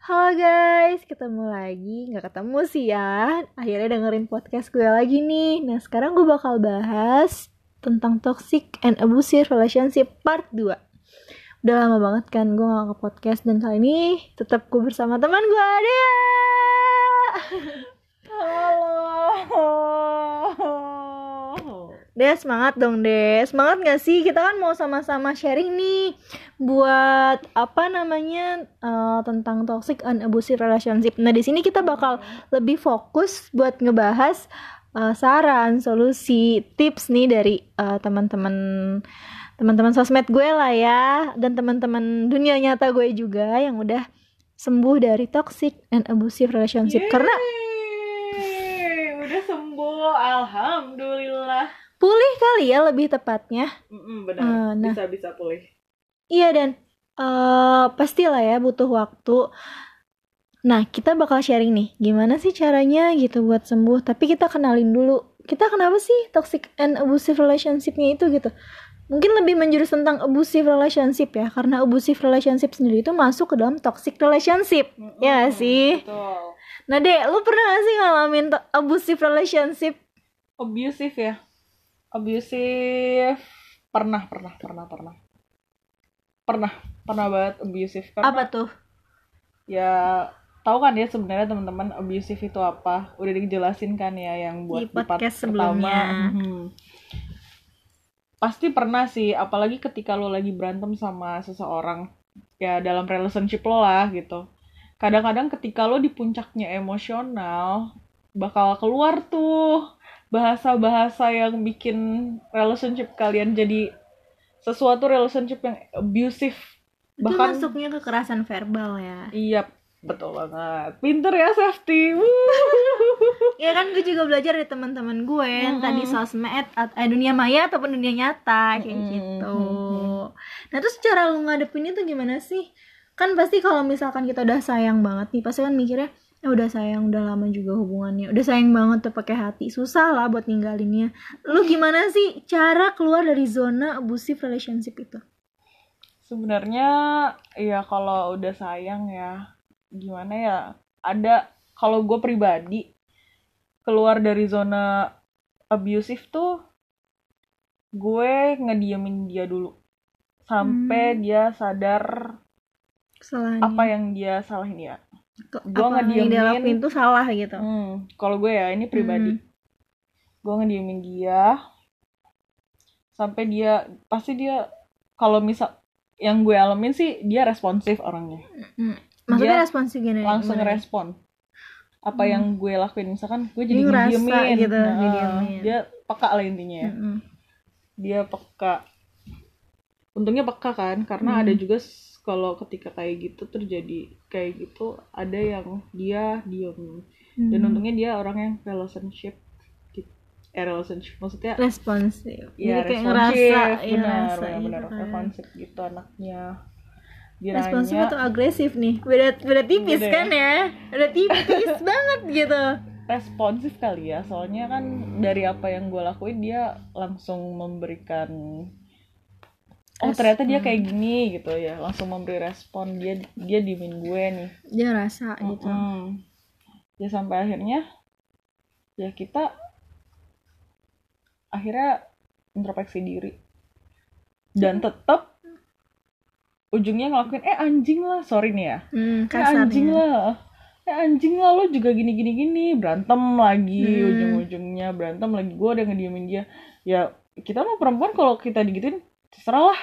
Halo guys, ketemu lagi. Nggak ketemu sih ya. Akhirnya dengerin podcast gue lagi nih. Nah, sekarang gue bakal bahas tentang toxic and abusive relationship part 2. Udah lama banget kan gue gak ke podcast dan kali ini tetap gue bersama teman gue Dea. Halo. Dea semangat dong Dea. Semangat gak sih? Kita kan mau sama-sama sharing nih buat apa namanya uh, tentang toxic and abusive relationship. Nah di sini kita bakal lebih fokus buat ngebahas uh, saran, solusi, tips nih dari uh, teman-teman teman-teman sosmed gue lah ya dan teman-teman dunia nyata gue juga yang udah sembuh dari toxic and abusive relationship Yeay, karena udah sembuh, alhamdulillah. Pulih kali ya lebih tepatnya. Mm-mm, benar, Ah, nah. bisa bisa pulih. Iya dan eh pastilah ya butuh waktu. Nah kita bakal sharing nih gimana sih caranya gitu buat sembuh. Tapi kita kenalin dulu kita kenapa sih toxic and abusive relationshipnya itu gitu. Mungkin lebih menjurus tentang abusive relationship ya karena abusive relationship sendiri itu masuk ke dalam toxic relationship. Mm-mm, Ya sih. Betul. Nah dek, lu pernah gak sih ngalamin abusive relationship? Abusive ya, abusive. Pernah, pernah, pernah, pernah. Pernah, pernah banget abusive. Karena Apa tuh? ya tahu kan ya sebenarnya teman-teman abusive itu apa udah dijelasin kan ya yang buat Di part podcast pertama. sebelumnya. Mhm. pasti pernah sih apalagi ketika lo lagi berantem sama seseorang ya dalam relationship lo lah gitu kadang-kadang ketika lo di puncaknya emosional bakal keluar tuh bahasa-bahasa yang bikin relationship kalian jadi sesuatu relationship yang abusive Itu bahkan masuknya kekerasan verbal ya. Iya, betul banget. Pinter ya safety. Ya kan gue juga belajar dari teman-teman gue yang tadi sosmed eh, dunia maya ataupun dunia nyata kayak Mm-mm, gitu. mm-mm. Nah terus cara lu ngadepin itu gimana sih? Kan pasti kalau misalkan kita udah sayang banget nih, pasti kan mikirnya ya udah sayang udah lama juga hubungannya, udah sayang banget tuh pakai hati, susah lah buat ninggalinnya. Lu gimana sih cara keluar dari zona abusive relationship itu? Sebenarnya ya kalau udah sayang ya gimana ya? Ada kalau gue pribadi keluar dari zona abusive tuh gue ngediemin dia dulu sampai dia sadar Kesalahannya. apa yang dia salahin dia. Yang dia ngediemin- tuh salah gitu. Hmm, kalau gue ya ini pribadi. Hmm. Gue ngediemin dia sampai dia pasti dia kalau misal yang gue alamin sih dia responsif orangnya. Hmm. Maksudnya Dia responsif gini Langsung gimana? respon. Apa yang gue lakuin misalkan gue jadi ngediemin. gitu, Nah. Dia peka lah intinya ya. Mm-mm. Dia peka. Untungnya peka kan karena Hmm. ada juga kalau ketika kayak gitu terjadi kayak gitu ada yang dia diem dan Hmm. untungnya dia orang yang relationship gitu. eh relationship maksudnya responsif ya jadi kayak responsif ngerasa ya benar ngerasa benar gitu benar kan. responsif gitu anaknya dia responsif nanya atau agresif nih beda beda tipis Beda ya. kan ya beda tipis banget gitu responsif kali ya soalnya kan dari apa yang gue lakuin dia langsung memberikan oh ternyata dia kayak gini gitu ya langsung memberi respon dia dia diemin gue nih. Dia ngerasa gitu. Mm-mm. ya sampai akhirnya ya kita akhirnya introspeksi diri. Dan tetap ujungnya ngelakuin eh anjing lah sorry nih ya. Hmm, eh anjing kasarnya lah. Eh anjing lah lo juga gini gini gini berantem lagi Hmm. ujung-ujungnya berantem lagi. Gue udah ngediemin dia. Ya kita mah perempuan kalau kita digituin terserah lah.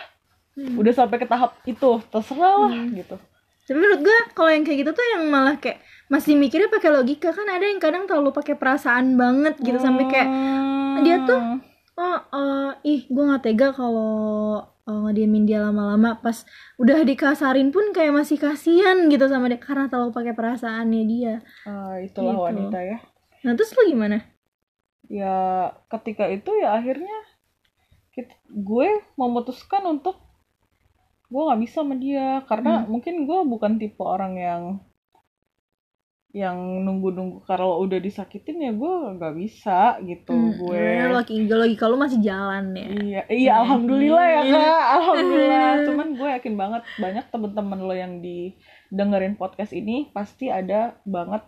Hmm. udah sampai ke tahap itu terserah lah gitu. Tapi menurut gua kalau yang kayak gitu tuh yang malah kayak masih mikirnya pakai logika. Kan ada yang kadang terlalu pakai perasaan banget gitu sampai kayak Hmm. dia tuh oh eh, ih gue nggak tega kalau eh, ngediemin dia lama-lama. Pas udah dikasarin pun kayak masih kasihan gitu sama dia karena terlalu pakai perasaannya dia. Ah, itulah Gitu. wanita ya. Nah terus lu gimana? Ya ketika itu ya akhirnya gue memutuskan untuk gue nggak bisa sama dia. Karena Hmm. mungkin gue bukan tipe orang yang yang nunggu-nunggu kalau udah disakitin ya gue nggak bisa gitu Hmm, gue. Ya, logika logika lu masih jalan ya. Iya iya alhamdulillah ya kak. Alhamdulillah. Cuman gue yakin banget banyak temen-temen lo yang di dengerin podcast ini pasti ada banget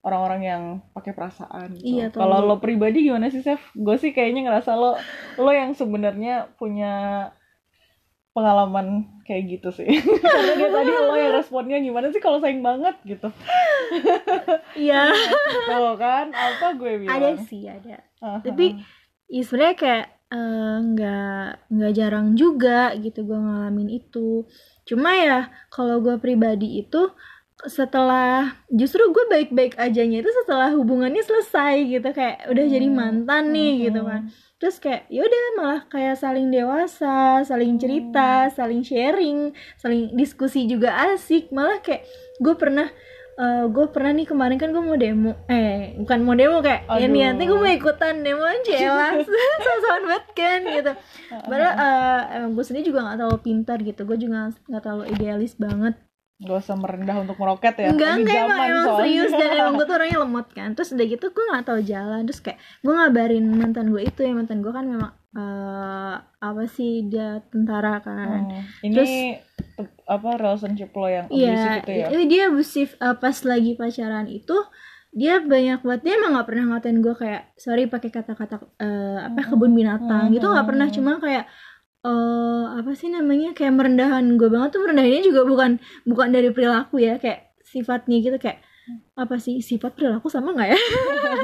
orang-orang yang pakai perasaan gitu. Iya. Kalau lo pribadi gimana sih, Chef? Gue sih kayaknya ngerasa lo lo yang sebenarnya punya pengalaman kayak gitu sih. Karena dia tadi lo yang responnya gimana sih kalau sayang banget gitu. Iya. Tuh kan, apa gue bilang? ada sih ada Aha. tapi ya sebenarnya kayak eh, nggak nggak jarang juga gitu gue ngalamin itu cuma ya kalau gue pribadi itu setelah justru gue baik-baik ajanya itu setelah hubungannya selesai gitu. Kayak udah jadi Hmm. mantan nih Mhm. gitu kan. terus kayak ya udah malah kayak saling dewasa saling cerita saling sharing saling diskusi juga asik. Malah kayak gue pernah gue pernah nih kemarin kan gue mau demo. Eh bukan mau demo kayak ya Aduh. niatnya gue mau ikutan demo jelas sosokan banget kan gitu. Padahal emang gue sendiri juga gak terlalu pintar gitu. Gue juga gak terlalu idealis banget Gak usah merendah untuk meroket ya. enggak Ini enggak emang, emang soalnya. serius dan emang gue tuh orangnya lemot kan terus udah gitu gue gak tahu jalan terus kayak gue ngabarin mantan gue itu ya mantan gue kan memang eh, apa sih dia tentara kan Hmm. Ini Terus- te- apa relationship lo yang Iya, abusive itu ya? dia abusif eh, pas lagi pacaran itu dia banyak banget dia emang nggak pernah ngatain gue kayak sorry pakai kata-kata eh, apa kebun binatang gitu nggak pernah cuma kayak eh apa sih namanya? Kayak merendahan. Gue banget tuh merendahinnya juga bukan bukan dari perilaku ya. Kayak sifatnya gitu kayak apa sih? Sifat perilaku sama nggak ya?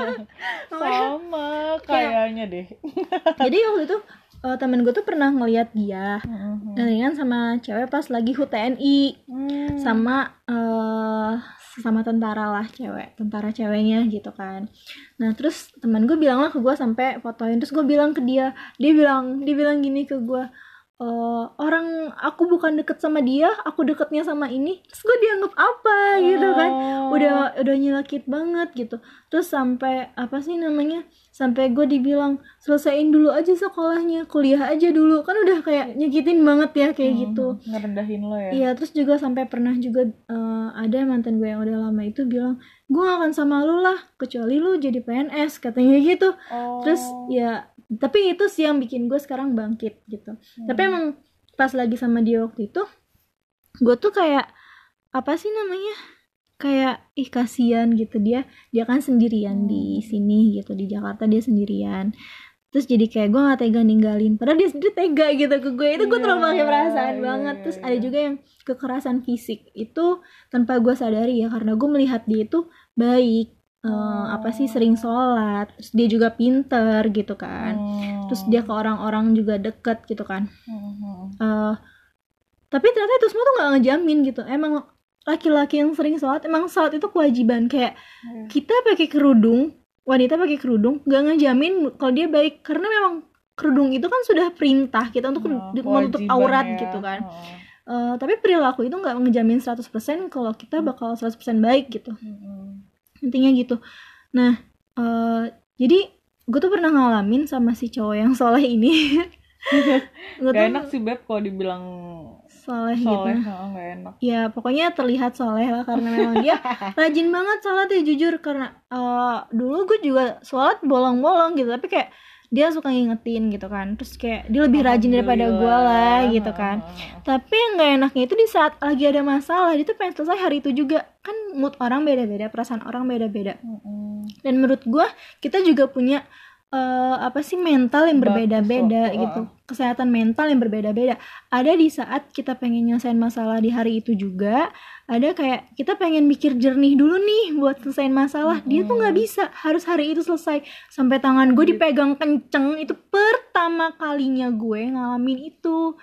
Sama kayaknya deh. jadi waktu itu eh, temen gue tuh pernah ngeliat dia Mhm. dengan sama cewek pas lagi HUT TNI Hmm. sama eh sama tentara lah cewek tentara ceweknya gitu kan. Nah terus teman gue bilang lah ke gue sampai fotoin terus gue bilang ke dia dia bilang dia bilang gini ke gue "Eh, orang aku bukan deket sama dia aku deketnya sama ini terus gue dianggap apa gitu kan Oh. udah udah nyelakit banget gitu terus sampai apa sih namanya sampai gue dibilang selesaiin dulu aja sekolahnya kuliah aja dulu kan udah kayak nyakitin banget ya kayak Hmm, gitu Ngerendahin lo ya. Iya, terus juga sampai pernah juga eh, ada mantan gue yang udah lama itu bilang, gue gak akan sama lu lah, kecuali lu jadi PNS, katanya gitu. Oh. Terus ya, tapi itu sih yang bikin gue sekarang bangkit gitu. Tapi Hmm. emang pas lagi sama dia waktu itu, gue tuh kayak apa sih namanya? Kayak ih kasihan gitu dia, dia kan sendirian di Hmm. sini gitu di Jakarta dia sendirian. Terus jadi kayak gue gak tega ninggalin Padahal dia sendiri tega gitu ke gue Itu gue terlalu Iya, pakai perasaan iya, banget iya, Terus iya. ada juga yang kekerasan fisik Itu tanpa gue sadari ya Karena gue melihat dia itu baik eh, Oh. Apa sih sering sholat Terus dia juga pinter gitu kan Hmm. Terus dia ke orang-orang juga deket gitu kan Hmm. Eh, Tapi ternyata itu semua tuh gak ngejamin gitu Emang laki-laki yang sering sholat Emang sholat itu kewajiban Kayak Iya. kita pakai kerudung wanita pakai kerudung gak ngejamin kalau dia baik karena memang kerudung itu kan sudah perintah kita untuk Oh, menutup kewajiban aurat ya. gitu kan Oh. Eh, tapi perilaku itu nggak ngejamin 100% kalau kita bakal 100% baik gitu Hmm. Intinya gitu. Nah eh, jadi gue tuh pernah ngalamin sama si cowok yang soleh ini. Gak tuh enak sih Beb kalau dibilang soleh, soleh, gitu oh, gak enak. ya pokoknya terlihat soleh lah karena memang dia rajin banget sholat ya jujur. Karena eh, dulu gue juga sholat bolong-bolong gitu tapi kayak dia suka ngingetin gitu kan. Terus kayak dia lebih rajin daripada gue lah gitu kan. Tapi yang gak enaknya itu di saat lagi ada masalah dia tuh pengen selesai hari itu juga. Kan mood orang beda-beda perasaan orang beda-beda. Dan menurut gue kita juga punya eh, apa sih mental yang berbeda-beda waktu, gitu. Kesehatan mental yang berbeda-beda. Ada di saat kita pengen nyelesain masalah di hari itu juga ada kayak kita pengen mikir jernih dulu nih buat selesaiin masalah. Dia tuh nggak bisa. Harus hari itu selesai. Sampai tangan gue dipegang kenceng itu pertama kalinya gue ngalamin itu.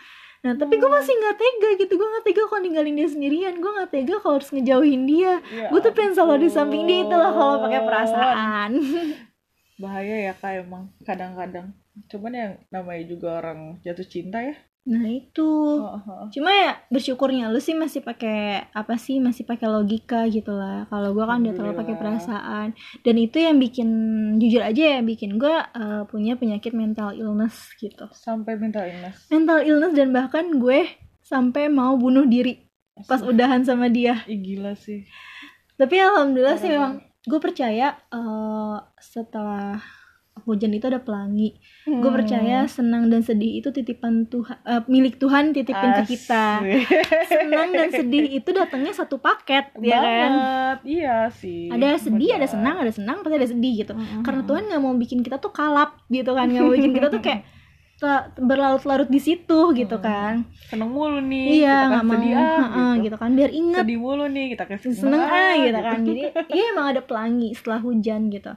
Nah tapi gue masih nggak tega gitu. Gue nggak tega kalau ninggalin dia sendirian. Gue nggak tega kalau harus ngejauhin dia. Ya gue tuh pengen selalu di samping dia. Itulah kalau pakai perasaan bahaya ya kak emang kadang-kadang. Cuman yang namanya juga orang jatuh cinta ya. Nah itu. Oh, oh. cuma ya bersyukurnya lu sih masih pakai apa sih masih pakai logika gitu lah. Kalau gue kan udah terlalu pakai perasaan. Dan itu yang bikin jujur aja ya bikin gue uh, punya penyakit mental illness gitu. Sampai minta illness. Mental illness dan bahkan gue sampai mau bunuh diri. Pas udahan sama dia. Ih, gila sih. Tapi alhamdulillah sih Parah memang gue percaya uh, setelah hujan itu ada pelangi. Gue Hmm. percaya senang dan sedih itu titipan Tuhan eh, milik Tuhan titipin ke kita. Senang dan sedih itu datangnya satu paket ya kan? iya sih. Ada sedih ada Benar. senang ada senang pasti ada sedih gitu. Mm-mm. karena Tuhan nggak mau bikin kita tuh kalap gitu kan. Nggak mau bikin kita tuh kayak berlarut-larut di situ gitu Mm-mm. kan. Seneng mulu nih iya kita nggak kan mau. sedih ah, heeh, gitu. gitu kan. Biar inget sedih mulu nih kita kasih seneng ah gitu gitu. kan. Jadi iya emang ada pelangi setelah hujan gitu.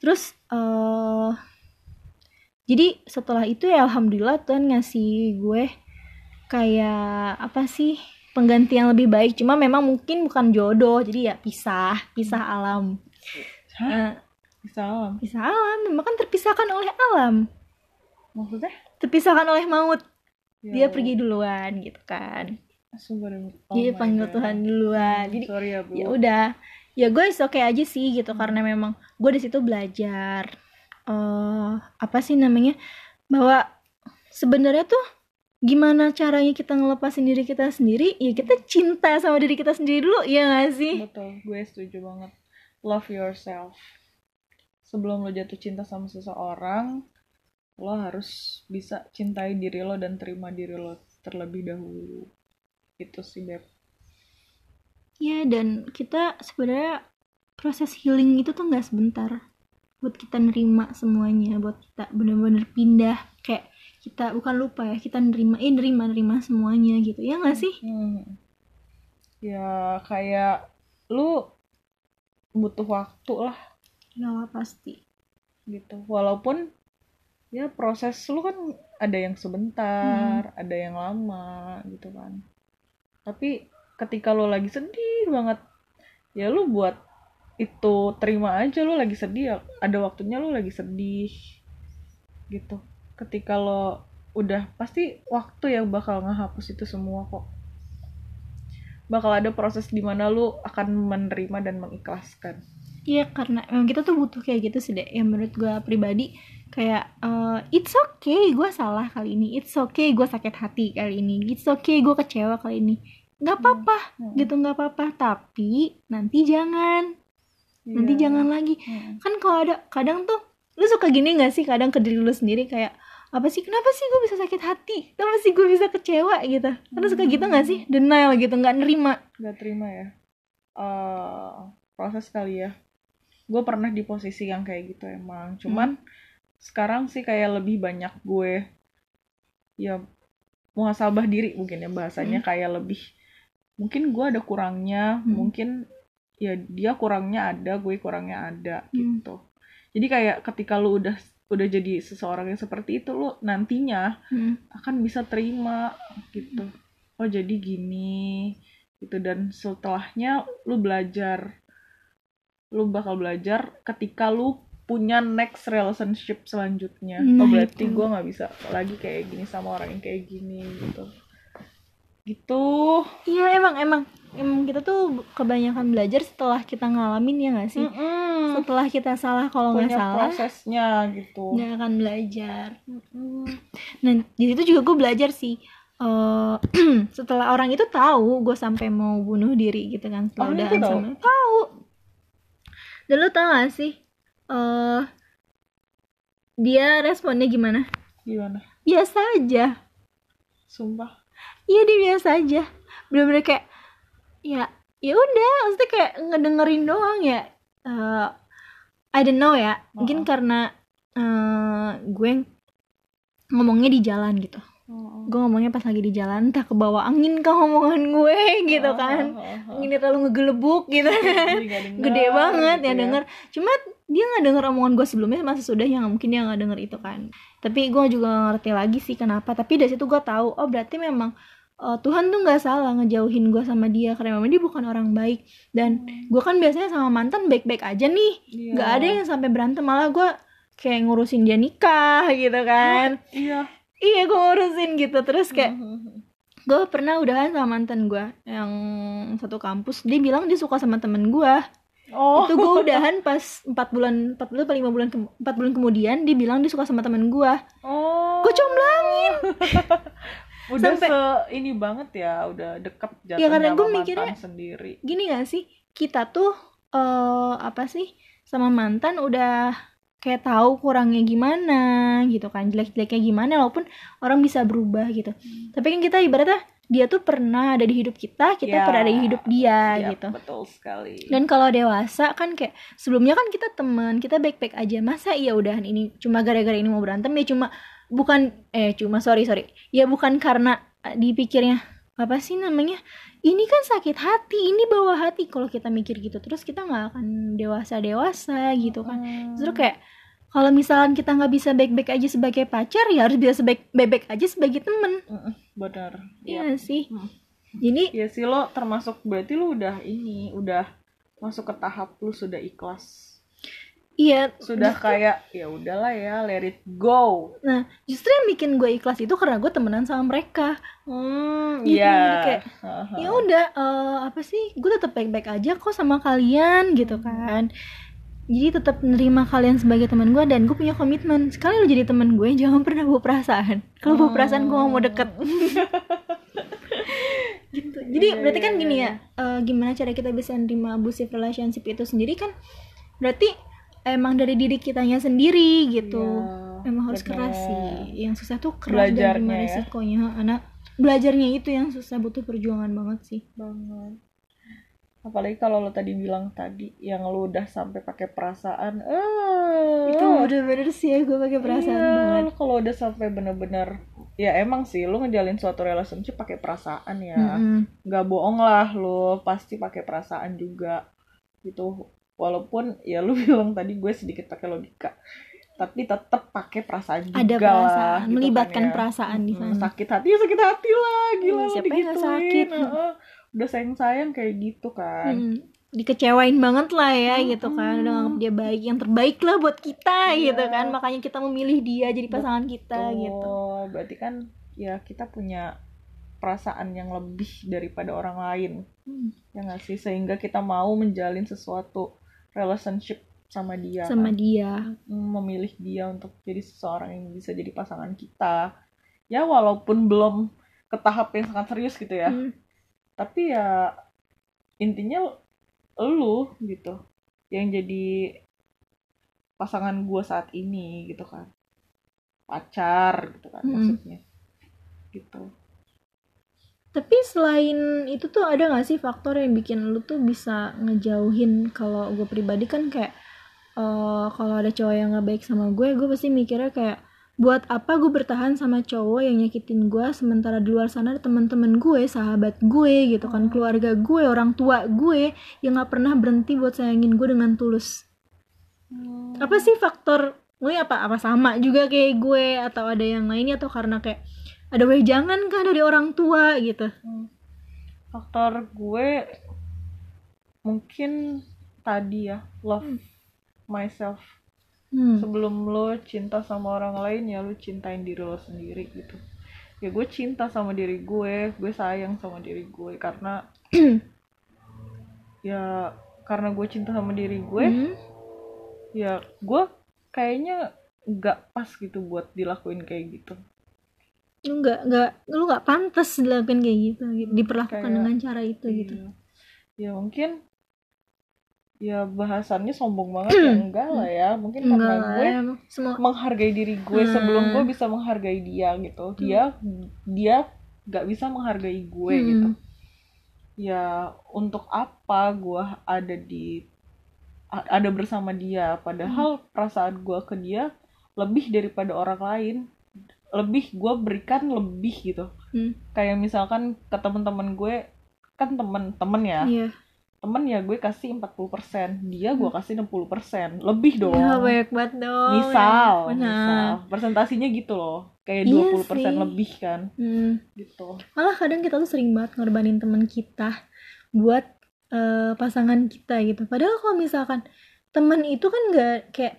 Terus eh jadi setelah itu ya alhamdulillah Tuhan ngasih gue kayak apa sih pengganti yang lebih baik. Cuma memang mungkin bukan jodoh jadi ya pisah pisah alam. Hah? Eh, salam pisah alam. Memang kan terpisahkan oleh alam maksudnya? Terpisahkan oleh maut. Dia Ya pergi duluan gitu kan. Oh dia panggil God. Tuhan duluan. Jadi sorry ya bu. ya udah. Ya gue is oke aja sih gitu. Karena memang gue di situ belajar eh apa sih namanya bahwa sebenarnya tuh gimana caranya kita ngelepasin diri kita sendiri? Ya kita cinta sama diri kita sendiri dulu ya gak sih? Betul. Gue setuju banget. Love yourself. Sebelum lo jatuh cinta sama seseorang lo harus bisa cintai diri lo dan terima diri lo terlebih dahulu. Itu sih beb. Ya dan kita sebenarnya proses healing itu tuh nggak sebentar buat kita nerima semuanya buat kita bener-bener pindah. Kayak kita bukan lupa ya kita nerima eh nerima nerima semuanya gitu. Ya nggak sih? Hmm. ya kayak lu butuh waktu lah. Ya pasti. Gitu. Walaupun ya proses lu kan ada yang sebentar ada yang lama gitu kan. Tapi ketika lo lagi sedih banget ya lu buat itu terima aja lu lagi sedih ya ada waktunya lu lagi sedih gitu. Ketika lo udah pasti waktu yang bakal ngehapus itu semua kok. Bakal ada proses di mana lu akan menerima dan mengikhlaskan. Iya karena emang kita tuh butuh kayak gitu sih deh. Ya menurut gue pribadi kayak eh, it's okay gue salah kali ini, it's okay gue sakit hati kali ini, it's okay gue kecewa kali ini, nggak apa-apa Hmm. gitu nggak apa-apa. Tapi nanti jangan, nanti Iya. jangan lagi. Hmm. Kan kalau ada kadang tuh lu suka gini nggak sih kadang ke diri lu sendiri kayak apa sih kenapa sih gue bisa sakit hati? Kenapa sih gue bisa kecewa? gitu. Karena suka gitu nggak sih? Denial gitu nggak nerima. Nggak terima ya. Eh proses kali ya. Gue pernah di posisi yang kayak gitu emang. Cuman sekarang sih kayak lebih banyak gue ya muhasabah diri mungkin ya bahasanya kayak lebih mungkin gue ada kurangnya Hmm. mungkin ya dia kurangnya ada gue kurangnya ada Hmm. gitu jadi kayak ketika lu udah udah jadi seseorang yang seperti itu lu nantinya Hmm. akan bisa terima gitu oh jadi gini gitu dan setelahnya lu belajar lu bakal belajar ketika lu punya next relationship selanjutnya Nah, oh berarti itu. gue nggak bisa lagi kayak gini sama orang yang kayak gini gitu gitu Iya emang emang emang kita tuh kebanyakan belajar setelah kita ngalamin ya nggak sih? Mm-mm. Setelah kita salah kalau nggak punya salah prosesnya gitu nggak akan belajar. Mm-mm. Nah di situ juga gue belajar sih. eh setelah orang itu tahu gue sampai mau bunuh diri gitu kan setelah itu tahu? sama tahu. Dan lu tau gak sih? Eh dia responnya gimana? gimana Biasa aja. sumpah Iya dia biasa aja. Bener-bener kayak ya ya udah, maksudnya kayak ngedengerin doang ya. Eh I don't know ya. Mungkin Uh-uh. karena eh gue ngomongnya di jalan gitu. Gue ngomongnya pas lagi di jalan, entah ke bawah angin kah omongan gue gitu Oh, kan. Anginnya terlalu ngegelebuk gitu. Gede banget ya denger. Cuma dia nggak denger omongan gue sebelumnya sama sesudahnya nggak mungkin dia nggak denger itu kan. Tapi gue juga nggak ngerti lagi sih kenapa. Tapi dari situ gue tahu oh berarti memang eh, Tuhan tuh nggak salah ngejauhin gue sama dia. Karena memang dia bukan orang baik. Dan gue kan biasanya sama mantan baik-baik aja nih. Iya. nggak ada yang sampai berantem. Malah gue kayak ngurusin dia nikah gitu kan. Iya. Iya gue ngurusin gitu. Terus kayak Mhm. gue pernah udahan sama mantan gue yang satu kampus. Dia bilang dia suka sama temen gue oh. Itu gue udahan pas 4 bulan 4 bulan atau 5 bulan 4 bulan kemudian dia bilang dia suka sama temen gue oh. Gue comblangin. Udah Sampai- se ini banget ya udah deket jatuhnya Ya, karena sama gue mantan mikirnya- sendiri. gini gak sih? Kita tuh eh apa sih sama mantan udah kayak tahu kurangnya gimana gitu kan jelek-jeleknya gimana walaupun orang bisa berubah gitu. Tapi kan kita ibaratnya dia tuh pernah ada di hidup kita kita Ya. pernah ada di hidup dia Iya, gitu. betul sekali. Dan kalau dewasa kan kayak sebelumnya kan kita teman kita baik-baik aja. Masa iya udahan ini cuma gara-gara ini mau berantem ya cuma bukan eh cuma sorry sorry. Ya bukan karena eh, dipikirnya apa sih namanya ini kan sakit hati ini bawa hati. Kalau kita mikir gitu terus kita nggak akan dewasa dewasa gitu kan. Hmm. justru kayak kalau misalkan kita nggak bisa baik-baik aja sebagai pacar ya harus bisa baik baik aja sebagai temen benar Iya Iya. sih Hmm. jadi ya sih lo termasuk berarti lo udah ini udah masuk ke tahap lu sudah ikhlas iya sudah kayak ya udahlah ya let it go Nah, justru yang bikin gue ikhlas itu karena gue temenan sama mereka. hmm Gitu, iya jadi kayak, Haha. Ya udah, eh, apa sih? Gue tetap baik-baik aja kok sama kalian gitu kan. Jadi tetap nerima kalian sebagai teman gue dan gue punya komitmen. Sekali lo jadi teman gue, jangan pernah bawa perasaan. Kalau bawa perasaan gue gak mau deket. gitu. Jadi Iya, berarti kan iya, gini iya. ya, eh, gimana cara kita bisa nerima abusive relationship itu sendiri kan? Berarti emang dari diri kitanya sendiri gitu. Iya, emang harus bener. keras sih yang susah tuh keras dan Belajarnya gimana ya. resikonya anak belajarnya itu yang susah butuh perjuangan banget sih banget apalagi kalau lo tadi bilang tadi yang lo udah sampai pakai perasaan eh. Itu bener-bener sih ya gue pakai perasaan iya, banget. kalau udah sampai bener-bener ya emang sih lo ngejalin suatu relationship pakai perasaan ya. Nggak bohong lah lo pasti pakai perasaan juga gitu. Walaupun ya lo bilang tadi gue sedikit pakai logika tapi tetap pakai perasaan juga ada lah, perasaan gitu kan melibatkan ya. perasaan di Hmm, sana. sakit hati ya sakit hati lah gila lo siapa yang sakit? Udah sayang sayang kayak gitu kan Mm. dikecewain banget lah ya Mm-mm. gitu kan udah nganggap dia baik yang terbaik lah buat kita Iya. gitu kan makanya kita memilih dia jadi pasangan kita Tuh, gitu berarti kan ya kita punya perasaan yang lebih daripada orang lain Hmm. ya nggak sih sehingga kita mau menjalin sesuatu relationship sama dia sama kan? dia Hmm, memilih dia untuk jadi seseorang yang bisa jadi pasangan kita ya walaupun belum ke tahap yang sangat serius gitu ya Hmm. Tapi ya intinya lu gitu yang jadi pasangan gue saat ini gitu kan. Pacar gitu kan Mm-mm. maksudnya. Gitu. Tapi selain itu tuh ada gak sih faktor yang bikin lu tuh bisa ngejauhin kalau gue pribadi? Kan kayak eh kalau ada cowok yang gak baik sama gue, gue pasti mikirnya kayak buat apa gue bertahan sama cowok yang nyakitin gue sementara di luar sana teman-teman gue, sahabat gue gitu kan, keluarga gue, orang tua gue yang gak pernah berhenti buat sayangin gue dengan tulus. Apa sih faktor lu apa apa sama juga kayak gue atau ada yang lainnya atau karena kayak ada wejangan kah dari orang tua gitu. Hmm. faktor gue mungkin tadi ya love myself Hmm. sebelum lo cinta sama orang lain ya lo cintain diri lo sendiri gitu ya gue cinta sama diri gue gue sayang sama diri gue karena ya karena gue cinta sama diri gue Hmm. ya gue kayaknya nggak pas gitu buat dilakuin kayak gitu lu nggak nggak lu nggak pantas dilakukan kayak gitu, gitu. diperlakukan Kayak- dengan cara itu gitu Iya. ya mungkin ya bahasannya sombong banget ya. Enggak lah ya. Mungkin enggak karena gue semua menghargai diri gue Hmm. sebelum gue bisa menghargai dia gitu. Dia dia nggak bisa menghargai gue Hmm. gitu. Ya untuk apa gue ada di ada bersama dia? Padahal Hmm. perasaan gue ke dia lebih daripada orang lain. Lebih gue berikan lebih gitu. Hmm. kayak misalkan ke teman-teman gue kan temen-temen ya. Iya temen ya gue kasih 40% dia gue kasih 60% lebih dong. Ya banyak banget dong. Misal benar. misal. Persentasinya gitu loh. Kayak Iya 20% sih. lebih kan. Hmm. gitu. Malah kadang kita tuh sering banget ngorbanin teman kita buat eh, pasangan kita gitu. Padahal kalau misalkan teman itu kan nggak kayak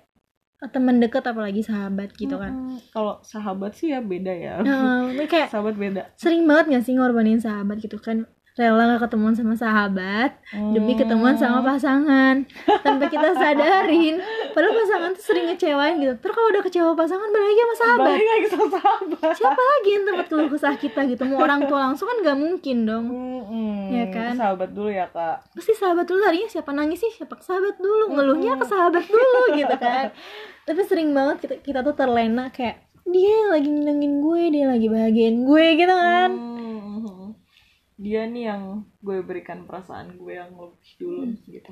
teman dekat apalagi sahabat gitu kan. Mm-mm. kalau sahabat sih ya beda ya. Nah, kayak sahabat beda. sering banget gak sih ngorbanin sahabat gitu kan rela gak ketemuan sama sahabat demi ketemuan sama Hmm. pasangan. Tanpa kita sadarin. Padahal pasangan tuh sering ngecewain gitu. Terus kalau udah kecewa pasangan balik lagi sama sahabat. Balik lagi sama sahabat. Siapa lagi yang tempat keluh kesah kita gitu? Mau orang tua langsung kan nggak mungkin dong. Mm-mm. Ya kan? sahabat dulu ya kak. Pasti sahabat dulu larinya. Siapa nangis sih? Siapa ke sahabat dulu? Ngeluhnya ke sahabat dulu gitu kan. Tapi sering banget kita, kita tuh terlena kayak dia yang lagi nyenengin gue dia lagi bahagiain gue gitu kan. Hmm. Dia nih yang gue berikan perasaan gue yang lebih dulu Hmm. gitu.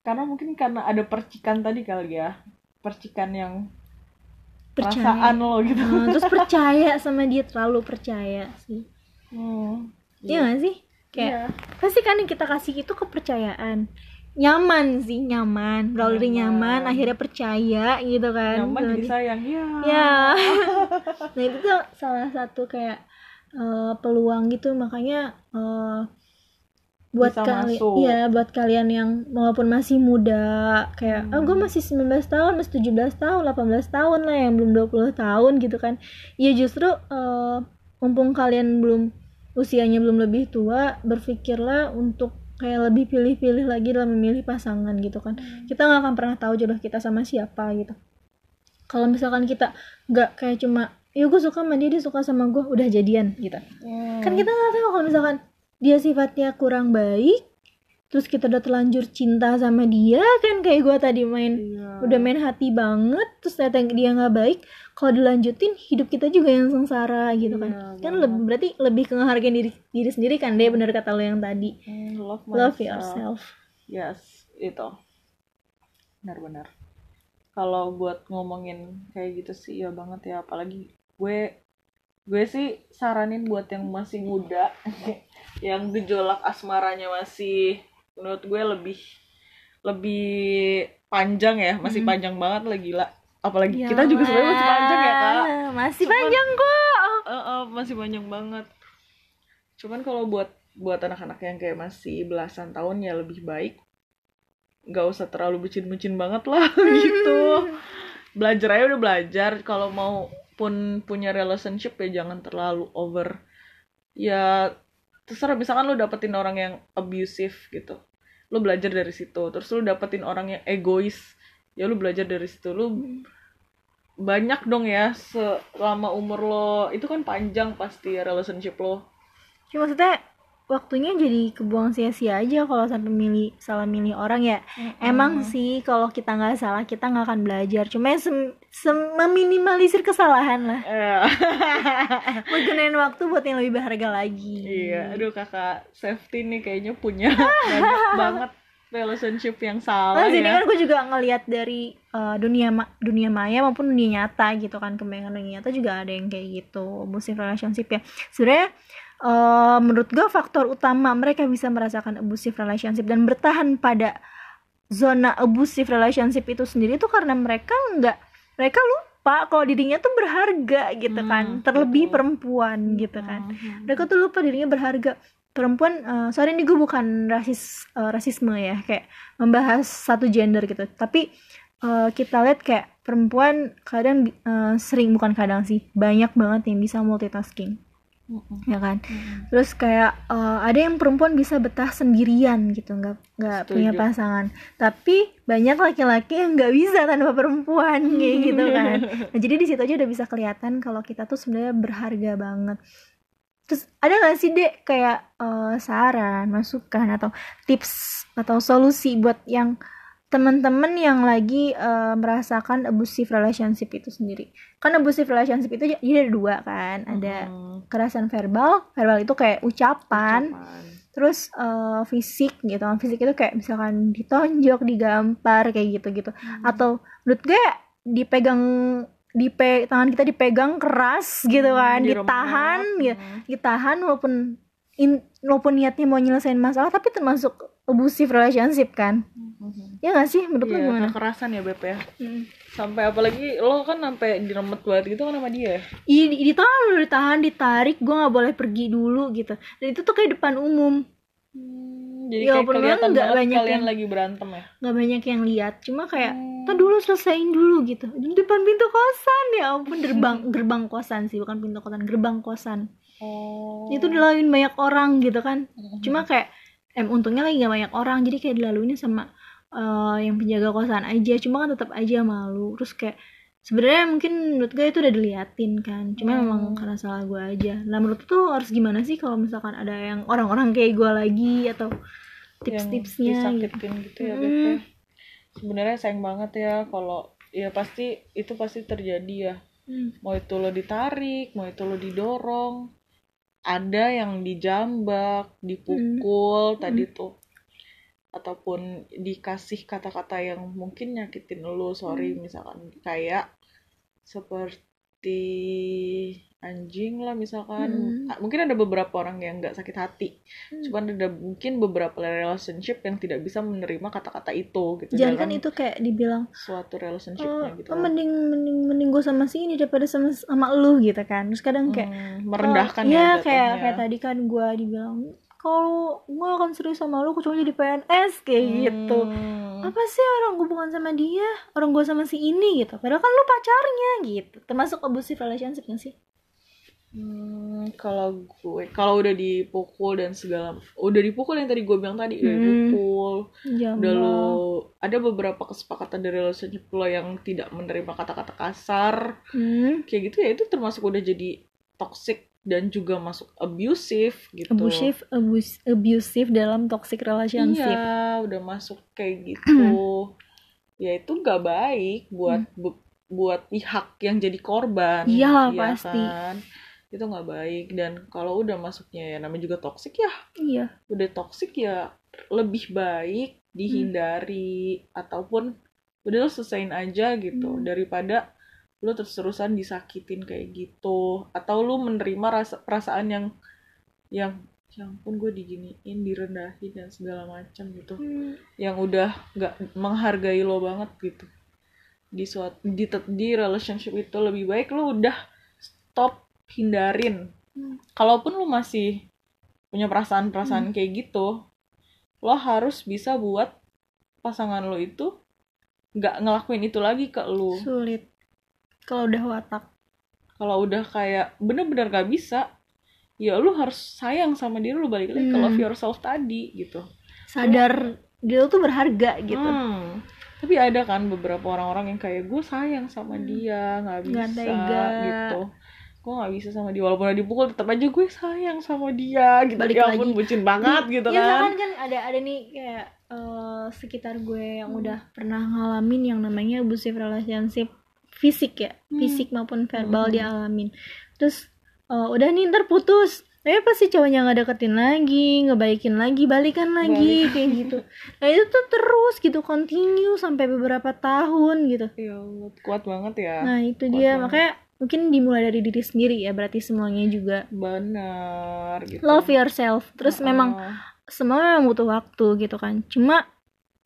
Karena mungkin karena ada percikan tadi kali ya. Percikan yang percaya. perasaan lo gitu. Nah, terus percaya sama dia terlalu percaya sih. Hmm. Iya gak sih? Kayak Iya. pasti kan yang kita kasih itu kepercayaan. Nyaman sih nyaman. Kalau dari nyaman. Nyaman. akhirnya percaya gitu kan. Nyaman jadi Jadi- sayang ya ya nah itu tuh salah satu kayak eh, peluang gitu. Makanya eh, buat kalian ya buat kalian yang walaupun masih muda kayak Hmm. oh gue masih 19 tahun masih 17 tahun 18 tahun lah yang belum 20 tahun gitu kan. Ya justru eh, mumpung kalian belum usianya belum lebih tua berpikirlah untuk kayak lebih pilih-pilih lagi dalam memilih pasangan gitu kan. Kita nggak akan pernah tahu jodoh kita sama siapa gitu. Kalau misalkan kita nggak kayak cuma ya gue suka sama dia dia suka sama gue udah jadian gitu Hmm. kan kita nggak tahu kalau misalkan dia sifatnya kurang baik terus kita udah terlanjur cinta sama dia kan kayak gue tadi main Iya. udah main hati banget terus ternyata dia nggak baik kalau dilanjutin hidup kita juga yang sengsara gitu kan Iya, kan lebih berarti lebih ke ngehargain diri diri sendiri kan deh bener kata lo yang tadi Hmm, love, love myself. yourself Yes, itu. Benar-benar. Kalau buat ngomongin kayak gitu sih ya banget ya, apalagi gue gue sih saranin buat yang masih muda, yang gejolak asmaranya masih menurut gue lebih lebih panjang ya, masih Hmm. panjang banget lah gila. Apalagi kita juga sebenarnya masih panjang ya, Kak. masih Cuman- panjang kok Eh, eh, masih panjang banget. Cuman kalau buat buat anak-anak yang kayak masih belasan tahun ya lebih baik nggak usah terlalu bucin-bucin banget lah gitu. Belajar aja udah belajar. Kalau mau pun punya relationship ya jangan terlalu over. Ya terserah misalkan lu dapetin orang yang abusive gitu. Lu belajar dari situ. Terus lu dapetin orang yang egois. Ya lu belajar dari situ. Lu banyak dong ya selama umur lo itu kan panjang pasti ya relationship lo Cuma maksudnya waktunya jadi kebuang sia-sia aja kalau sampai milih salah milih orang ya. Emang sih kalau kita nggak salah kita nggak akan belajar. Cuma ya meminimalisir kesalahan lah. Mau gunain waktu buat yang lebih berharga lagi. iya. Aduh kakak safety nih kayaknya punya banyak banget relationship yang salah sini ya. kan gue juga ngelihat dari uh, dunia ma- dunia maya maupun dunia nyata gitu kan. Kebanyakan dunia nyata juga ada yang kayak gitu. Abusive relationship ya. Sebenarnya uh, menurut gue faktor utama mereka bisa merasakan abusive relationship dan bertahan pada zona abusive relationship itu sendiri itu karena mereka nggak mereka lupa kalau dirinya tuh berharga gitu kan. Hmm, terlebih betul. perempuan gitu kan. Mhm. mereka tuh lupa dirinya berharga. Perempuan eh, sorry ini gue bukan rasis eh, rasisme ya kayak membahas satu gender gitu. Tapi eh, kita lihat kayak perempuan kadang eh, sering bukan kadang sih banyak banget yang bisa multitasking Mhm. ya kan? Mhm. terus kayak eh, ada yang perempuan bisa betah sendirian gitu nggak nggak punya pasangan. Tapi banyak laki-laki yang nggak bisa tanpa perempuan kayak gitu kan. Nah, jadi di situ aja udah bisa kelihatan kalau kita tuh sebenarnya berharga banget. Terus ada nggak sih dek kayak eh, saran masukan atau tips atau solusi buat yang teman-teman yang lagi eh, merasakan abusive relationship itu sendiri kan abusive relationship itu jadi ada dua kan ada Mhm. kekerasan verbal verbal itu kayak ucapan, Ucapan. terus eh, fisik gitu fisik itu kayak misalkan ditonjok digampar kayak gitu gitu Hmm. atau menurut gue dipegang dipe tangan kita dipegang keras gitu kan Hmm, ditahan gitu Mhm. ditahan walaupun in, walaupun niatnya mau nyelesain masalah tapi termasuk abusive relationship kan? Mhm. ya gak sih? Menurut lu Iya, gimana? kekerasan ya Beb ya. Hmm. sampai apalagi lo kan sampai diremet banget gitu kan sama dia ya? Iya di- ditahan dulu, ditahan ditarik gue nggak boleh pergi dulu gitu. Dan itu tuh kayak depan umum. Hmm, jadi Ya, kayak kelihatan banget banyak kalian yang- lagi berantem ya? nggak banyak yang lihat cuma kayak Hmm. "Tuh dulu selesaiin dulu gitu. Di depan pintu kosan ya ampun gerbang gerbang kosan sih bukan pintu kosan gerbang kosan oh itu dilaluin banyak orang gitu kan Mhm. cuma kayak em untungnya lagi gak banyak orang jadi kayak dilaluinnya sama eh, yang penjaga kosan aja cuma kan tetap aja malu terus kayak sebenarnya mungkin menurut gue itu udah diliatin kan cuma Hmm. memang karena salah gue aja nah menurut tuh harus gimana sih kalau misalkan ada yang orang-orang kayak gue lagi atau tips-tipsnya gitu gitu ya Mm. Ya. sebenarnya sayang banget ya kalau ya pasti itu pasti terjadi ya Hmm. mau itu lo ditarik mau itu lo didorong ada yang dijambak dipukul tadi tuh. Ataupun dikasih kata-kata yang mungkin nyakitin lo sorry misalkan. Kayak seperti anjing lah misalkan. Hmm. Ah, mungkin ada beberapa orang yang nggak sakit hati. Hmm. cuman ada mungkin beberapa relationship yang tidak bisa menerima kata-kata itu gitu jangan kan itu kayak dibilang suatu oh, relationshipnya gitu oh, mending mending mending gue sama si ini daripada sama sama lu gitu kan. Terus kadang kayak Hmm, merendahkan Oh, ya iya kayak kayak tadi kan gue dibilang kalau gue akan serius sama lu kecuali jadi PNS kayak gitu. Hmm. apa sih orang gue bukan sama dia? Orang gue sama si ini gitu. Padahal kan lu pacarnya gitu. Termasuk abusive relationship sih Hmm, kalau gue kalau udah dipukul dan segala udah dipukul yang tadi gue bilang tadi udah Hmm. dipukul Jambak. udah lo ada beberapa kesepakatan dari relationship lo yang tidak menerima kata-kata kasar hmm, kayak gitu ya itu termasuk udah jadi toxic dan juga masuk abusive gitu abusive abus abusive dalam toxic relationship Iya, udah masuk kayak gitu. ya itu gak baik buat bu- buat pihak yang jadi korban. Hmm. Iya, iya pasti. kan? Itu nggak baik. Dan kalau udah masuknya ya namanya juga toksik ya. iya. Udah toksik ya lebih baik dihindari. Ataupun udah lo selesain aja gitu. Hmm. daripada lo terus-terusan disakitin kayak gitu. Atau lo menerima rasa perasaan yang yang ya ampun gue diginiin direndahin dan segala macam gitu. Hmm, yang udah nggak menghargai lo banget gitu. Di suatu di, di relationship itu lebih baik lo udah stop hindarin Hmm. kalaupun lo masih punya perasaan-perasaan kayak gitu lo harus bisa buat pasangan lo itu nggak ngelakuin itu lagi ke lo sulit kalau udah watak kalau udah kayak bener-bener gak bisa ya lu harus sayang sama diri lu balik lagi ke Hmm. love yourself tadi gitu sadar dia tuh berharga gitu Hmm. Tapi ada kan beberapa orang-orang yang kayak gue sayang sama dia, nggak bisa Hmm. Nggak tega. gitu. Gue nggak bisa sama dia walaupun udah dipukul tetap aja gue sayang sama dia gitu. Balik ya ampun lagi. bucin banget gitu ya kan. misalkan kan ada ada nih kayak eh, sekitar gue yang udah pernah ngalamin yang namanya abusive relationship fisik ya Hmm. fisik maupun verbal Hmm. dialamin terus eh, udah nih ntar putus tapi pasti cowoknya nggak deketin lagi ngebaikin lagi balikan lagi kayak gitu nah itu tuh terus gitu continue sampai beberapa tahun gitu Ya kuat banget ya. nah itu kuat dia banget. makanya mungkin dimulai dari diri sendiri ya berarti semuanya juga Benar gitu. love yourself terus Heeh. memang semua memang butuh waktu gitu kan cuma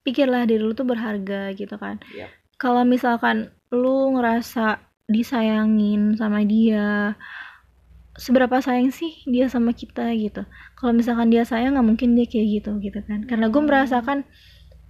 pikirlah diri lu tuh berharga gitu kan Yap. kalau misalkan lu ngerasa disayangin sama dia seberapa sayang sih dia sama kita gitu kalau misalkan dia sayang nggak mungkin dia kayak gitu gitu kan karena gue Hmm. merasakan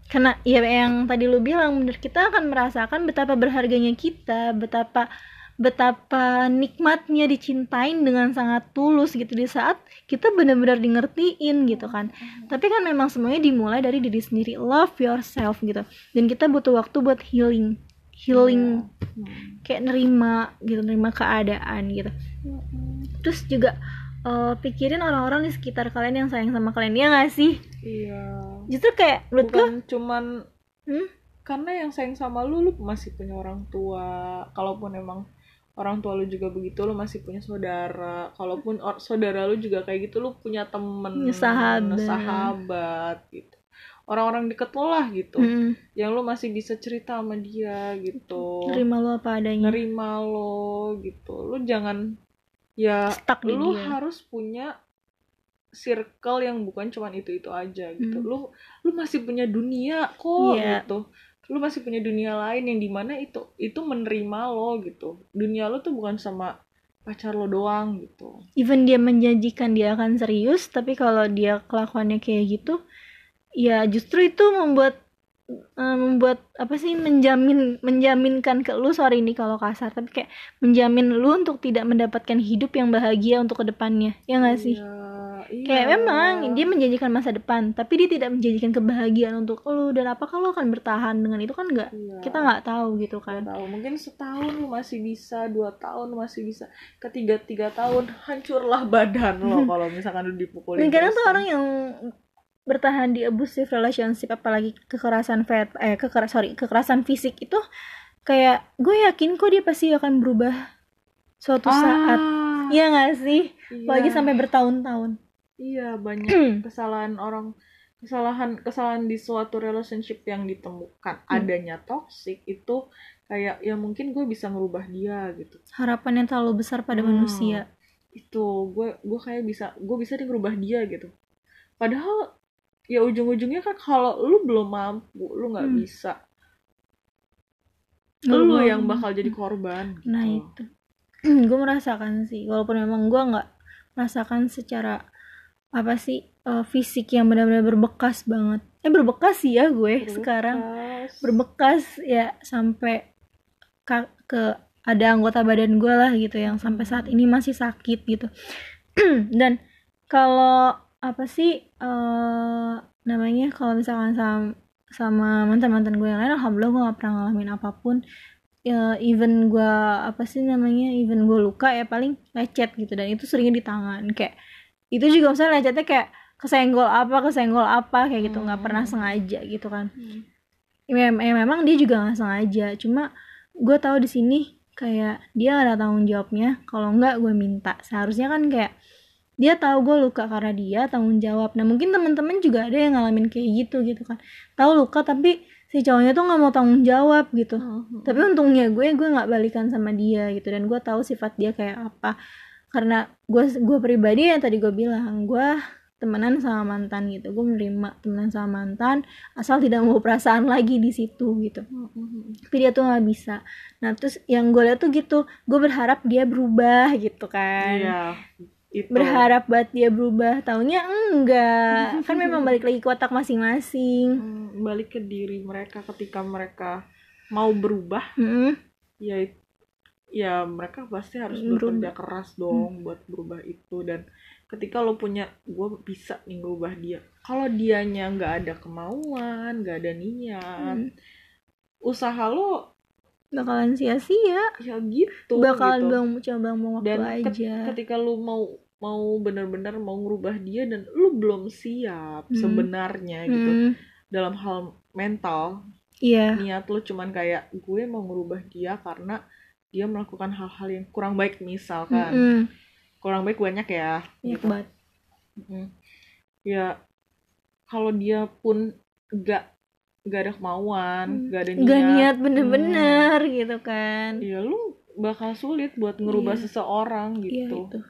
karena ya yang tadi lu bilang bener kita akan merasakan betapa berharganya kita betapa betapa nikmatnya dicintain dengan sangat tulus gitu di saat kita benar-benar di ngertiin gitu kan. Tapi kan memang semuanya dimulai dari diri sendiri love yourself gitu. Dan kita butuh waktu buat healing healing. Hmm. kayak nerima gitu nerima keadaan gitu. Terus juga eh, pikirin orang-orang di sekitar kalian yang sayang sama kalian ya nggak sih? Iya. justru kayak menurut gue Bukan cuman hmm, karena yang sayang sama lu lu masih punya orang tua. Kalaupun emang orang tua lu juga begitu lu masih punya saudara. Kalaupun or- saudara lu juga kayak gitu lu punya temen sahabat. sahabat gitu. Orang-orang deket lo lah gitu. Hmm, yang lu masih bisa cerita sama dia gitu. Nerima lo apa adanya. Nerima lo gitu. Lu jangan ya stuck di lu dia. harus punya circle yang bukan cuman itu itu aja gitu. Hmm. lu lu masih punya dunia kok Iya. gitu lu masih punya dunia lain yang di mana itu itu menerima lo gitu. Dunia lo tuh bukan sama pacar lo doang gitu. Even dia menjanjikan dia akan serius tapi kalau dia kelakuannya kayak gitu ya justru itu membuat eh, membuat apa sih menjamin menjaminkan ke lu sorry ini kalau kasar tapi kayak menjamin lu untuk tidak mendapatkan hidup yang bahagia untuk ke depannya. Ya nggak sih? Iya, iya. kayak memang dia menjanjikan masa depan tapi dia tidak menjanjikan kebahagiaan untuk lu. Dan apakah lu akan bertahan dengan itu kan nggak Iya. kita nggak tahu gitu kan. tahu. Mungkin setahun lu masih bisa dua tahun masih bisa. Ketiga tiga tahun hancurlah badan lo kalau misalkan lu dipukulin dan kadang tuh orang yang bertahan di abusive relationship apalagi kekerasan ver eh kekeras sorry kekerasan fisik itu kayak gue yakin kok dia pasti akan berubah suatu saat. Ah, Iya nggak sih? Iya. apalagi sampai bertahun-tahun iya banyak kesalahan orang kesalahan kesalahan di suatu relationship yang ditemukan Hmm. adanya toxic itu kayak ya mungkin gue bisa ngerubah dia gitu harapan yang terlalu besar pada Hmm. manusia itu gue gue kayak bisa gue bisa nih ngerubah dia gitu padahal ya ujung-ujungnya kan kalau lu belum mampu lu nggak Hmm. bisa Lu yang bakal jadi korban gitu. Nah itu, gue merasakan sih, walaupun memang gue nggak merasakan secara apa sih eh, fisik yang benar-benar berbekas banget. Eh berbekas sih ya gue Berbekas. sekarang berbekas ya sampai ka- ke ada anggota badan gue lah gitu yang sampai saat ini masih sakit gitu. Dan kalau apa sih eh namanya kalau misalkan sama sama mantan-mantan gue yang lain alhamdulillah gue gak pernah ngalamin apa pun ya even gue apa sih namanya even gue luka ya paling lecet gitu dan itu seringnya di tangan kayak itu juga misalnya lecetnya kayak kesenggol apa kesenggol apa kayak gitu. Nggak pernah sengaja gitu kan. Hmm. ya, ya memang dia juga nggak sengaja. Cuma gue tahu di sini kayak dia ada tanggung jawabnya. Kalau nggak gue minta. Seharusnya kan kayak dia tahu gue luka karena dia tanggung jawab. Nah mungkin teman-teman juga ada yang ngalamin kayak gitu gitu kan. Tahu luka tapi si cowoknya tuh nggak mau tanggung jawab gitu. Hmm. tapi untungnya gue gue nggak balikan sama dia gitu. Dan gue tahu sifat dia kayak apa karena gue gue pribadi yang tadi gue bilang gue temenan sama mantan gitu. Gue menerima temenan sama mantan asal tidak mau perasaan lagi di situ gitu. Hmm. tapi dia tuh nggak bisa. Nah terus yang gue lihat tuh gitu gue berharap dia berubah gitu kan. Iya itu. Berharap buat dia berubah. Taunya enggak. Kan memang balik lagi ke otak masing-masing. Hmm, balik ke diri mereka ketika mereka mau berubah. Mm-mm. ya ya mereka pasti harus Berubah. bekerja keras dong buat berubah itu dan ketika lo punya gue bisa nih ngerubah dia kalau dianya nggak ada kemauan nggak ada niat Hmm. usaha lo bakalan sia-sia ya gitu bakalan gitu. buang coba buang waktu dan aja ketika lu mau mau benar-benar mau ngerubah dia dan lu belum siap Hmm. sebenarnya gitu Hmm, dalam hal mental iya niat lu cuman kayak gue mau ngerubah dia karena dia melakukan hal-hal yang kurang baik misalkan. Mm-mm. kurang baik banyak ya Banyak banget. Mm. ya kalau dia pun gak gak ada kemauan gak ada niat. Gak niat bener-bener gitu kan. Ya lu bakal sulit buat ngerubah Iya. seseorang Iya gitu. itu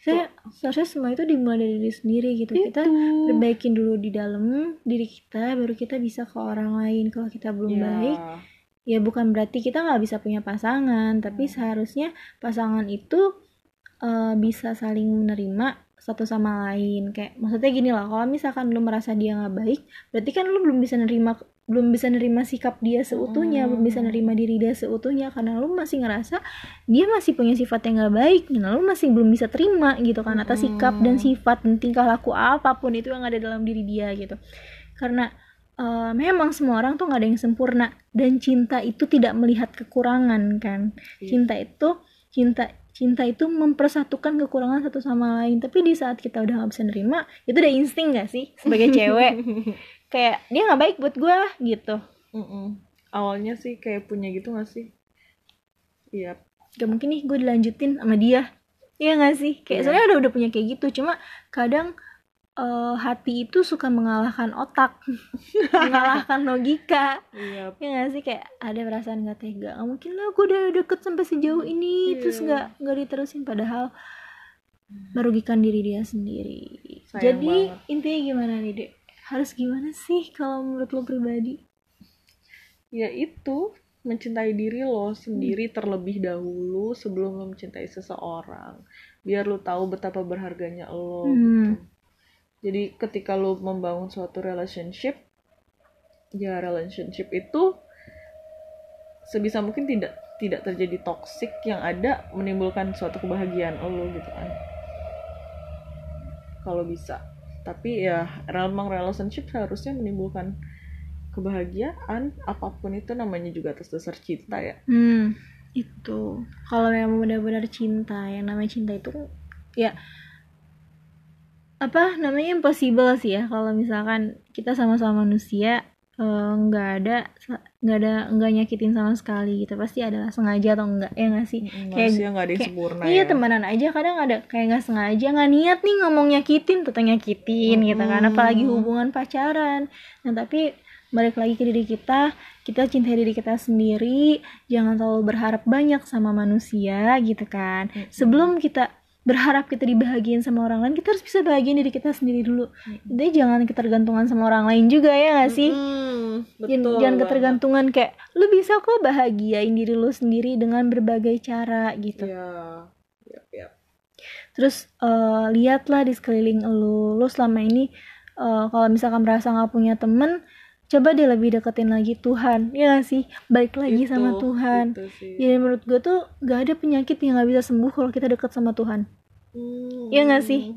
saya seharusnya semua itu dimulai dari diri sendiri gitu. Kita Itu. perbaikin dulu di dalam diri kita baru kita bisa ke orang lain. Kalau kita belum Ya. baik ya bukan berarti kita nggak bisa punya pasangan tapi Hmm. seharusnya pasangan itu eh, bisa saling menerima satu sama lain kayak maksudnya gini lah kalau misalkan lu merasa dia nggak baik berarti kan lu belum bisa nerima belum bisa nerima sikap dia seutuhnya belum bisa Hmm. nerima diri dia seutuhnya karena lu masih ngerasa dia masih punya sifat yang nggak baik dan lu masih belum bisa terima gitu kan atas sikap dan Hmm. sifat dan tingkah laku apa pun itu yang ada dalam diri dia gitu karena eh, memang semua orang tuh nggak ada yang sempurna dan cinta itu tidak melihat kekurangan kan Iya. cinta itu cinta cinta itu mempersatukan kekurangan satu sama lain tapi di saat kita udah nggak bisa nerima itu udah insting gak sih sebagai cewek kayak dia nggak baik buat gue gitu Mm-mm. Awalnya sih kayak punya gitu gak sih? Iya. gak mungkin nih gue dilanjutin sama dia Iya gak sih kayak Iya. soalnya udah udah punya kayak gitu cuma kadang eh, hati itu suka mengalahkan otak mengalahkan logika Iya. ya gak sih kayak ada perasaan gak tega gak mungkin lah gue udah deket sampai sejauh ini Iya. terus gak nggak diterusin padahal merugikan diri dia sendiri Sayang jadi banget. intinya gimana nih dek harus gimana sih kalau menurut lo pribadi Ya itu mencintai diri lo sendiri terlebih dahulu sebelum lo mencintai seseorang. Biar lo tahu betapa berharganya lo. Hmm. gitu. Jadi ketika lo membangun suatu relationship, ya relationship itu sebisa mungkin tidak tidak terjadi toxic yang ada menimbulkan suatu kebahagiaan lo gitu kan. kalau bisa. Tapi ya memang relationship seharusnya menimbulkan kebahagiaan apa pun itu namanya juga atas dasar cinta ya. Hmm itu. Kalau memang benar-benar cinta yang namanya cinta itu ya apa namanya impossible sih ya. Kalau misalkan kita sama-sama manusia eh, nggak uh, ada nggak ada nggak nyakitin sama sekali gitu. Pasti adalah sengaja atau enggak ya nggak sih? Mm, kayak nggak ada yang kayak, sempurna iya ya. temenan aja kadang ada kayak nggak sengaja nggak niat nih ngomong nyakitin tetap nyakitin hmm. gitu kan. Apalagi hubungan pacaran. Nah tapi balik lagi ke diri kita kita cintai diri kita sendiri jangan terlalu berharap banyak sama manusia gitu kan. Sebelum kita berharap kita dibahagiain sama orang lain kita harus bisa bahagiain diri kita sendiri dulu mm-hmm. jadi jangan ketergantungan sama orang lain juga ya gak sih mm-hmm. Betul jangan, jangan ketergantungan kayak lu bisa kok bahagiain diri lu sendiri dengan berbagai cara gitu yeah. yeah, yeah. terus uh, lihatlah di sekeliling lu lu selama ini uh, kalau misalkan merasa nggak punya temen coba deh lebih deketin lagi Tuhan ya gak sih? Baik lagi itu, sama Tuhan. jadi menurut gue tuh gak ada penyakit yang gak bisa sembuh kalau kita deket sama Tuhan. Hmm. ya gak sih?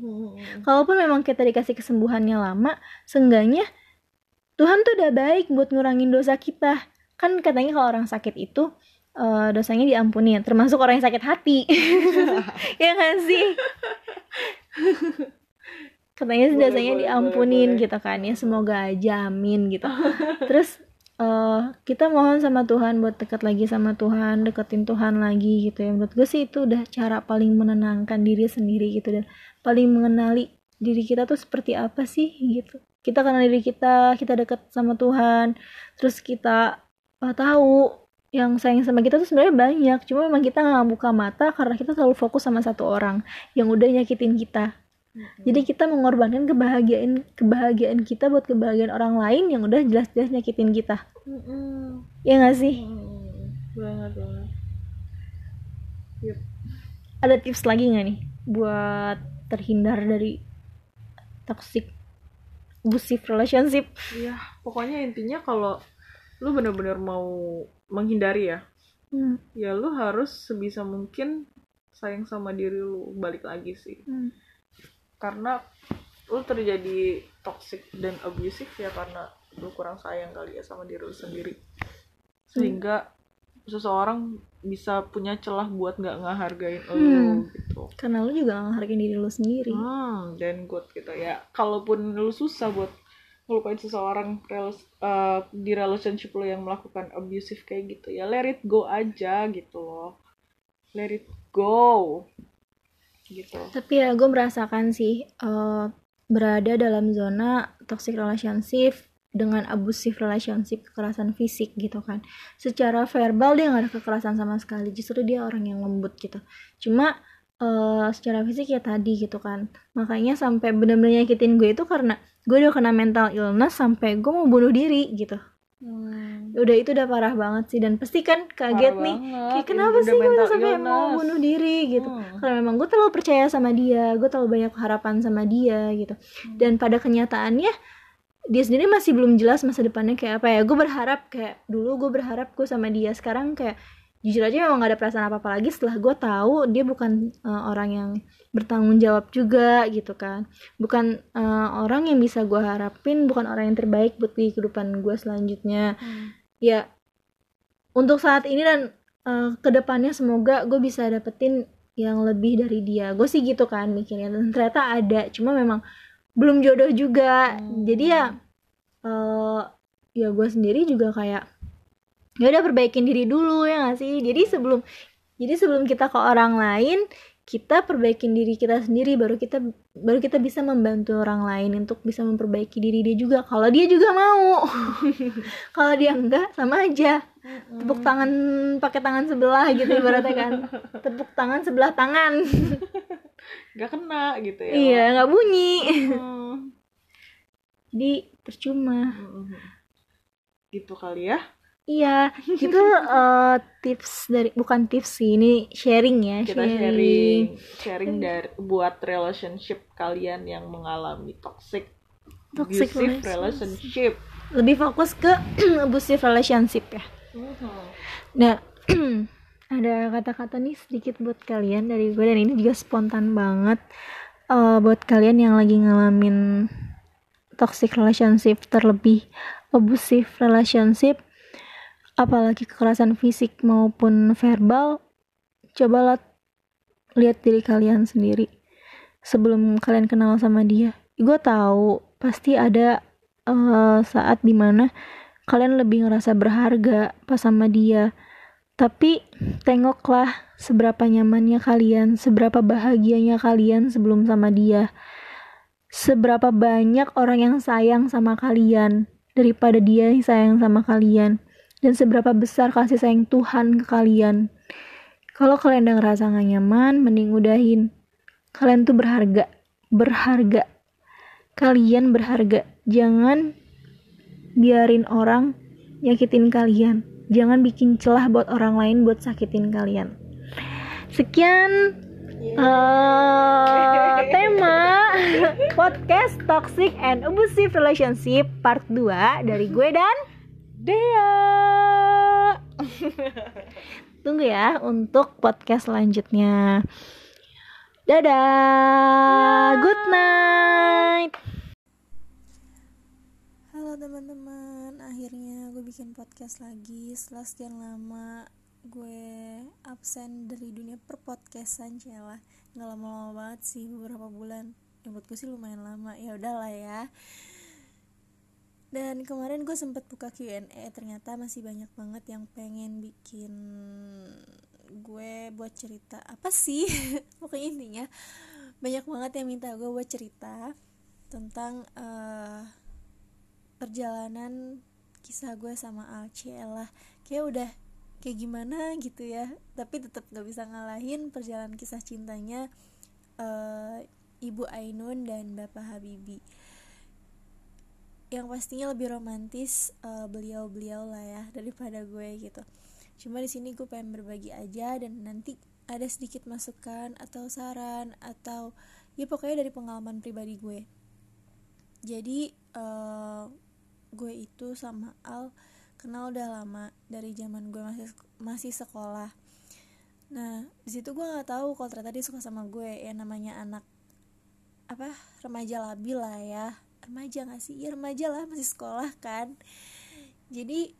Kalaupun memang kita dikasih kesembuhannya lama seenggaknya Tuhan tuh udah baik buat ngurangin dosa kita. Kan katanya kalau orang sakit itu uh, dosanya diampuni termasuk orang yang sakit hati. Ya gak sih katanya sih biasanya diampunin boleh, gitu kan ya semoga aja amin gitu. Terus uh, kita mohon sama Tuhan buat dekat lagi sama Tuhan deketin Tuhan lagi gitu ya. Menurut gue sih itu udah cara paling menenangkan diri sendiri gitu dan paling mengenali diri kita tuh seperti apa sih gitu. Kita kenal diri kita kita dekat sama Tuhan terus kita uh, tahu yang sayang sama kita tuh sebenarnya banyak. Cuma memang kita nggak buka mata karena kita terlalu fokus sama satu orang yang udah nyakitin kita jadi kita mengorbankan kebahagiaan kebahagiaan kita buat kebahagiaan orang lain yang udah jelas-jelas nyakitin kita. Mm-hmm. Ya nggak sih? Mm-hmm. Banget banget. Yep. Ada tips lagi nggak nih buat terhindar dari toxic abusive relationship? Iya, pokoknya intinya kalau lu bener-bener mau menghindari ya, hmm. ya lu harus sebisa mungkin sayang sama diri lu balik lagi sih. Hmm karena lu terjadi toxic dan abusive ya karena lu kurang sayang kali ya sama diri lu sendiri. Sehingga hmm. seseorang bisa punya celah buat nggak ngehargain hmm. lu gitu. Karena lu juga gak ngehargain diri lu sendiri. Hmm, dan good gitu ya. Kalaupun lu susah buat ngelupain seseorang uh, di relationship lo yang melakukan abusive kayak gitu ya let it go aja gitu loh. Let it go gitu. Tapi ya gue merasakan sih uh, berada dalam zona toxic relationship dengan abusive relationship kekerasan fisik gitu kan. Secara verbal dia nggak ada kekerasan sama sekali justru dia orang yang lembut gitu. Cuma uh, secara fisik ya tadi gitu kan. Makanya sampai benar-benar nyakitin gue itu karena gue udah kena mental illness sampai gue mau bunuh diri gitu Hmm. Udah itu udah parah banget sih dan pasti kan kaget parah nih. Banget. Kayak kenapa sih gue sampai illness. mau bunuh diri gitu. Hmm. Karena memang gue terlalu percaya sama dia, gue terlalu banyak harapan sama dia gitu. Hmm. Dan pada kenyataannya dia sendiri masih belum jelas masa depannya kayak apa ya. Gue berharap kayak dulu gue berharap gue sama dia sekarang kayak jujur aja memang gak ada perasaan apa apa lagi setelah gue tahu dia bukan uh, orang yang bertanggung jawab juga gitu kan bukan uh, orang yang bisa gue harapin bukan orang yang terbaik buat di kehidupan gue selanjutnya hmm. ya untuk saat ini dan uh, ke depannya semoga gue bisa dapetin yang lebih dari dia gue sih gitu kan mikirnya dan ternyata ada cuma memang belum jodoh juga hmm. jadi ya uh, ya gue sendiri juga kayak ya udah perbaikin diri dulu ya gak sih? Jadi sebelum jadi sebelum kita ke orang lain kita perbaikin diri kita sendiri baru kita baru kita bisa membantu orang lain untuk bisa memperbaiki diri dia juga. Kalau dia juga mau. Kalau dia enggak sama aja. Tepuk tangan pakai tangan sebelah gitu ibaratnya kan. Tepuk tangan sebelah tangan. Nggak kena gitu ya? Iya nggak bunyi. Jadi percuma. Gitu kali ya Iya, itu uh, tips dari bukan tips sih, ini sharing ya. Kita sharing, sharing dari buat relationship kalian yang mengalami toxic, toxic abusive relationship. Lebih fokus ke abusive relationship ya. Uh-huh. Nah, ada kata-kata nih sedikit buat kalian dari gue dan ini juga spontan banget. uh, buat kalian yang lagi ngalamin toxic relationship terlebih abusive relationship apalagi kekerasan fisik maupun verbal cobalah lihat diri kalian sendiri sebelum kalian kenal sama dia gue tahu pasti ada uh, saat di mana kalian lebih ngerasa berharga pas sama dia tapi tengoklah seberapa nyamannya kalian, seberapa bahagianya kalian sebelum sama dia. Seberapa banyak orang yang sayang sama kalian daripada dia yang sayang sama kalian. Dan seberapa besar kasih sayang Tuhan ke kalian. Kalau kalian udah ngerasa gak nyaman, mending udahin. Kalian tuh berharga. Berharga. Kalian berharga. Jangan biarin orang nyakitin kalian jangan bikin celah buat orang lain buat sakitin kalian sekian uh, tema podcast toxic and abusive relationship part 2 dari gue dan Dea. Tunggu ya untuk podcast selanjutnya. Dadah. Good night. Halo teman-teman, akhirnya gue bikin podcast lagi. Setelah sekian lama gue absen dari dunia perpodcastan celah nggak lama-lama banget sih beberapa bulan. Ya buat gue sih lumayan lama. Ya udahlah ya dan kemarin gue sempet buka Q&A ternyata masih banyak banget yang pengen bikin gue buat cerita. Apa sih? Pokoknya intinya banyak banget yang minta gue buat cerita tentang uh, perjalanan kisah gue sama Alciela kayak udah kayak gimana gitu ya tapi tetap gak bisa ngalahin perjalanan kisah cintanya uh, Ibu Ainun dan Bapak Habibi yang pastinya lebih romantis uh, beliau-beliau lah ya daripada gue gitu. Cuma di sini gue pengen berbagi aja dan nanti ada sedikit masukan atau saran atau ya pokoknya dari pengalaman pribadi gue. Jadi uh, gue itu sama Al kenal udah lama dari zaman gue masih masih sekolah. Nah di situ gue nggak tahu kalau ternyata dia suka sama gue ya namanya anak apa remaja labil lah ya remaja gak sih? Ya remaja lah masih sekolah kan. Jadi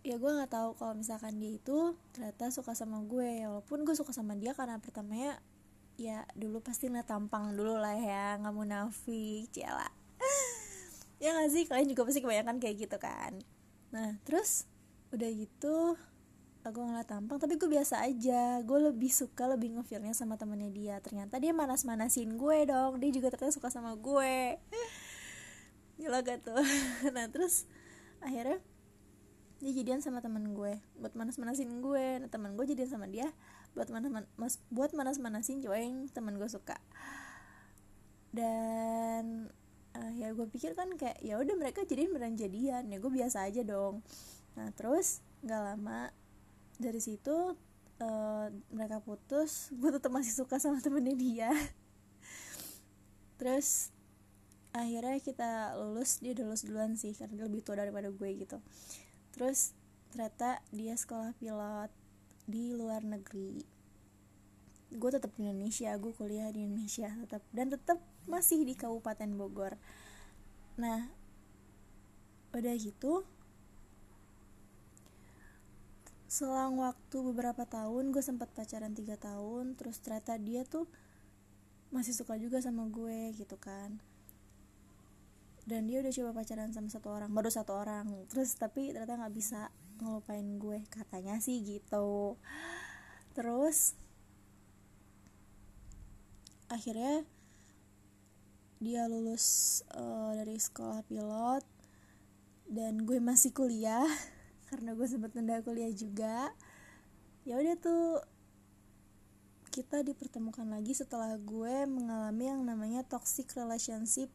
ya gue nggak tahu kalau misalkan dia itu ternyata suka sama gue. Walaupun gue suka sama dia karena pertamanya ya dulu pasti ngeliat tampang dulu lah ya nggak munafik cila ya gak sih? Kalian juga pasti kebanyakan kayak gitu kan. Nah terus udah gitu aku ngeliat tampang tapi gue biasa aja. Gue lebih suka lebih ngefeelnya sama temennya dia. Ternyata dia manas manasin gue dong. Dia juga ternyata suka sama gue gila tuh? Nah terus akhirnya dia jadian sama temen gue buat manas manasin gue. Nah temen gue jadian sama dia buat manas mas buat manas manasin cowok yang temen gue suka. Dan uh, ya gue pikir kan kayak ya udah mereka jadi beneran jadian ya gue biasa aja dong. Nah terus nggak lama dari situ uh, mereka putus gue tetap masih suka sama temennya dia. Terus akhirnya kita lulus dia udah lulus duluan sih karena dia lebih tua daripada gue gitu. Terus ternyata dia sekolah pilot di luar negeri. Gue tetap di Indonesia gue kuliah di Indonesia tetap dan tetap masih di Kabupaten Bogor. Nah udah gitu selang waktu beberapa tahun gue sempat pacaran tiga tahun terus ternyata dia tuh masih suka juga sama gue gitu kan dan dia udah coba pacaran sama satu orang baru satu orang. Terus tapi ternyata nggak bisa ngelupain gue katanya sih gitu. Terus akhirnya dia lulus uh, dari sekolah pilot dan gue masih kuliah karena gue sempat nunda kuliah juga. Ya udah tuh kita dipertemukan lagi setelah gue mengalami yang namanya toxic relationship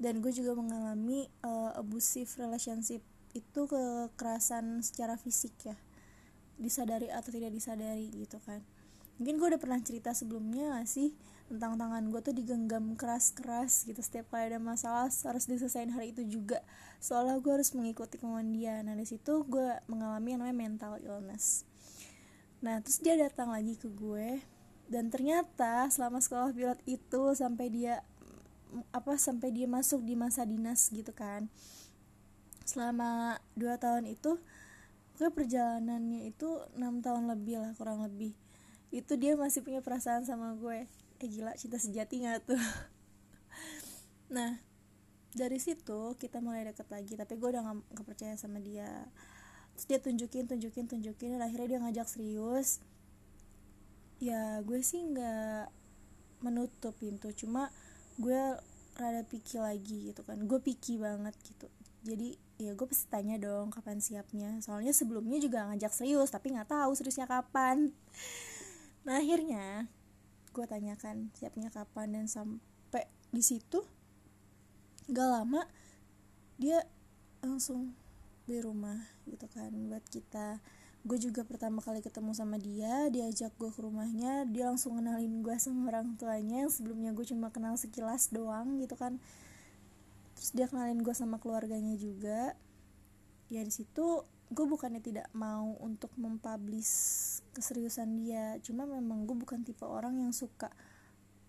dan gue juga mengalami uh, abusive relationship itu kekerasan secara fisik ya. Disadari atau tidak disadari gitu kan. Mungkin gue udah pernah cerita sebelumnya gak sih? Tentang tangan gue tuh digenggam keras-keras gitu. Setiap kali ada masalah harus diselesain hari itu juga. Soalnya gue harus mengikuti kemauan dia. Nah di situ gue mengalami yang namanya mental illness. Nah terus dia datang lagi ke gue. Dan ternyata selama sekolah pilot itu sampai dia apa sampai dia masuk di masa dinas gitu kan. Selama dua tahun itu gue perjalanannya itu enam tahun lebih lah kurang lebih. Itu dia masih punya perasaan sama gue. Eh gila cinta sejati gak tuh? Nah dari situ kita mulai deket lagi tapi gue udah gak, gak percaya sama dia. Terus dia tunjukin tunjukin tunjukin dan akhirnya dia ngajak serius. Ya gue sih nggak menutup pintu cuma gue rada picky lagi gitu kan. Gue picky banget gitu. Jadi ya gue pasti tanya dong kapan siapnya. Soalnya sebelumnya juga ngajak serius tapi nggak tahu seriusnya kapan. Nah akhirnya gue tanyakan siapnya kapan dan sampai di situ gak lama dia langsung di rumah gitu kan buat kita gue juga pertama kali ketemu sama dia diajak gue ke rumahnya dia langsung kenalin gue sama orang tuanya yang sebelumnya gue cuma kenal sekilas doang gitu kan. Terus dia kenalin gue sama keluarganya juga. Ya di situ gue bukannya tidak mau untuk mempublish keseriusan dia cuma memang gue bukan tipe orang yang suka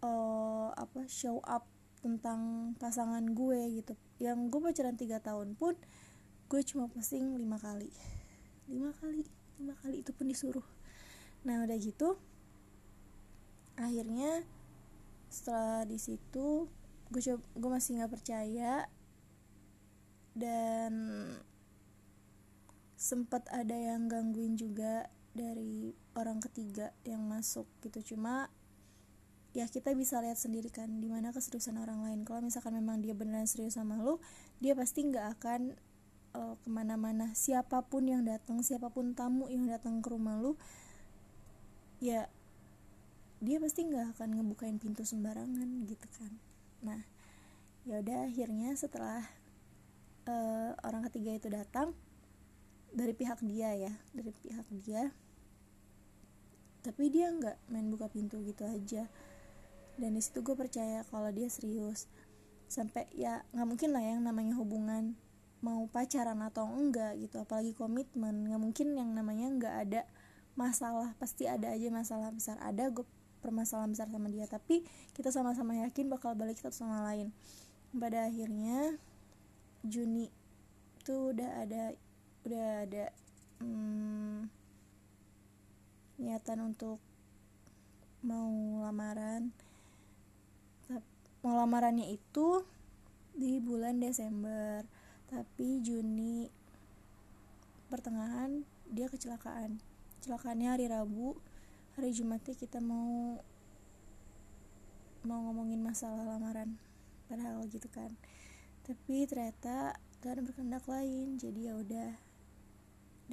uh, apa show up tentang pasangan gue gitu. Yang gue pacaran tiga tahun pun gue cuma posting lima kali. Lima kali lima kali itu pun disuruh. Nah udah gitu akhirnya setelah di situ gue coba gue masih nggak percaya dan sempat ada yang gangguin juga dari orang ketiga yang masuk gitu. Cuma ya kita bisa lihat sendiri kan di mana keseriusan orang lain. Kalau misalkan memang dia beneran serius sama lo dia pasti nggak akan uh, ke mana-mana. Siapa pun yang datang siapa pun tamu yang datang ke rumah lu ya dia pasti nggak akan ngebukain pintu sembarangan gitu kan. Nah ya udah akhirnya setelah uh, orang ketiga itu datang dari pihak dia ya dari pihak dia tapi dia nggak main buka pintu gitu aja. Dan di situ gue percaya kalau dia serius. Sampai ya nggak mungkin lah yang namanya hubungan mau pacaran atau enggak gitu. Apalagi komitmen. Nggak mungkin yang namanya nggak ada masalah. Pasti ada aja masalah besar. Ada gue permasalahan besar sama dia. Tapi kita sama-sama yakin bakal balik satu sama lain. Pada akhirnya Juni tuh udah ada udah ada hmm, niatan untuk mau lamaran. Mau lamarannya itu di bulan Desember tapi Juni pertengahan dia kecelakaan. Kecelakaannya hari Rabu. Hari Jumatnya kita mau mau ngomongin masalah lamaran. Padahal gitu kan. Tapi ternyata Tuhan berkehendak lain. Jadi ya udah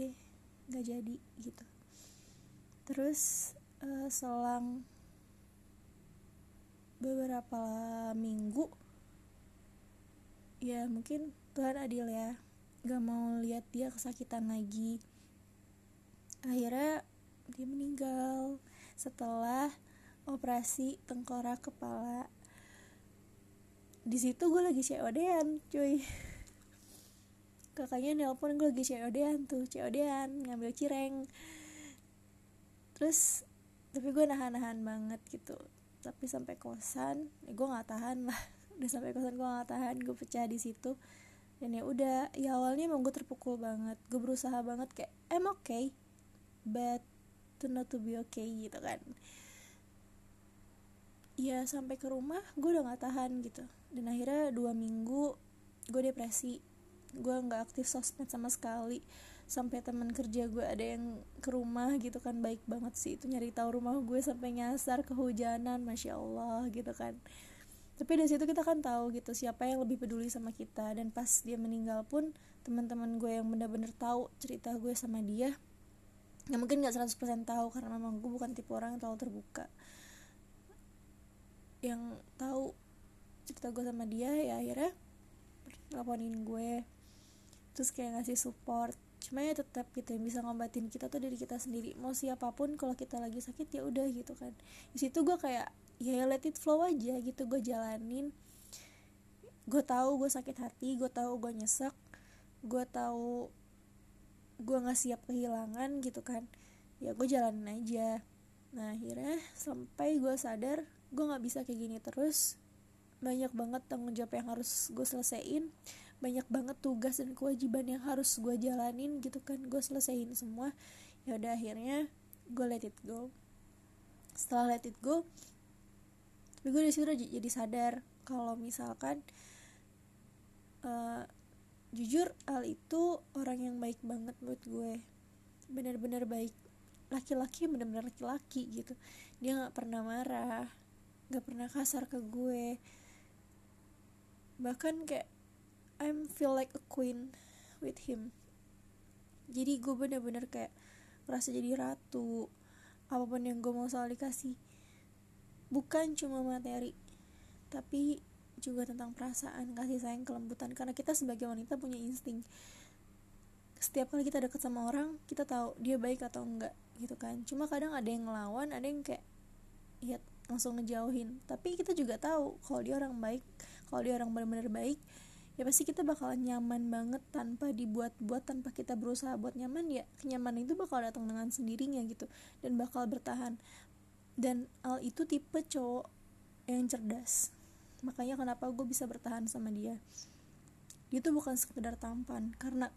deh nggak jadi gitu. Terus uh, selang beberapa minggu ya mungkin Tuhan adil ya. Gak mau lihat dia kesakitan lagi. Akhirnya dia meninggal setelah operasi tengkorak kepala. Di situ gue lagi COD-an cuy. Kakaknya nelpon gue lagi COD-an tuh COD-an ngambil cireng. Terus tapi gue nahan-nahan banget gitu. Tapi sampai kosan ya gue nggak tahan lah. Udah sampai kosan gue nggak tahan gue pecah di situ dan ya udah ya awalnya emang gue terpukul banget. Gue berusaha banget kayak I'm okay but to not to be okay gitu kan. Ya sampai ke rumah gue udah nggak tahan gitu. Dan akhirnya dua minggu gue depresi. Gue nggak aktif sosmed sama sekali. Sampai teman kerja gue ada yang ke rumah gitu kan baik banget sih. Itu nyari tahu rumah gue sampai nyasar kehujanan masya allah gitu kan tapi dari situ kita kan tahu gitu siapa yang lebih peduli sama kita. Dan pas dia meninggal pun teman-teman gue yang benar-benar tahu cerita gue sama dia ya mungkin nggak 100% tahu karena memang gue bukan tipe orang yang terlalu terbuka. Yang tahu cerita gue sama dia ya akhirnya laporin gue. Terus kayak ngasih support. Cuma ya tetap gitu yang bisa ngobatin kita tuh dari kita sendiri. Mau siapa pun kalau kita lagi sakit ya udah gitu kan. Di situ gue kayak ya let it flow aja gitu. Gue jalanin. Gue tahu gue sakit hati gue tahu gue nyesek gue tahu gue nggak siap kehilangan gitu kan. Ya gue jalanin aja. Nah akhirnya sampai gue sadar gue nggak bisa kayak gini terus. Banyak banget tanggung jawab yang harus gue selesaiin. Banyak banget tugas dan kewajiban yang harus gue jalanin gitu kan. Gue selesaiin semua. Ya udah akhirnya gue let it go. Setelah let it go tapi gue dari situ jadi sadar kalau misalkan uh, jujur Al itu orang yang baik banget menurut gue. Benar-benar baik. Laki-laki benar-benar laki-laki gitu. Dia nggak pernah marah nggak pernah kasar ke gue. Bahkan kayak I'm feel like a queen with him. Jadi gue bener-bener kayak ngerasa jadi ratu. Apa pun yang gue mau selalu dikasih bukan cuma materi tapi juga tentang perasaan kasih sayang kelembutan. Karena kita sebagai wanita punya insting. Setiap kali kita deket sama orang kita tahu dia baik atau enggak gitu kan. Cuma kadang ada yang ngelawan ada yang kayak ya langsung ngejauhin. Tapi kita juga tahu kalau dia orang baik kalau dia orang benar-benar baik ya pasti kita bakal nyaman banget tanpa dibuat-buat tanpa kita berusaha buat nyaman ya kenyamanan itu bakal datang dengan sendirinya gitu. Dan bakal bertahan dan Al itu tipe cowok yang cerdas. Makanya kenapa gue bisa bertahan sama dia. Dia tuh bukan sekedar tampan. Karena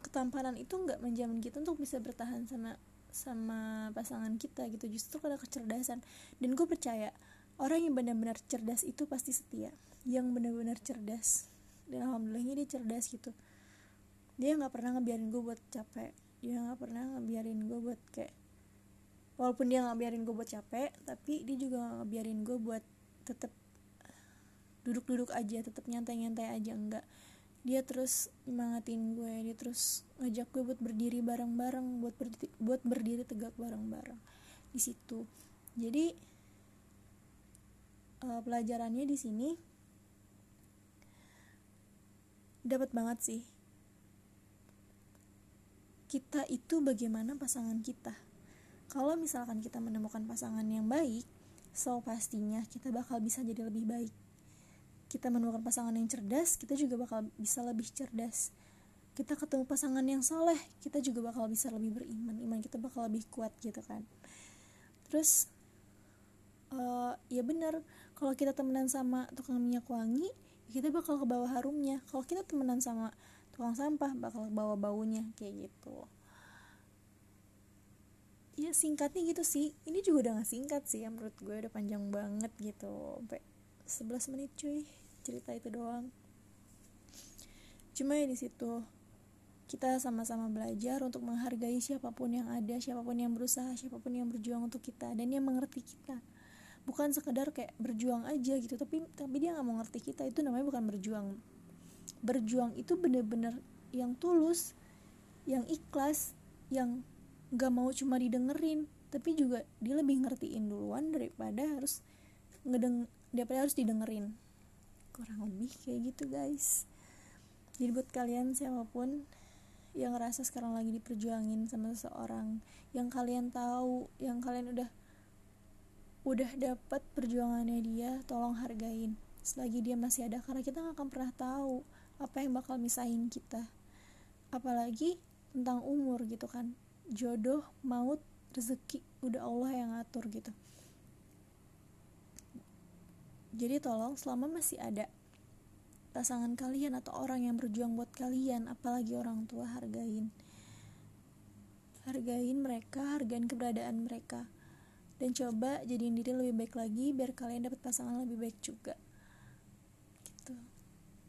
ketampanan itu nggak menjamin kita untuk bisa bertahan sama sama pasangan kita gitu. Justru karena kecerdasan. Dan gue percaya orang yang benar-benar cerdas itu pasti setia. Yang benar-benar cerdas. Dan alhamdulillahnya dia cerdas gitu. Dia nggak pernah ngebiarin gue buat capek. Dia nggak pernah ngebiarin gue buat kayak walaupun dia nggak biarin gue buat capek tapi dia juga nggak ngebiarin gue buat tetap duduk-duduk aja tetap nyantai-nyantai aja enggak dia terus nyemangatin gue dia terus ngajak gue buat berdiri bareng-bareng buat berdiri, buat berdiri tegak bareng-bareng. Di situ. Jadi uh, pelajarannya di sini dapat banget sih. Kita itu bagaimana pasangan kita kalau misalkan kita menemukan pasangan yang baik so pastinya kita bakal bisa jadi lebih baik. Kita menemukan pasangan yang cerdas kita juga bakal bisa lebih cerdas. Kita ketemu pasangan yang soleh kita juga bakal bisa lebih beriman. Iman kita bakal lebih kuat gitu kan. Terus uh, ya bener kalau kita temenan sama tukang minyak wangi kita bakal ke bawah harumnya. Kalau kita temenan sama tukang sampah bakal ke bawah baunya kayak gitu ya singkatnya gitu sih. Ini juga udah gak singkat sih ya menurut gue udah panjang banget gitu. Sampai 11 menit cuy. Cerita itu doang. Cuma ya di situ kita sama-sama belajar untuk menghargai siapa pun yang ada siapa pun yang berusaha siapa pun yang berjuang untuk kita dan yang mengerti kita. Bukan sekedar kayak berjuang aja gitu tapi tapi dia nggak mau ngerti kita. Itu namanya bukan berjuang. Berjuang itu bener-bener yang tulus yang ikhlas yang nggak mau cuma didengerin tapi juga dia lebih ngertiin duluan daripada harus ngedeng daripada harus didengerin. Kurang lebih kayak gitu guys. Jadi buat kalian siapa pun yang ngerasa sekarang lagi diperjuangin sama seseorang yang kalian tahu yang kalian udah udah dapat perjuangannya dia tolong hargain. Selagi dia masih ada karena kita nggak akan pernah tahu apa yang bakal misahin kita. Apalagi tentang umur gitu kan jodoh maut rezeki. Udah Allah yang ngatur gitu. Jadi tolong selama masih ada pasangan kalian atau orang yang berjuang buat kalian apalagi orang tua hargain. Hargain mereka hargain keberadaan mereka. Dan coba jadiin diri lebih baik lagi biar kalian dapat pasangan lebih baik juga. Gitu.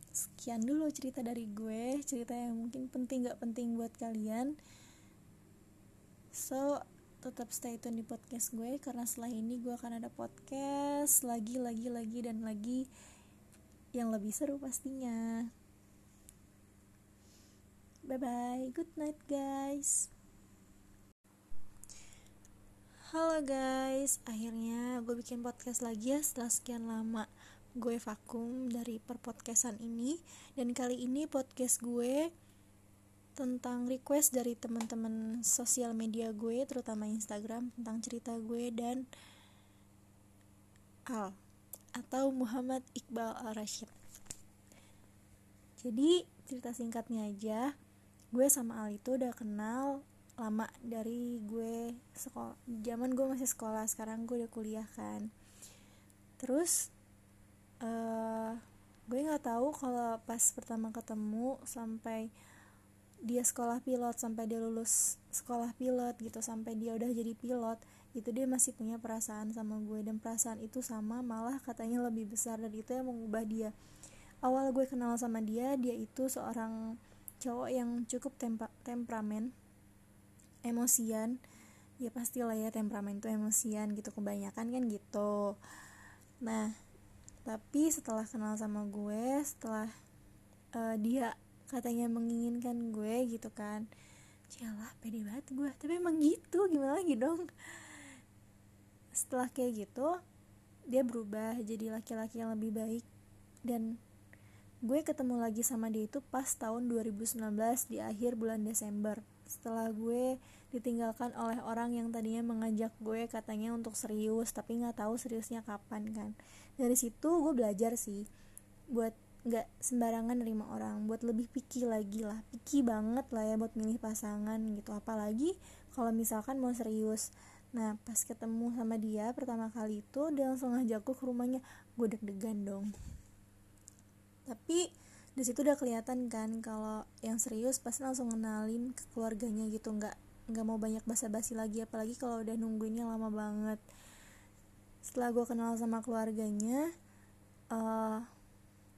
Sekian dulu cerita dari gue cerita yang mungkin penting gak penting buat kalian so tetap stay tune di podcast gue karena setelah ini gue akan ada podcast lagi lagi lagi dan lagi yang lebih seru pastinya. Bye bye good night guys. Halo guys, akhirnya gue bikin podcast lagi ya setelah sekian lama gue vakum dari perpodcastan ini. Dan kali ini podcast gue tentang request dari teman-teman sosial media gue terutama Instagram tentang cerita gue dan Al atau Muhammad Iqbal Al Rashid. Jadi cerita singkatnya aja, gue sama Al itu udah kenal lama dari gue sekolah zaman gue masih sekolah sekarang gue udah kuliah kan terus uh, gue nggak tahu kalau pas pertama ketemu sampai dia sekolah pilot sampai dia lulus sekolah pilot gitu sampai dia udah jadi pilot itu dia masih punya perasaan sama gue. Dan perasaan itu sama malah katanya lebih besar. Dan itu yang mengubah dia. Awal gue kenal sama dia dia itu seorang cowok yang cukup tempa temperamen emosian. Ya pastilah ya temperamen itu emosian gitu kebanyakan kan gitu. Nah tapi setelah kenal sama gue setelah uh, dia katanya menginginkan gue gitu kan. Cialah pede banget gue. Tapi emang gitu gimana lagi dong? Setelah kayak gitu Dia berubah jadi laki-laki yang lebih baik. Dan gue ketemu lagi sama dia itu pas tahun 2019 di akhir bulan Desember. Setelah gue ditinggalkan oleh orang yang tadinya mengajak gue katanya untuk serius tapi nggak tahu seriusnya kapan kan. Dari situ gue belajar sih buat nggak sembarangan nerima orang buat lebih picky lagi lah picky banget lah ya buat milih pasangan gitu. Apalagi kalau misalkan mau serius. Nah pas ketemu sama dia pertama kali itu dia langsung ngajak ke rumahnya gue deg-degan dong. Tapi di situ udah kelihatan kan kalau yang serius pasti langsung ngenalin ke keluarganya gitu nggak nggak mau banyak basa-basi lagi apalagi kalau udah nungguinnya lama banget. Setelah gue kenal sama keluarganya uh,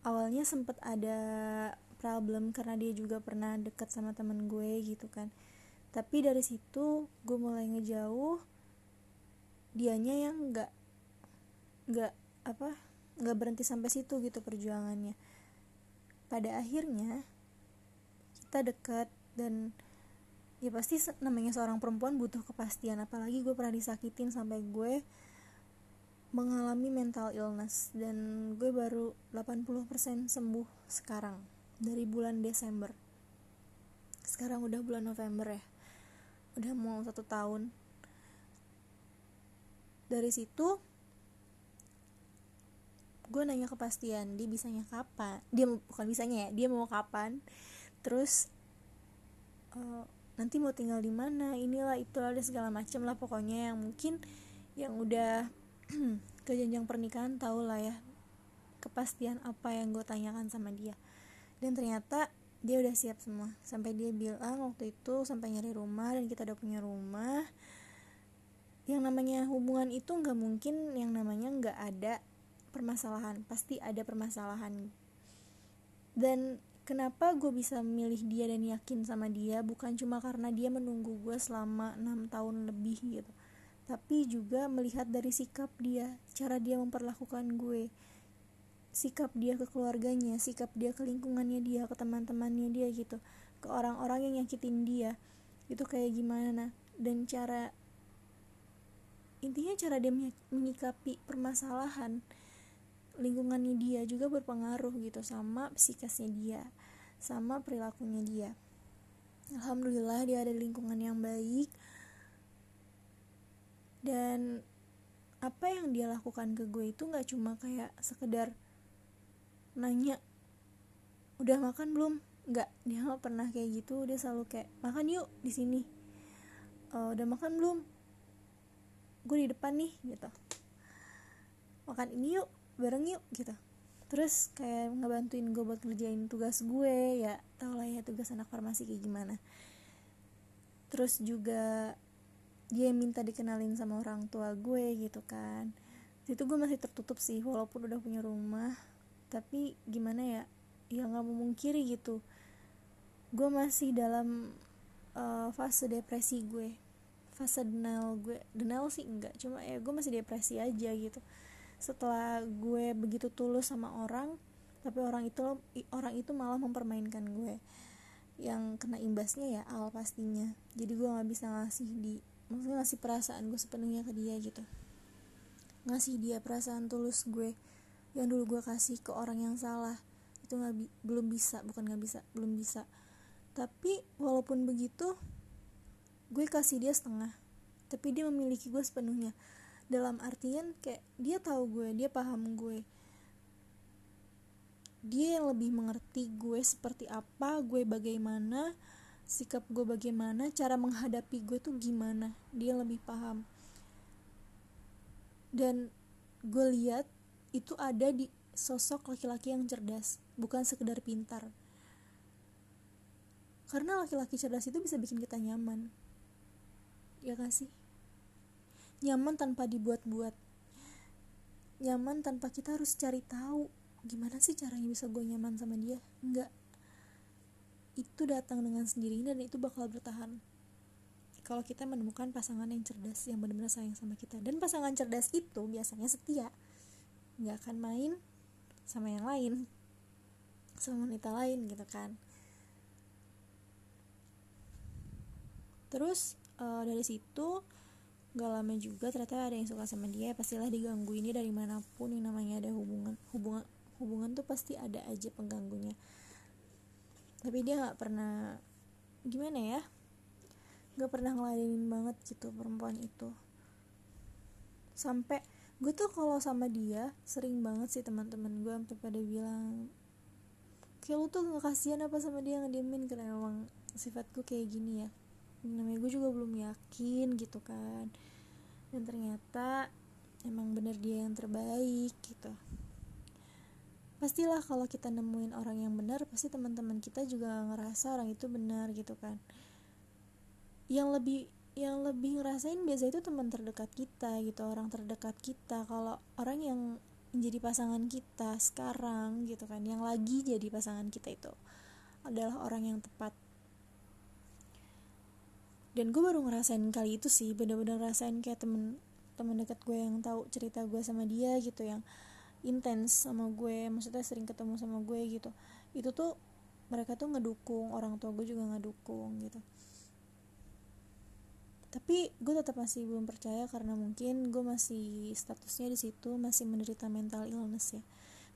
awalnya sempet ada problem karena dia juga pernah deket sama temen gue gitu kan. Tapi dari situ gue mulai ngejauh dianya yang nggak nggak apa nggak berhenti sampai situ gitu perjuangannya. Pada akhirnya kita dekat dan ya pasti namanya seorang perempuan butuh kepastian apalagi gue pernah disakitin sampai gue mengalami mental illness dan gue baru 80% sembuh sekarang dari bulan Desember. Sekarang udah bulan November ya udah mau satu tahun. Dari situ gue nanya kepastian dia bisanya kapan? Dia bukan bisanya ya dia mau kapan? Terus uh, nanti mau tinggal di mana inilah itulah ada segala macam lah pokoknya yang mungkin yang udah ke jenjang pernikahan tau lah ya kepastian apa yang gue tanyakan sama dia. Dan ternyata dia udah siap semua. Sampai dia bilang waktu itu sampai nyari rumah dan kita udah punya rumah yang namanya hubungan itu nggak mungkin yang namanya nggak ada permasalahan. Pasti ada permasalahan. Dan kenapa gue bisa milih dia dan yakin sama dia? Bukan cuma karena dia menunggu gue selama enam tahun lebih gitu tapi juga melihat dari sikap dia cara dia memperlakukan gue. Sikap dia ke keluarganya sikap dia ke lingkungannya dia ke teman-temannya dia gitu. Ke orang-orang yang nyakitin dia. Itu kayak gimana? Dan cara intinya cara dia menyikapi permasalahan lingkungannya dia juga berpengaruh gitu sama psikisnya dia sama perilakunya dia. Alhamdulillah dia ada lingkungan yang baik dan apa yang dia lakukan ke gue itu nggak cuma kayak sekedar nanya udah makan belum? Nggak dia nggak pernah kayak gitu. Dia selalu kayak makan yuk di sini. Uh, udah makan belum? Gue di depan nih gitu. Makan ini yuk bareng yuk gitu. Terus kayak ngebantuin gue buat ngerjain tugas gue ya tau lah ya tugas anak farmasi kayak gimana. Terus juga dia minta dikenalin sama orang tua gue gitu kan. Itu gue masih tertutup sih walaupun udah punya rumah. Tapi gimana ya ya nggak memungkiri gitu. Gue masih dalam uh, fase depresi gue. Fase denial gue denial sih enggak cuma ya gue masih depresi aja gitu. Setelah gue begitu tulus sama orang tapi orang itu orang itu malah mempermainkan gue. Yang kena imbasnya ya al pastinya. Jadi gue nggak bisa ngasih di maksudnya ngasih perasaan gue sepenuhnya ke dia gitu. Ngasih dia perasaan tulus gue yang dulu gue kasih ke orang yang salah itu nggak bi belum bisa bukan nggak bisa belum bisa. Tapi walaupun begitu gue kasih dia setengah tapi dia memiliki gue sepenuhnya. Dalam artian kayak dia tahu gue dia paham gue. Dia yang lebih mengerti gue seperti apa gue bagaimana sikap gue bagaimana cara menghadapi gue tuh gimana dia lebih paham. Dan gue lihat itu ada di sosok laki-laki yang cerdas bukan sekedar pintar. Karena laki-laki cerdas itu bisa bikin kita nyaman. Ya gak sih? Nyaman tanpa dibuat-buat. Nyaman tanpa kita harus cari tahu gimana sih caranya bisa gue nyaman sama dia? Enggak itu datang dengan sendirinya dan itu bakal bertahan. Kalau kita menemukan pasangan yang cerdas yang benar-benar sayang sama kita. Dan pasangan cerdas itu biasanya setia. Nggak akan main sama yang lain. Sama wanita lain gitu kan. Terus uh, dari situ gak lama juga ternyata ada yang suka sama dia. Pastilah diganggu ini dari mana pun yang namanya ada hubungan. Hubungan hubungan tuh pasti ada aja pengganggunya tapi dia nggak pernah gimana ya? Nggak pernah ngeladenin banget gitu perempuan itu. Sampai gue tuh kalau sama dia sering banget sih teman-teman gue sampai pada bilang kayak lu tuh nggak kasihan apa sama dia ngediemin? Karena emang sifatku kayak gini ya. Namanya gue juga belum yakin gitu kan. Dan ternyata emang bener dia yang terbaik gitu pastilah kalau kita nemuin orang yang benar pasti teman-teman kita juga ngerasa orang itu benar gitu kan. Yang lebih yang lebih ngerasain biasa itu teman terdekat kita gitu orang terdekat kita. Kalau orang yang menjadi pasangan kita sekarang gitu kan yang lagi jadi pasangan kita itu adalah orang yang tepat. Dan gue baru ngerasain kali itu sih bener-bener ngerasain kayak temen temen dekat gue yang tahu cerita gue sama dia gitu yang intens sama gue maksudnya sering ketemu sama gue gitu. Itu tuh mereka tuh ngedukung orang tua gue juga ngedukung gitu. Tapi gue tetap masih belum percaya karena mungkin gue masih statusnya di situ masih menderita mental illness ya.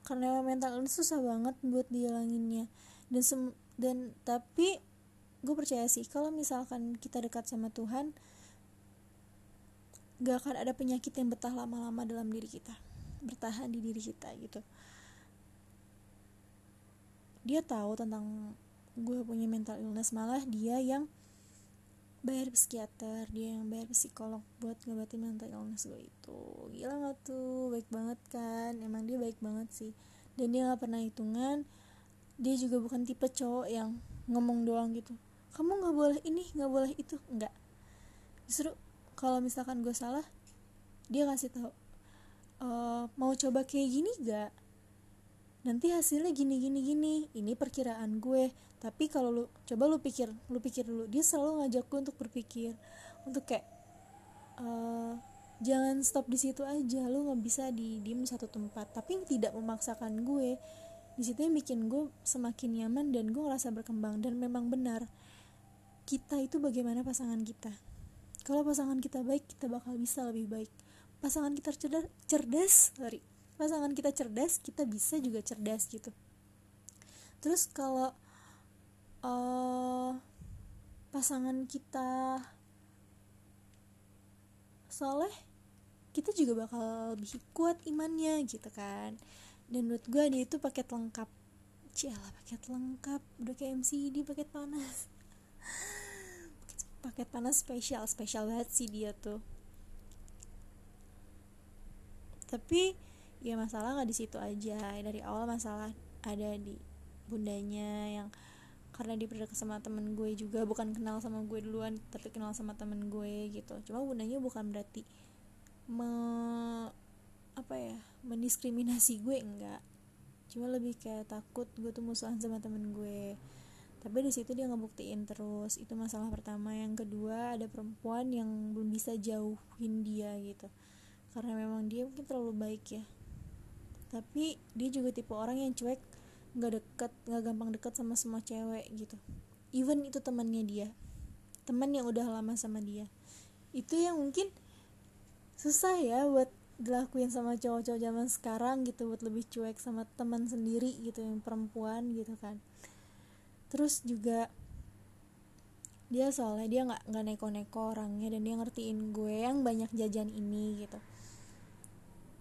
Karena mental illness susah banget buat dihilanginnya. Dan sem dan tapi gue percaya sih kalau misalkan kita dekat sama Tuhan gak akan ada penyakit yang betah lama-lama dalam diri kita bertahan di diri kita gitu. Dia tahu tentang gue punya mental illness malah dia yang bayar psikiater dia yang bayar psikolog buat ngobatin mental illness gue itu. Gila gak tuh? Baik banget kan? Emang dia baik banget sih. Dan dia gak pernah hitungan. Dia juga bukan tipe cowok yang ngomong doang gitu. Kamu nggak boleh ini nggak boleh itu. Nggak. Justru kalau misalkan gue salah dia kasih tahu e, mau coba kayak gini gak nanti hasilnya gini gini gini. Ini perkiraan gue. Tapi kalau lu coba lu pikir lu pikir dulu. Dia selalu ngajak gue untuk berpikir. Untuk kayak uh, jangan stop di situ aja. Lu nggak bisa di diem satu tempat. Tapi tidak memaksakan gue di situ yang bikin gue semakin nyaman dan gue ngerasa berkembang. Dan memang benar kita itu bagaimana pasangan kita. Kalau pasangan kita baik kita bakal bisa lebih baik pasangan kita cerdas cerdas sorry. Pasangan kita cerdas kita bisa juga cerdas gitu. Terus kalau uh, pasangan kita soleh kita juga bakal lebih kuat imannya gitu kan. Dan menurut gue dia itu paket lengkap. Cialah paket lengkap. Udah kayak MCD paket panas. Paket panas spesial spesial banget sih dia tuh tapi ya masalah nggak di situ aja. Dari awal masalah ada di bundanya yang karena dia berdeket sama temen gue juga. Bukan kenal sama gue duluan tapi kenal sama temen gue gitu. Cuma bundanya bukan berarti me apa ya mendiskriminasi gue enggak. Cuma lebih kayak takut gue tuh musuhan sama temen gue. Tapi di situ dia ngebuktiin terus. Itu masalah pertama. Yang kedua ada perempuan yang belum bisa jauhin dia gitu karena memang dia mungkin terlalu baik ya. Tapi dia juga tipe orang yang cuek nggak deket nggak gampang deket sama semua cewek gitu. Even itu temannya dia. Teman yang udah lama sama dia. Itu yang mungkin susah ya buat dilakuin sama cowok-cowok zaman sekarang gitu buat lebih cuek sama teman sendiri gitu yang perempuan gitu kan. Terus juga dia soalnya dia nggak nggak neko-neko orangnya dan dia ngertiin gue yang banyak jajan ini gitu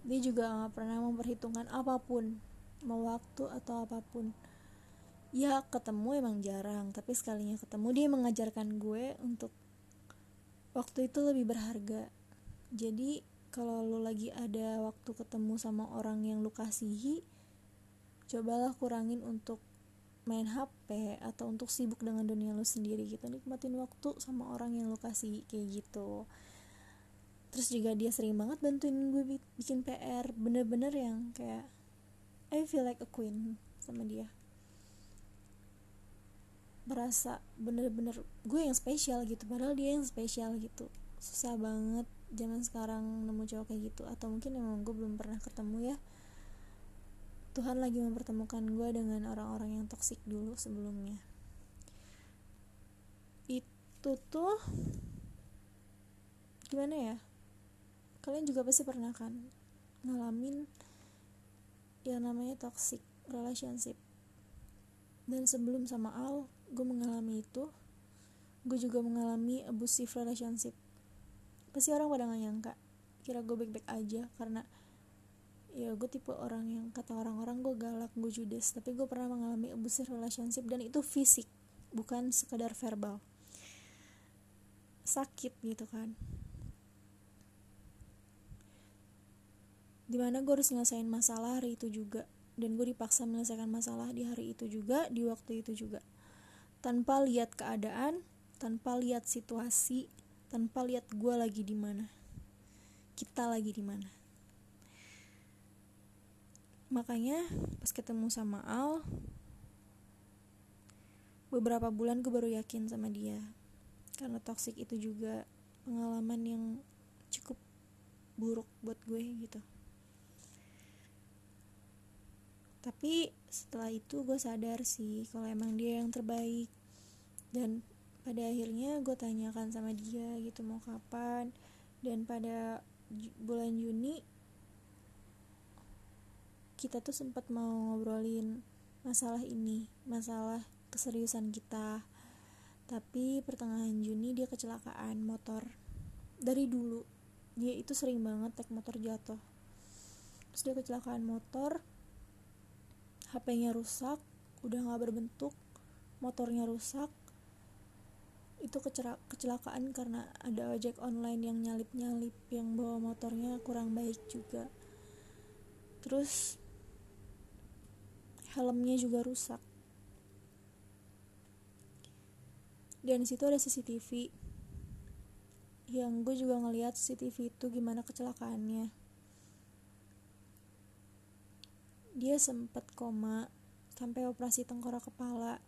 dia juga nggak pernah memperhitungkan apa pun mau waktu atau apa pun. Ya ketemu emang jarang tapi sekalinya ketemu dia mengajarkan gue untuk waktu itu lebih berharga. Jadi kalau lo lagi ada waktu ketemu sama orang yang lo kasihi cobalah kurangin untuk main HP atau untuk sibuk dengan dunia lo sendiri gitu. Nikmatin waktu sama orang yang lo kasih kayak gitu terus juga dia sering banget bantuin gue bikin PR bener-bener yang kayak I feel like a queen sama dia. Merasa bener-bener gue yang spesial gitu padahal dia yang spesial gitu. Susah banget zaman sekarang nemu cowok kayak gitu. Atau mungkin emang gue belum pernah ketemu ya. Tuhan lagi mempertemukan gue dengan orang-orang yang toksik dulu sebelumnya. Itu tuh gimana ya kalian juga pasti pernah kan ngalamin yang namanya toxic relationship. Dan sebelum sama Al gue mengalami itu gue juga mengalami abusive relationship. Pasti orang pada gak nyangka kira gue baik-baik aja karena ya gue tipe orang yang kata orang-orang gue galak gue judes. Tapi gue pernah mengalami abusive relationship dan itu fisik bukan sekadar verbal. Sakit gitu kan di mana gue harus ngelesain masalah hari itu juga dan gue dipaksa menyelesaikan masalah di hari itu juga di waktu itu juga tanpa lihat keadaan, tanpa lihat situasi, tanpa lihat gue lagi di mana, kita lagi di mana. Makanya pas ketemu sama Al, beberapa bulan gue baru yakin sama dia, karena toxic itu juga pengalaman yang cukup buruk buat gue gitu. Tapi setelah itu gue sadar sih kalau emang dia yang terbaik. Dan pada akhirnya gue tanyakan sama dia gitu mau kapan. Dan pada bulan Juni kita tuh sempat mau ngobrolin masalah ini masalah keseriusan kita. Tapi pertengahan Juni dia kecelakaan motor. Dari dulu dia itu sering banget naik motor jatuh. Terus dia kecelakaan motor HP-nya rusak udah gak berbentuk motornya rusak. Itu kecelakaan karena ada ojek online yang nyalip-nyalip yang bawa motornya kurang baik juga. Terus helmnya juga rusak. Dan situ ada CCTV yang gue juga ngeliat CCTV itu gimana kecelakaannya dia sempat koma sampai operasi tengkorak kepala.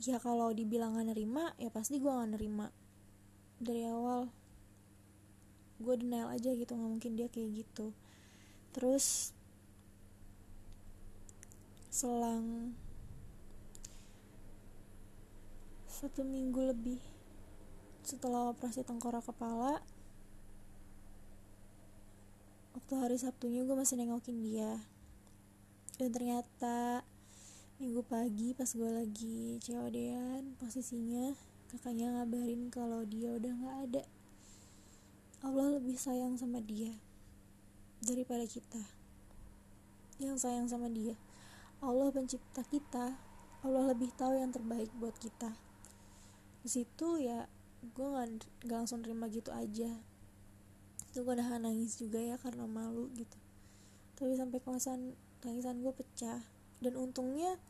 Ya kalau dibilang gak nerima ya pasti gue gak nerima. Dari awal gue denial aja gitu nggak mungkin dia kayak gitu. Terus selang satu minggu lebih setelah operasi tengkorak kepala waktu hari Sabtunya gue masih nengokin dia. Dan ternyata minggu pagi pas gue lagi COD-an posisinya kakaknya ngabarin kalau dia udah gak ada. Allah lebih sayang sama dia daripada kita. Yang sayang sama dia Allah pencipta kita. Allah lebih tahu yang terbaik buat kita. Di situ ya gue gak, gak langsung terima gitu aja itu gue udah nangis juga ya karena malu gitu. Tapi sampai kosan tangisan gue pecah. Dan untungnya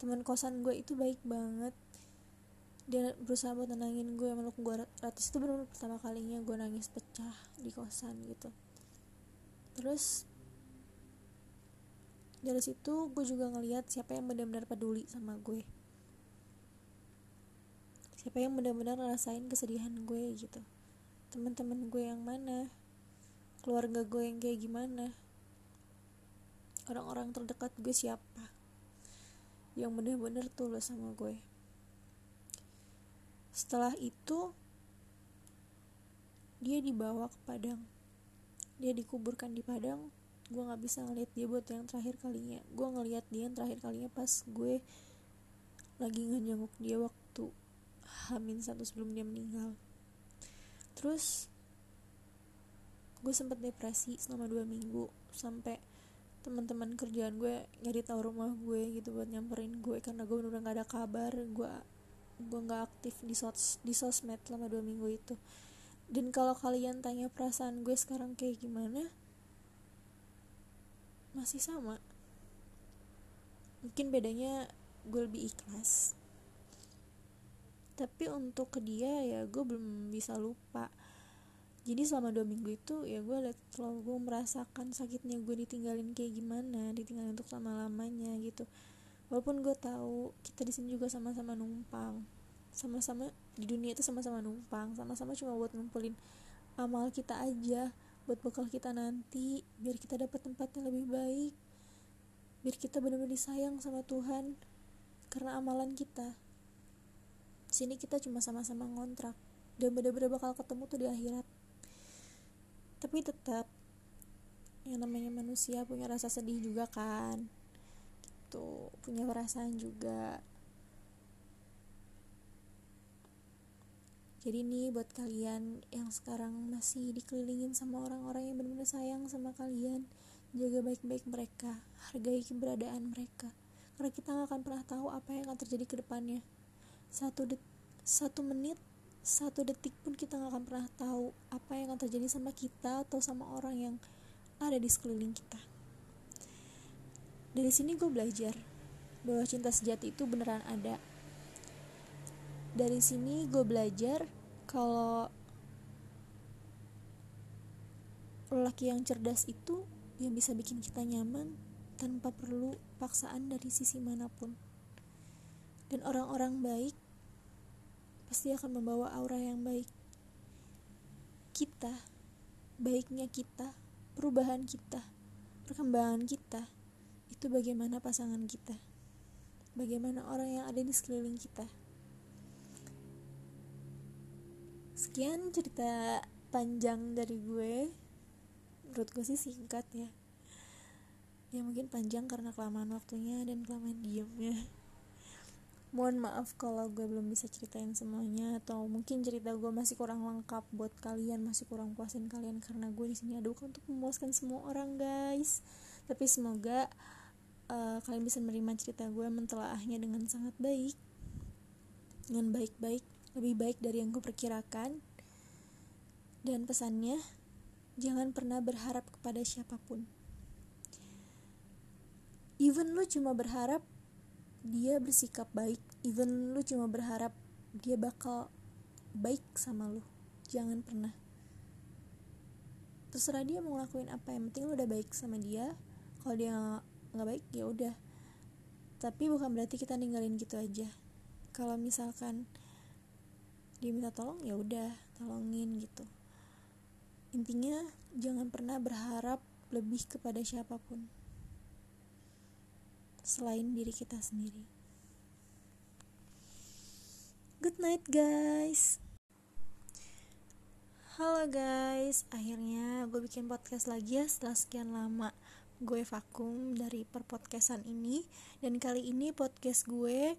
teman kosan gue itu baik banget. Dia berusaha buat tenangin gue meluk gue ratus. Itu benar pertama kalinya gue nangis pecah di kosan gitu. Terus dari situ gue juga ngeliat siapa yang benar-benar peduli sama gue. Siapa yang benar-benar ngerasain kesedihan gue gitu. Teman-teman gue yang mana keluarga gue yang kayak gimana? Orang-orang terdekat gue siapa? Yang bener-bener tulus sama gue. Setelah itu dia dibawa ke Padang. Dia dikuburkan di Padang. Gue nggak bisa ngeliat dia buat yang terakhir kalinya. Gue ngeliat dia yang terakhir kalinya pas gue lagi ngejenguk dia waktu hamin satu sebelum dia meninggal. Terus gue sempet depresi selama dua minggu sampai teman-teman kerjaan gue nyari tahu rumah gue gitu buat nyamperin gue karena gue udah gak ada kabar gue gue nggak aktif di sos di sosmed selama dua minggu itu. Dan kalau kalian tanya perasaan gue sekarang kayak gimana masih sama. Mungkin bedanya gue lebih ikhlas. Tapi untuk ke dia ya gue belum bisa lupa jadi selama dua minggu itu ya gue liat selalu gue merasakan sakitnya gue ditinggalin kayak gimana ditinggalin untuk lama lamanya gitu. Walaupun gue tahu kita di sini juga sama-sama numpang. Sama-sama di dunia itu sama-sama numpang. Sama-sama cuma buat ngumpulin amal kita aja buat bekal kita nanti biar kita dapat tempat yang lebih baik biar kita benar-benar disayang sama Tuhan karena amalan kita. Sini kita cuma sama-sama ngontrak dan benar-benar bakal ketemu tuh di akhirat tapi tetap yang namanya manusia punya rasa sedih juga kan. Gitu punya perasaan juga. Jadi nih buat kalian yang sekarang masih dikelilingin sama orang-orang yang benar-benar sayang sama kalian jaga baik-baik mereka hargai keberadaan mereka. Karena kita nggak akan pernah tahu apa yang akan terjadi ke depannya. Satu det satu menit satu detik pun kita nggak akan pernah tahu apa yang akan terjadi sama kita atau sama orang yang ada di sekeliling kita. Dari sini gue belajar bahwa cinta sejati itu beneran ada. Dari sini gue belajar kalau lelaki yang cerdas itu yang bisa bikin kita nyaman tanpa perlu paksaan dari sisi mana pun. Dan orang-orang baik pasti akan membawa aura yang baik. Kita, baiknya kita, perubahan kita, perkembangan kita, itu bagaimana pasangan kita, bagaimana orang yang ada di sekeliling kita. Sekian cerita panjang dari gue. Menurut gue sih singkat ya. Ya mungkin panjang karena kelamaan waktunya dan kelamaan diamnya mohon maaf kalau gue belum bisa ceritain semuanya atau mungkin cerita gue masih kurang lengkap buat kalian masih kurang puasin kalian karena gue di sini aduk untuk memuaskan semua orang guys. Tapi semoga uh, kalian bisa menerima cerita gue mentelaahnya dengan sangat baik dengan baik-baik lebih baik dari yang gue perkirakan dan pesannya jangan pernah berharap kepada siapa pun. Even lu cuma berharap dia bersikap baik even lu cuma berharap dia bakal baik sama lu. Jangan pernah. Terserah dia mau ngelakuin apa yang penting lu udah baik sama dia. Kalau dia nggak baik ya udah. Tapi bukan berarti kita ninggalin gitu aja. Kalau misalkan dia minta tolong ya udah tolongin gitu. Intinya jangan pernah berharap lebih kepada siapa pun. Selain diri kita sendiri. Good night guys. Halo guys, akhirnya gue bikin podcast lagi ya setelah sekian lama gue vakum dari perpodcastan ini. Dan kali ini podcast gue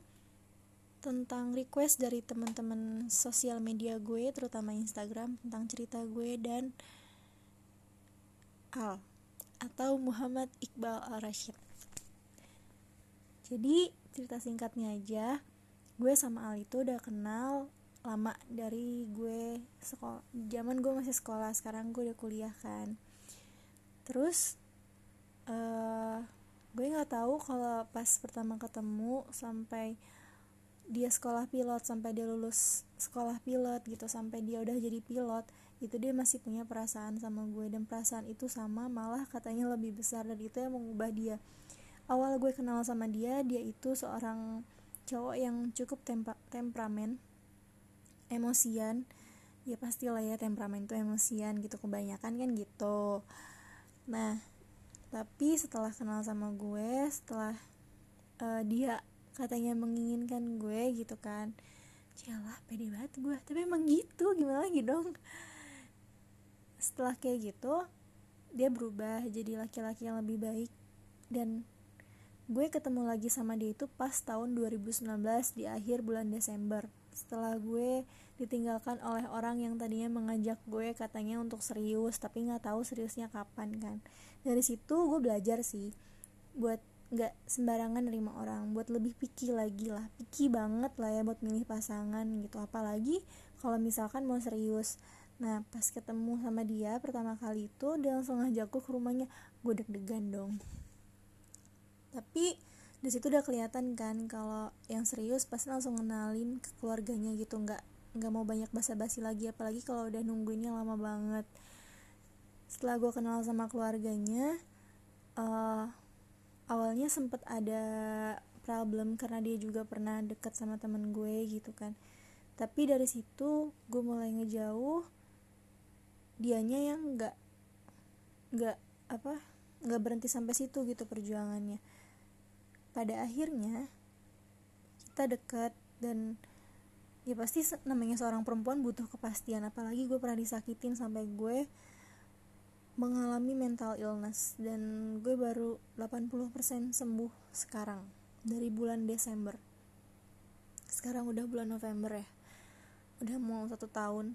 tentang request dari teman-teman sosial media gue terutama Instagram tentang cerita gue dan Al atau Muhammad Iqbal Al Rashid. Jadi cerita singkatnya aja gue sama Al itu udah kenal lama dari gue sekolah zaman gue masih sekolah sekarang gue udah kuliah kan. Terus uh, gue nggak tahu kalau pas pertama ketemu sampai dia sekolah pilot sampai dia lulus sekolah pilot gitu sampai dia udah jadi pilot itu dia masih punya perasaan sama gue. Dan perasaan itu sama malah katanya lebih besar. Dan itu yang mengubah dia. Awal gue kenal sama dia dia itu seorang cowok yang cukup tempa temperamen emosian ya pastilah ya temperamen itu emosian gitu kebanyakan kan gitu. Nah tapi setelah kenal sama gue setelah uh, dia katanya menginginkan gue gitu kan Cialah pede banget gue tapi emang gitu gimana lagi dong? Setelah kayak gitu dia berubah jadi laki-laki yang lebih baik dan gue ketemu lagi sama dia itu pas tahun 2019 di akhir bulan Desember. Setelah gue ditinggalkan oleh orang yang tadinya mengajak gue katanya untuk serius tapi nggak tahu seriusnya kapan kan. Dari situ gue belajar sih buat nggak sembarangan nerima orang buat lebih picky lagi lah. Picky banget lah ya buat milih pasangan gitu apalagi kalau misalkan mau serius. Nah pas ketemu sama dia pertama kali itu dia langsung ngajak gue ke rumahnya. Gue deg-degan dong tapi di situ udah kelihatan kan kalau yang serius pasti langsung ngenalin ke keluarganya gitu. Nggak nggak mau banyak basa-basi lagi apalagi kalau udah nungguinnya lama banget. Setelah gue kenal sama keluarganya uh, awalnya sempet ada problem karena dia juga pernah deket sama temen gue gitu kan. Tapi dari situ gue mulai ngejauh dianya yang nggak nggak apa nggak berhenti sampai situ gitu perjuangannya pada akhirnya kita dekat dan ya pasti namanya seorang perempuan butuh kepastian. Apalagi gue pernah disakitin sampai gue mengalami mental illness. Dan gue baru 80% sembuh sekarang dari bulan Desember. Sekarang udah bulan November ya. Udah mau satu tahun.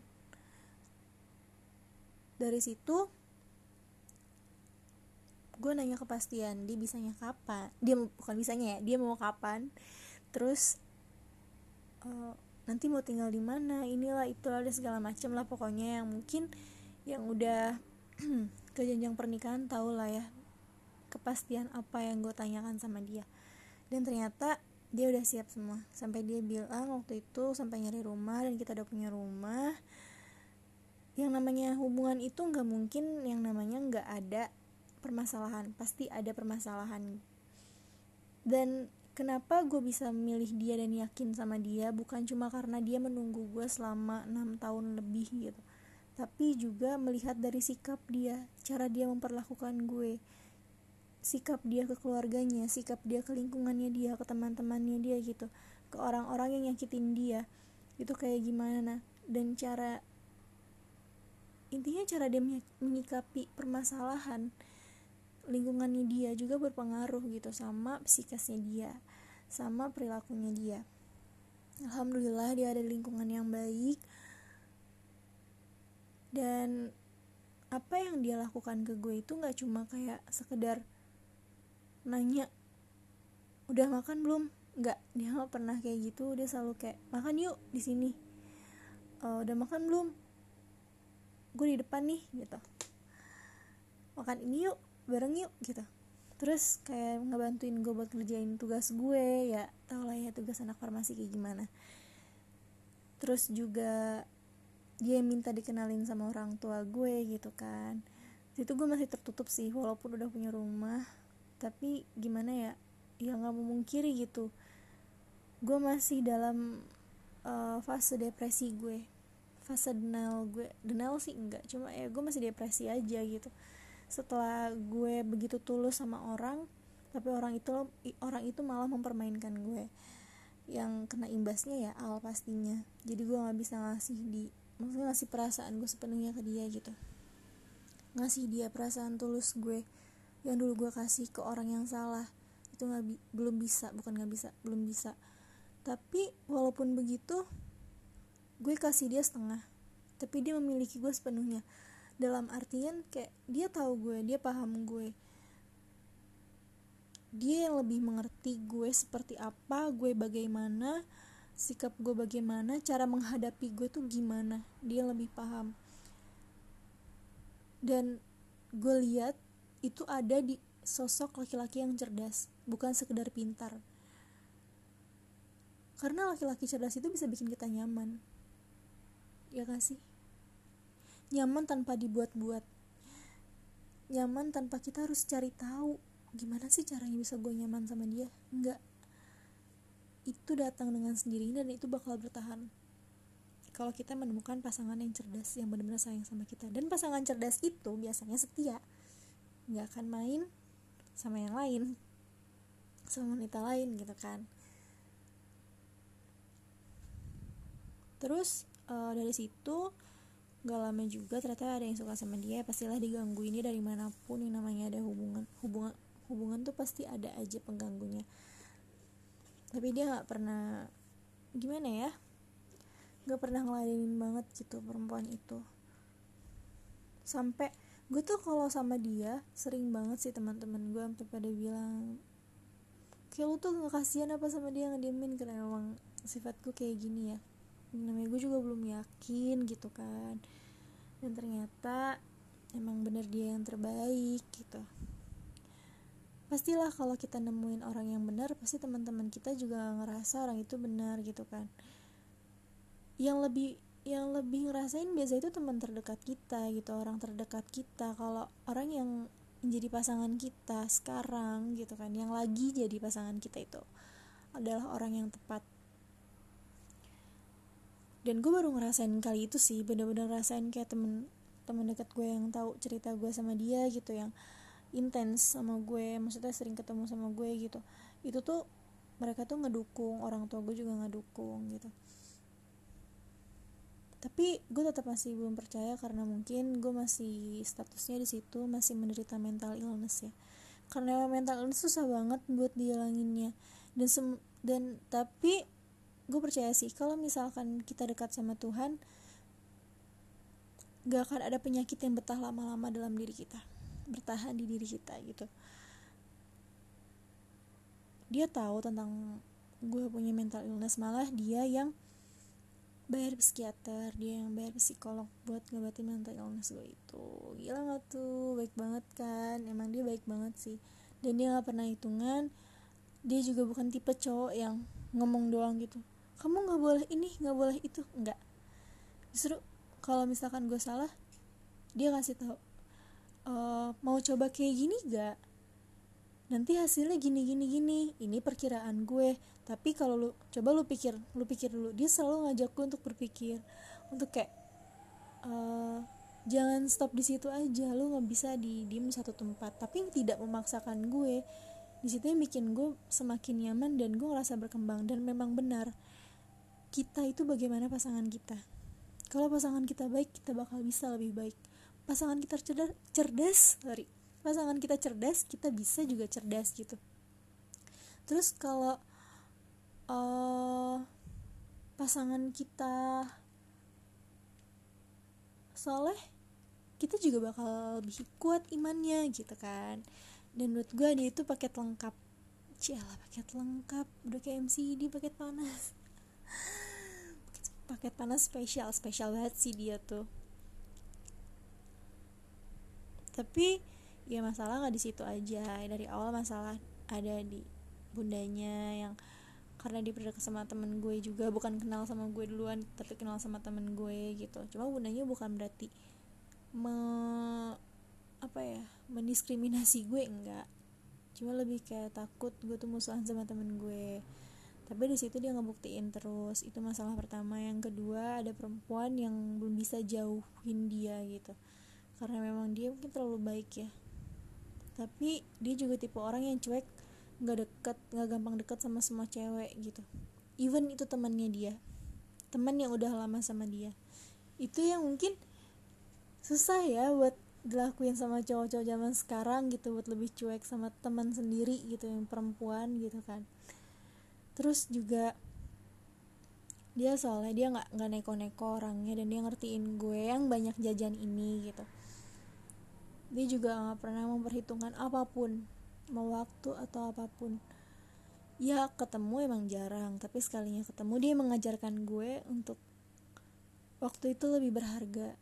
Dari situ gue nanya kepastian dia bisanya kapan? Dia bukan bisanya ya dia mau kapan? Terus uh, nanti mau tinggal di mana inilah itulah ada segala macam lah pokoknya. Yang mungkin yang udah ke jenjang pernikahan tau lah ya kepastian apa yang gue tanyakan sama dia. Dan ternyata dia udah siap semua. Sampai dia bilang waktu itu sampai nyari rumah dan kita udah punya rumah. Yang namanya hubungan itu nggak mungkin yang namanya nggak ada permasalahan pasti ada permasalahan. Dan kenapa gue bisa memilih dia dan yakin sama dia? Bukan cuma karena dia menunggu gue selama enam tahun lebih gitu. Tapi juga melihat dari sikap dia cara dia memperlakukan gue. Sikap dia ke keluarganya sikap dia ke lingkungannya dia ke teman-temannya dia gitu. Ke orang-orang yang nyakitin dia. Itu kayak gimana? Dan cara intinya cara dia menyikapi permasalahan lingkungannya dia juga berpengaruh gitu sama psikisnya dia sama perilakunya dia. Alhamdulillah dia ada lingkungan yang baik. Dan apa yang dia lakukan ke gue itu nggak cuma kayak sekedar nanya udah makan belum? Nggak dia nggak pernah kayak gitu. Dia selalu kayak makan yuk di sini. Uh, udah makan belum? Gue di depan nih gitu. Makan ini yuk bareng yuk gitu. Terus kayak ngebantuin gue buat ngerjain tugas gue ya tau lah ya tugas anak farmasi kayak gimana. Terus juga dia minta dikenalin sama orang tua gue gitu kan. Itu gue masih tertutup sih walaupun udah punya rumah. Tapi gimana ya ya nggak memungkiri gitu. Gue masih dalam uh, fase depresi gue. Fase denial gue denial sih enggak cuma ya gue masih depresi aja gitu setelah gue begitu tulus sama orang tapi orang itu orang itu malah mempermainkan gue. Yang kena imbasnya ya al pastinya. Jadi gue nggak bisa ngasih di maksudnya ngasih perasaan gue sepenuhnya ke dia gitu. Ngasih dia perasaan tulus gue yang dulu gue kasih ke orang yang salah. Itu nggak bi belum bisa bukan nggak bisa belum bisa. Tapi walaupun begitu gue kasih dia setengah. Tapi dia memiliki gue sepenuhnya dalam artian kayak dia tahu gue dia paham gue. Dia yang lebih mengerti gue seperti apa gue bagaimana sikap gue bagaimana cara menghadapi gue tuh gimana. Dia lebih paham. Dan gue lihat itu ada di sosok laki-laki yang cerdas bukan sekedar pintar. Karena laki-laki cerdas itu bisa bikin kita nyaman. Ya kasih nyaman tanpa dibuat-buat. Nyaman tanpa kita harus cari tahu gimana sih caranya bisa gue nyaman sama dia? Enggak. Itu datang dengan sendirinya dan itu bakal bertahan. Kalau kita menemukan pasangan yang cerdas yang benar-benar sayang sama kita. Dan pasangan cerdas itu biasanya setia. Nggak akan main sama yang lain. Sama wanita lain gitu kan. Terus uh, dari situ gak lama juga ternyata ada yang suka sama dia pastilah diganggu ini dari mana pun yang namanya ada hubungan hubungan hubungan tuh pasti ada aja pengganggunya. Tapi dia nggak pernah gimana ya nggak pernah ngeladenin banget gitu perempuan itu. Sampai gue tuh kalau sama dia sering banget sih teman-teman gue sampai pada bilang kayak lu tuh nggak kasihan apa sama dia ngediemin? Karena emang sifat gue kayak gini ya namanya gue juga belum yakin gitu kan. Dan ternyata emang bener dia yang terbaik gitu. Pastilah kalau kita nemuin orang yang benar pasti teman-teman kita juga ngerasa orang itu benar gitu kan. Yang lebih yang lebih ngerasain biasa itu teman terdekat kita gitu orang terdekat kita. Kalau orang yang menjadi pasangan kita sekarang gitu kan yang lagi jadi pasangan kita itu adalah orang yang tepat dan gue baru ngerasain kali itu sih bener-bener ngerasain kayak temen temen dekat gue yang tahu cerita gue sama dia gitu yang intens sama gue maksudnya sering ketemu sama gue gitu. Itu tuh mereka tuh ngedukung orang tua gue juga ngedukung gitu. Tapi gue tetap masih belum percaya karena mungkin gue masih statusnya di situ masih menderita mental illness ya. Karena mental illness susah banget buat dihilanginnya dan sem dan tapi gue percaya sih kalau misalkan kita dekat sama Tuhan gak akan ada penyakit yang betah lama-lama dalam diri kita bertahan di diri kita gitu. Dia tahu tentang gue punya mental illness malah dia yang bayar psikiater dia yang bayar psikolog buat ngobatin mental illness gue itu. Gila gak tuh? Baik banget kan? Emang dia baik banget sih. Dan dia gak pernah hitungan dia juga bukan tipe cowok yang ngomong doang gitu kamu nggak boleh ini nggak boleh itu. Enggak justru kalau misalkan gue salah dia kasih tahu e, mau coba kayak gini gak nanti hasilnya gini gini gini. Ini perkiraan gue. Tapi kalau lu coba lu pikir lu pikir dulu. Dia selalu ngajak gue untuk berpikir untuk kayak uh, jangan stop di situ aja. Lu nggak bisa di diem satu tempat. Tapi tidak memaksakan gue di situ yang bikin gue semakin nyaman dan gue ngerasa berkembang. Dan memang benar kita itu bagaimana pasangan kita? Kalau pasangan kita baik kita bakal bisa lebih baik. Pasangan kita cerdas cerdas sorry. Pasangan kita cerdas kita bisa juga cerdas gitu. Terus kalau uh, pasangan kita soleh kita juga bakal lebih kuat imannya gitu kan. Dan menurut gue dia itu paket lengkap. Cialah paket lengkap. Udah kayak MCD paket panas paket panas spesial spesial banget sih dia tuh. Tapi ya masalah nggak di situ aja. Dari awal masalah ada di bundanya yang karena dia pernah sama temen gue juga. Bukan kenal sama gue duluan tapi kenal sama temen gue gitu. Cuma bundanya bukan berarti me apa ya mendiskriminasi gue enggak. Cuma lebih kayak takut gue tuh musuhan sama temen gue tapi di situ dia ngebuktiin terus itu masalah pertama. Yang kedua ada perempuan yang belum bisa jauhin dia gitu. Karena memang dia mungkin terlalu baik ya. Tapi dia juga tipe orang yang cuek nggak deket nggak gampang deket sama semua cewek gitu. Even itu temannya dia. Teman yang udah lama sama dia. Itu yang mungkin susah ya buat dilakuin sama cowok-cowok zaman sekarang gitu. Buat lebih cuek sama teman sendiri gitu yang perempuan gitu kan terus juga dia soalnya dia nggak nggak neko-neko orangnya dan dia ngertiin gue yang banyak jajan ini gitu. Dia juga nggak pernah memperhitungkan apa pun mau waktu atau apa pun. Ya ketemu emang jarang tapi sekalinya ketemu dia mengajarkan gue untuk waktu itu lebih berharga.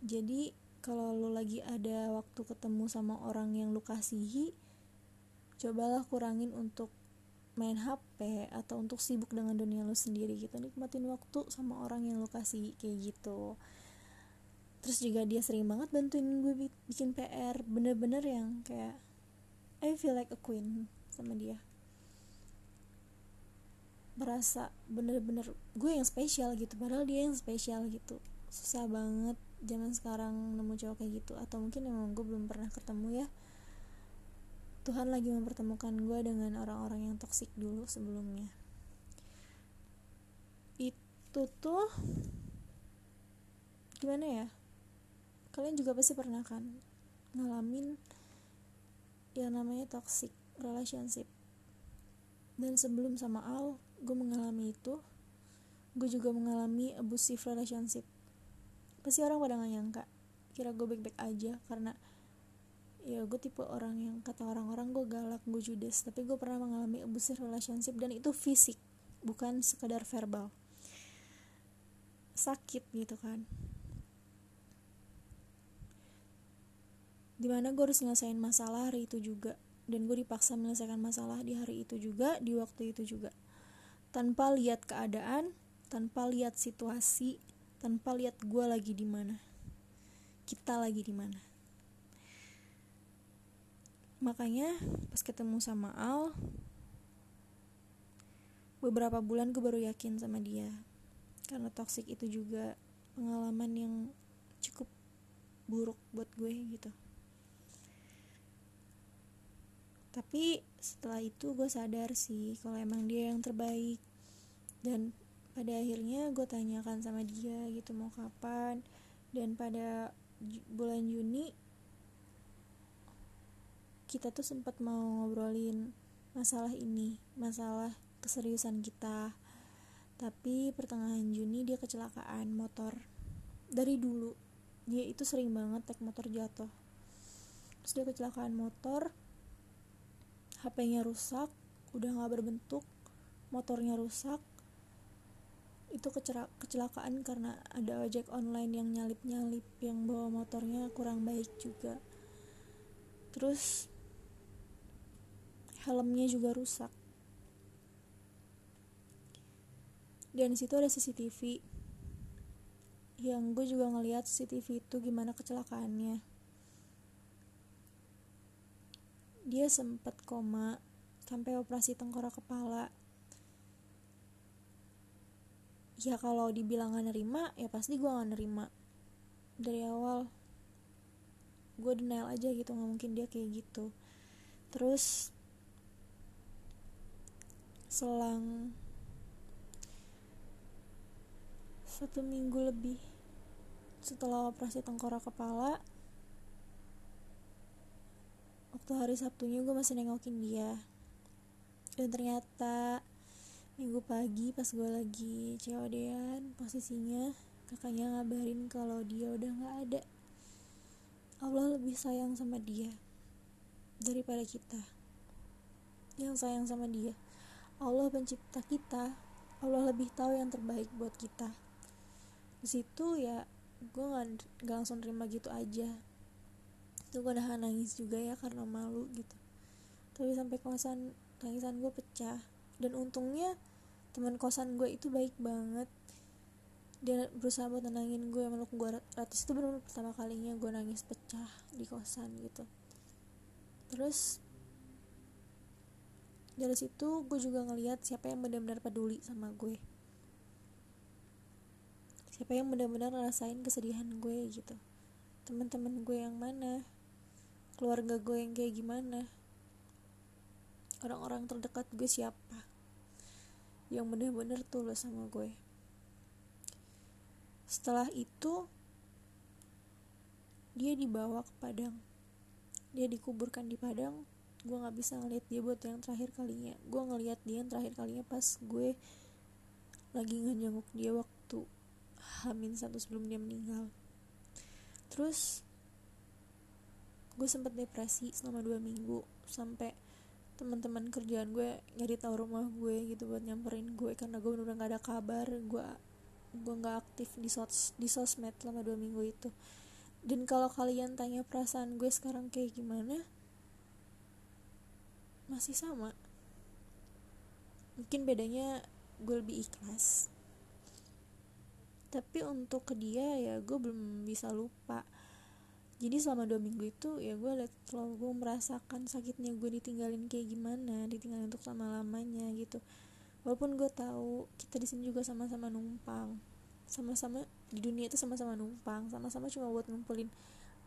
Jadi kalau lo lagi ada waktu ketemu sama orang yang lo kasihi cobalah kurangin untuk main HP atau untuk sibuk dengan dunia lo sendiri gitu nikmatin waktu sama orang yang lo kasih kayak gitu. Terus juga dia sering banget bantuin gue bikin PR bener-bener yang kayak I feel like a queen sama dia. Berasa bener-bener gue yang spesial gitu padahal dia yang spesial gitu. Susah banget zaman sekarang nemu cowok kayak gitu atau mungkin emang gue belum pernah ketemu ya Tuhan lagi mempertemukan gue dengan orang-orang yang toksik dulu sebelumnya. Itu tuh gimana ya? Kalian juga pasti pernah kan ngalamin yang namanya toxic relationship. Dan sebelum sama Al gue mengalami itu gue juga mengalami abusive relationship. Pasti orang pada gak nyangka kira gue baik-baik aja karena ya gue tipe orang yang kata orang-orang gue galak gue judes. Tapi gue pernah mengalami abusive relationship dan itu fisik bukan sekedar verbal. Sakit gitu kan. Di mana gue harus nyelesain masalah hari itu juga dan gue dipaksa menyelesaikan masalah di hari itu juga di waktu itu juga. Tanpa lihat keadaan tanpa lihat situasi tanpa lihat gue lagi di mana kita lagi di mana makanya pas ketemu sama Al beberapa bulan gue baru yakin sama dia. Karena toxic itu juga pengalaman yang cukup buruk buat gue gitu. Tapi setelah itu gue sadar sih kalau emang dia yang terbaik. Dan pada akhirnya gue tanyakan sama dia gitu mau kapan. Dan pada bulan Juni kita tuh sempat mau ngobrolin masalah ini masalah keseriusan kita. Tapi pertengahan Juni dia kecelakaan motor dari dulu. Dia itu sering banget naik motor jatuh. Terus dia kecelakaan motor HP-nya rusak udah nggak berbentuk motornya rusak. Itu kecelakaan karena ada ojek online yang nyalip-nyalip yang bawa motornya kurang baik juga. Terus helmnya juga rusak. Dan situ ada CCTV yang gue juga ngeliat CCTV itu gimana kecelakaannya. Dia sempat koma sampai operasi tengkorak kepala. Ya kalau dibilang gak nerima ya pasti gue gak nerima. Dari awal gue denial aja gitu nggak mungkin dia kayak gitu. Terus selang satu minggu lebih setelah operasi tengkorak kepala waktu hari Sabtunya gue masih nengokin dia. Dan ternyata minggu pagi pas gue lagi COD-an posisinya kakaknya ngabarin kalau dia udah gak ada. Allah lebih sayang sama dia daripada kita. Yang sayang sama dia Allah pencipta kita. Allah lebih tahu yang terbaik buat kita. Di situ ya gue nggak langsung terima gitu aja. Itu gue udah nangis juga ya karena malu gitu. Tapi sampai kosan tangisan gue pecah. Dan untungnya teman kosan gue itu baik banget. Dia berusaha buat tenangin gue meluk gue ratus. Itu benar pertama kalinya gue nangis pecah di kosan gitu. Terus dari situ gue juga ngeliat siapa yang benar-benar peduli sama gue. Siapa yang benar-benar ngerasain kesedihan gue gitu. Teman-teman gue yang mana? Keluarga gue yang kayak gimana? Orang-orang terdekat gue siapa? Yang benar-benar tulus sama gue. Setelah itu dia dibawa ke Padang. Dia dikuburkan di Padang gue nggak bisa ngeliat dia buat yang terakhir kalinya. Gue ngeliat dia yang terakhir kalinya pas gue lagi ngejenguk dia waktu hamin satu sebelum dia meninggal. Terus gue sempet depresi selama dua minggu sampai teman-teman kerjaan gue nyari tahu rumah gue gitu buat nyamperin gue karena gue udah gak ada kabar gue gue nggak aktif di sos di sosmed selama dua minggu itu. Dan kalau kalian tanya perasaan gue sekarang kayak gimana masih sama. Mungkin bedanya gue lebih ikhlas. Tapi untuk ke dia ya gue belum bisa lupa. Jadi selama dua minggu itu ya gue liat kalau gue merasakan sakitnya gue ditinggalin kayak gimana ditinggalin untuk selama lamanya gitu. Walaupun gue tahu kita di sini juga sama-sama numpang. Sama-sama di dunia itu sama-sama numpang. Sama-sama cuma buat ngumpulin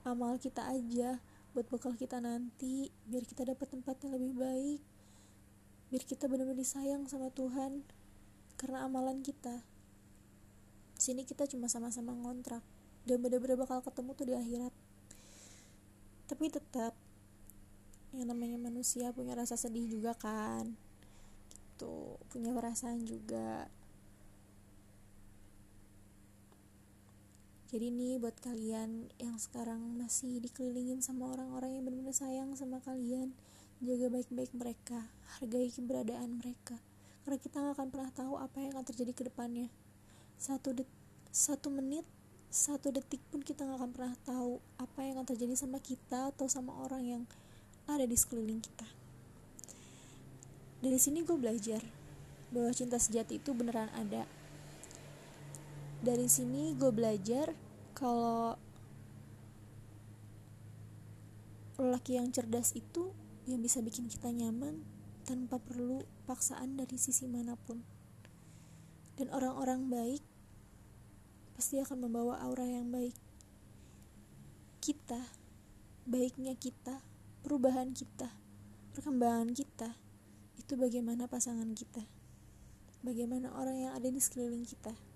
amal kita aja buat bekal kita nanti biar kita dapat tempat yang lebih baik biar kita benar-benar disayang sama Tuhan karena amalan kita. Sini kita cuma sama-sama ngontrak dan benar-benar bakal ketemu tuh di akhirat. Tapi tetap yang namanya manusia punya rasa sedih juga kan gitu punya perasaan juga jadi nih buat kalian yang sekarang masih dikelilingin sama orang-orang yang benar-benar sayang sama kalian jaga baik-baik mereka hargai keberadaan mereka. Karena kita nggak akan pernah tahu apa yang akan terjadi ke depannya. Satu det satu menit satu detik pun kita nggak akan pernah tahu apa yang akan terjadi sama kita atau sama orang yang ada di sekeliling kita. Dari sini gue belajar bahwa cinta sejati itu beneran ada dari sini gue belajar kalau lelaki yang cerdas itu yang bisa bikin kita nyaman tanpa perlu paksaan dari sisi mana pun. Dan orang-orang baik pasti akan membawa aura yang baik. Kita baiknya kita perubahan kita perkembangan kita itu bagaimana pasangan kita? Bagaimana orang yang ada di sekeliling kita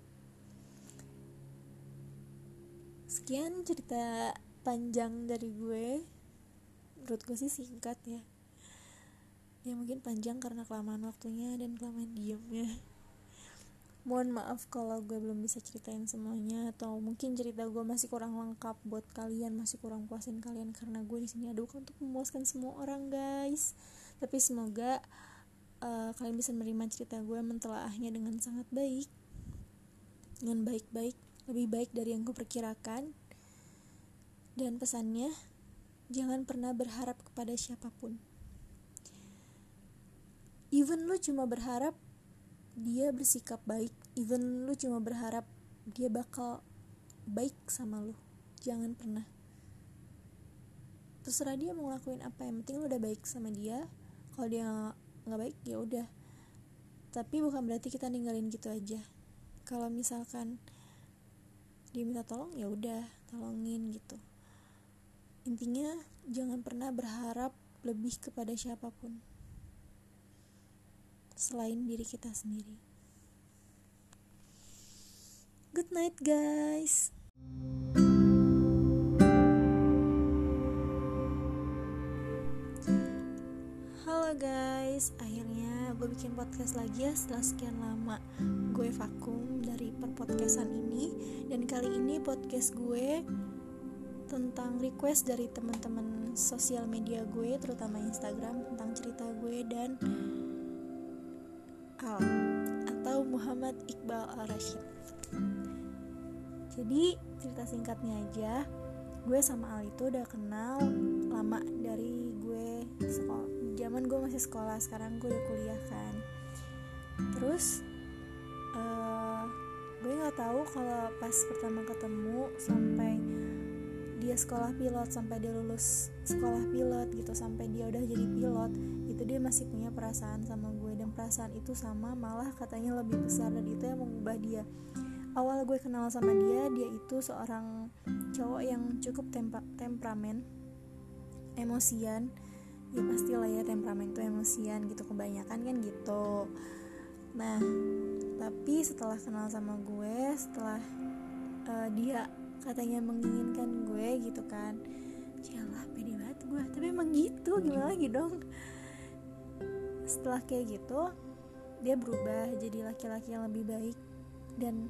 sekian cerita panjang dari gue. Menurut gue sih singkat ya. Ya mungkin panjang karena kelamaan waktunya dan kelamaan diamnya mohon maaf kalau gue belum bisa ceritain semuanya atau mungkin cerita gue masih kurang lengkap buat kalian masih kurang puasin kalian karena gue di sini ada untuk memuaskan semua orang guys. Tapi semoga uh, kalian bisa menerima cerita gue mentelaahnya dengan sangat baik dengan baik-baik lebih baik dari yang gue perkirakan dan pesannya jangan pernah berharap kepada siapa pun. Even lu cuma berharap dia bersikap baik even lu cuma berharap dia bakal baik sama lu jangan pernah. Terserah dia mau ngelakuin apa yang penting lu udah baik sama dia. Kalau dia nggak baik ya udah. Tapi bukan berarti kita ninggalin gitu aja. Kalau misalkan dia minta tolong ya udah tolongin gitu. Intinya jangan pernah berharap lebih kepada siapa pun. Selain diri kita sendiri. Good night guys Halo guys, akhirnya gue bikin podcast lagi ya setelah sekian lama gue vakum dari perpodcastan ini. Dan kali ini podcast gue tentang request dari teman-teman sosial media gue terutama Instagram tentang cerita gue dan Al atau Muhammad Iqbal Al Rashid. Jadi cerita singkatnya aja, gue sama Al itu udah kenal lama dari gue sekolah zaman gue masih sekolah sekarang gue udah kuliah kan. Terus uh, gue nggak tahu kalau pas pertama ketemu sampai dia sekolah pilot sampai dia lulus sekolah pilot gitu sampai dia udah jadi pilot itu dia masih punya perasaan sama gue dan perasaan itu sama malah katanya lebih besar. Dan itu yang mengubah dia. Awal gue kenal sama dia dia itu seorang cowok yang cukup tempa temperamen emosian ya pastilah ya temperamen tuh emosian gitu kebanyakan kan gitu. Nah tapi setelah kenal sama gue setelah uh, dia katanya menginginkan gue gitu kan Yalah pede banget gue tapi emang gitu gimana lagi dong? Setelah kayak gitu dia berubah jadi laki-laki yang lebih baik. Dan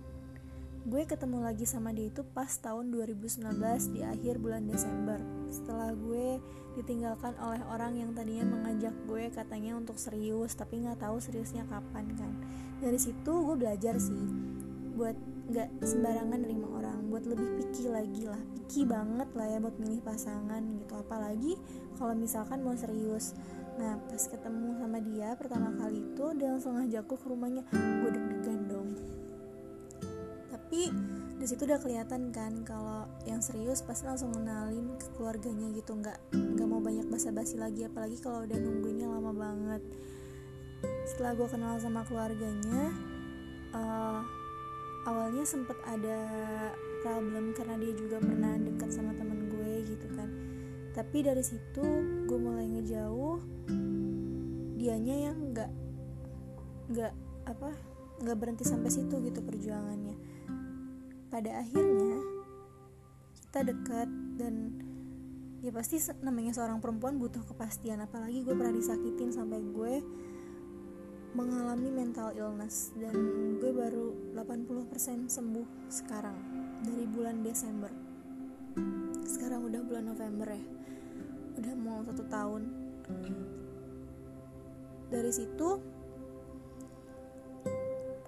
gue ketemu lagi sama dia itu pas tahun 2019 di akhir bulan Desember. Setelah gue ditinggalkan oleh orang yang tadinya mengajak gue katanya untuk serius tapi nggak tahu seriusnya kapan kan. Dari situ gue belajar sih buat nggak sembarangan nerima orang buat lebih picky lagi lah. Picky banget lah ya buat milih pasangan gitu apalagi kalau misalkan mau serius. Nah pas ketemu sama dia pertama kali itu dia langsung ngajakku ke rumahnya. Gue deg-degan dong. Tapi di situ udah kelihatan kan kalau yang serius pasti langsung kenalin ke keluarganya gitu. Nggak nggak mau banyak basa-basi lagi apalagi kalau udah nungguinnya lama banget. Setelah gue kenal sama keluarganya uh, awalnya sempet ada problem karena dia juga pernah dekat sama temen gue gitu kan. Tapi dari situ gue mulai ngejauh dianya yang nggak nggak apa nggak berhenti sampai situ gitu perjuangannya pada akhirnya kita dekat dan ya pasti namanya seorang perempuan butuh kepastian. Apalagi gue pernah disakitin sampai gue mengalami mental illness dan gue baru 80% sembuh sekarang dari bulan Desember. Sekarang udah bulan November ya. Udah mau satu tahun. Dari situ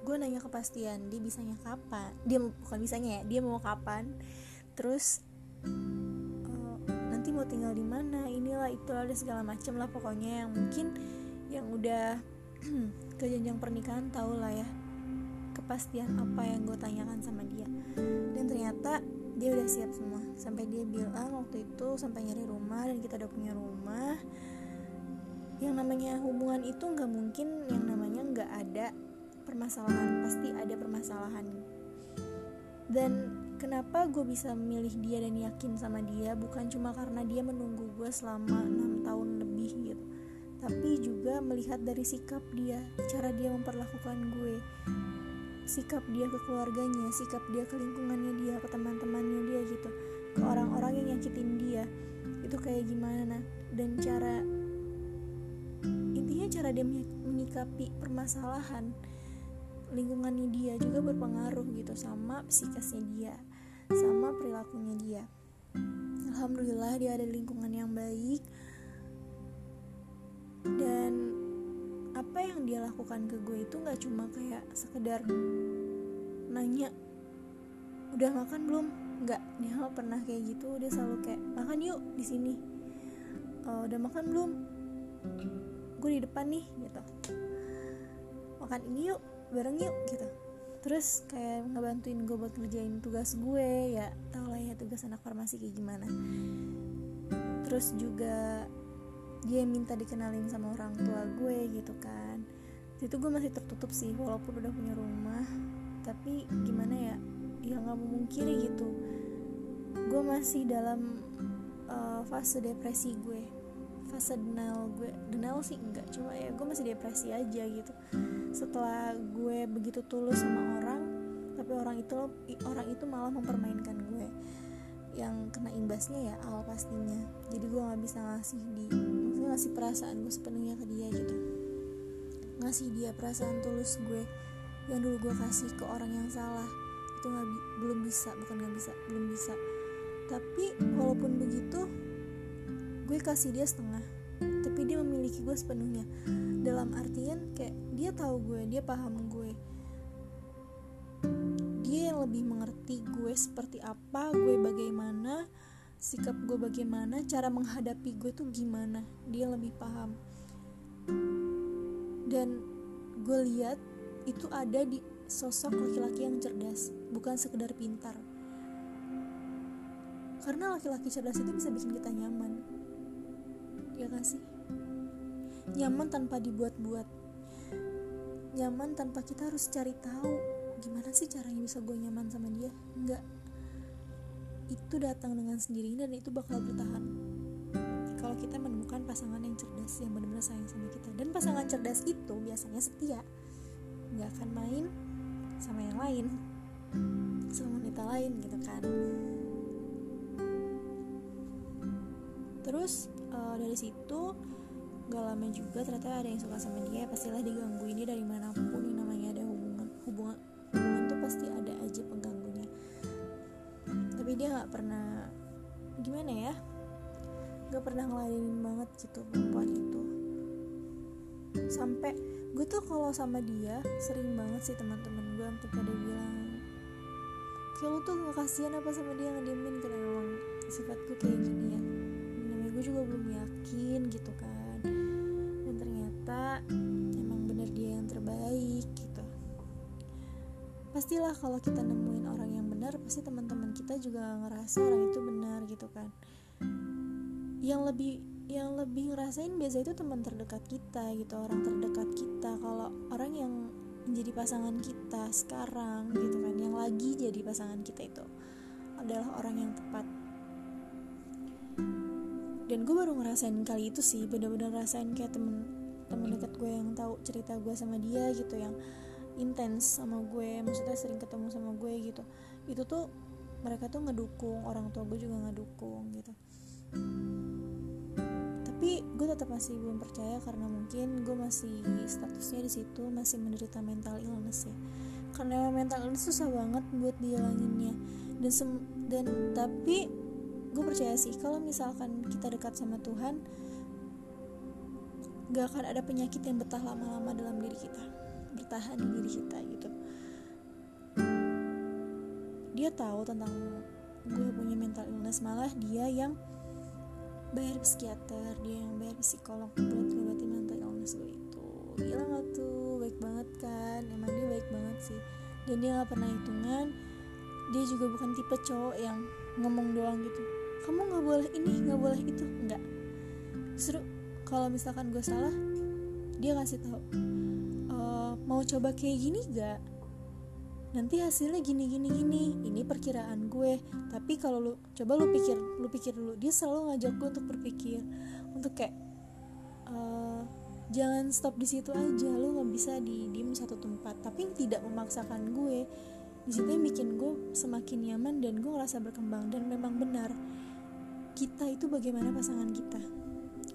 gue nanya kepastian dia bisanya kapan? Dia bukan bisanya ya dia mau kapan? Terus uh, nanti mau tinggal di mana inilah itulah ada segala macam lah pokoknya. Yang mungkin yang udah ke jenjang pernikahan tau lah ya kepastian apa yang gue tanyakan sama dia. Dan ternyata dia udah siap semua. Sampai dia bilang waktu itu sampai nyari rumah dan kita udah punya rumah. Yang namanya hubungan itu nggak mungkin yang namanya nggak ada permasalahan pasti ada permasalahan. Dan kenapa gue bisa memilih dia dan yakin sama dia? Bukan cuma karena dia menunggu gue selama enam tahun lebih gitu. Tapi juga melihat dari sikap dia cara dia memperlakukan gue. Sikap dia ke keluarganya sikap dia ke lingkungannya dia ke teman-temannya dia gitu. Ke orang-orang yang nyakitin dia. Itu kayak gimana? Dan cara intinya cara dia menyikapi permasalahan lingkungannya dia juga berpengaruh gitu sama psikisnya dia sama perilakunya dia. Alhamdulillah dia ada lingkungan yang baik. Dan apa yang dia lakukan ke gue itu nggak cuma kayak sekedar nanya udah makan belum? Nggak dia pernah kayak gitu. Dia selalu kayak makan yuk di sini. Uh, udah makan belum? Gue di depan nih gitu. Makan ini yuk bareng yuk gitu. Terus kayak ngebantuin gue buat ngerjain tugas gue ya tau lah ya tugas anak farmasi kayak gimana. Terus juga dia minta dikenalin sama orang tua gue gitu kan. Itu gue masih tertutup sih walaupun udah punya rumah. Tapi gimana ya ya nggak memungkiri gitu. Gue masih dalam uh, fase depresi gue fase denial gue denial sih enggak cuma ya gue masih depresi aja gitu. Setelah gue begitu tulus sama orang tapi orang itu orang itu malah mempermainkan gue. Yang kena imbasnya ya al pastinya. Jadi gue nggak bisa ngasih di maksudnya ngasih perasaan gue sepenuhnya ke dia gitu. Ngasih dia perasaan tulus gue yang dulu gue kasih ke orang yang salah itu nggak belum bisa bukan nggak bisa belum bisa. Tapi walaupun begitu gue kasih dia setengah tapi dia memiliki gue sepenuhnya. Dalam artian kayak dia tahu gue dia paham gue. Dia yang lebih mengerti gue seperti apa gue bagaimana sikap gue bagaimana cara menghadapi gue tuh gimana dia lebih paham. Dan gue lihat itu ada di sosok laki-laki yang cerdas bukan sekedar pintar. Karena laki-laki cerdas itu bisa bikin kita nyaman ya gak sih? Nyaman tanpa dibuat-buat. Nyaman tanpa kita harus cari tahu gimana sih caranya bisa gue nyaman sama dia. Enggak itu datang dengan sendirinya dan itu bakal bertahan. Kalau kita menemukan pasangan yang cerdas yang benar-benar sayang sama kita. Dan pasangan cerdas itu biasanya setia. Nggak akan main sama yang lain. Sama wanita lain gitu kan. Terus uh, dari situ gak lama juga ternyata ada yang suka sama dia pastilah digangguin dia dari mana pun yang namanya ada hubungan hubungan hubungan tuh pasti ada aja pengganggunya. Tapi dia nggak pernah gimana ya nggak pernah ngeladenin banget gitu perempuan itu. Sampai gue tuh kalau sama dia sering banget sih teman-teman gue sampai pada bilang kayak tuh nggak kasihan apa sama dia ngediemin? Karena emang sifat gue kayak gini ya gue juga belum yakin gitu kan. Dan ternyata emang bener dia yang terbaik gitu. Pastilah kalau kita nemuin orang yang benar pasti teman-teman kita juga ngerasa orang itu benar gitu kan. Yang lebih yang lebih ngerasain biasa itu teman terdekat kita gitu orang terdekat kita. Kalau orang yang menjadi pasangan kita sekarang gitu kan yang lagi jadi pasangan kita itu adalah orang yang tepat dan gue baru ngerasain kali itu sih bener-bener ngerasain kayak temen temen dekat gue yang tahu cerita gue sama dia gitu yang intens sama gue maksudnya sering ketemu sama gue gitu. Itu tuh mereka tuh ngedukung orang tua gue juga ngedukung gitu. Tapi gue tetap masih belum percaya karena mungkin gue masih statusnya di situ masih menderita mental illness ya. Karena mental illness susah banget buat dihilanginnya dan sem dan tapi gue percaya sih kalau misalkan kita dekat sama Tuhan gak akan ada penyakit yang betah lama-lama dalam diri kita bertahan di diri kita gitu. Dia tahu tentang gue punya mental illness malah dia yang bayar psikiater dia yang bayar psikolog buat ngobatin mental illness gue itu. Gila gak tuh? Baik banget kan? Emang dia baik banget sih. Dan dia gak pernah hitungan dia juga bukan tipe cowok yang ngomong doang gitu kamu nggak boleh ini nggak boleh itu. Nggak. Justru kalau misalkan gue salah dia kasih tahu e, mau coba kayak gini gak nanti hasilnya gini gini gini. Ini perkiraan gue. Tapi kalau lu coba lu pikir lu pikir dulu. Dia selalu ngajak gue untuk berpikir untuk kayak uh, jangan stop di situ aja. Lu nggak bisa di dim satu tempat. Tapi tidak memaksakan gue di situ yang bikin gue semakin nyaman dan gue ngerasa berkembang. Dan memang benar kita itu bagaimana pasangan kita?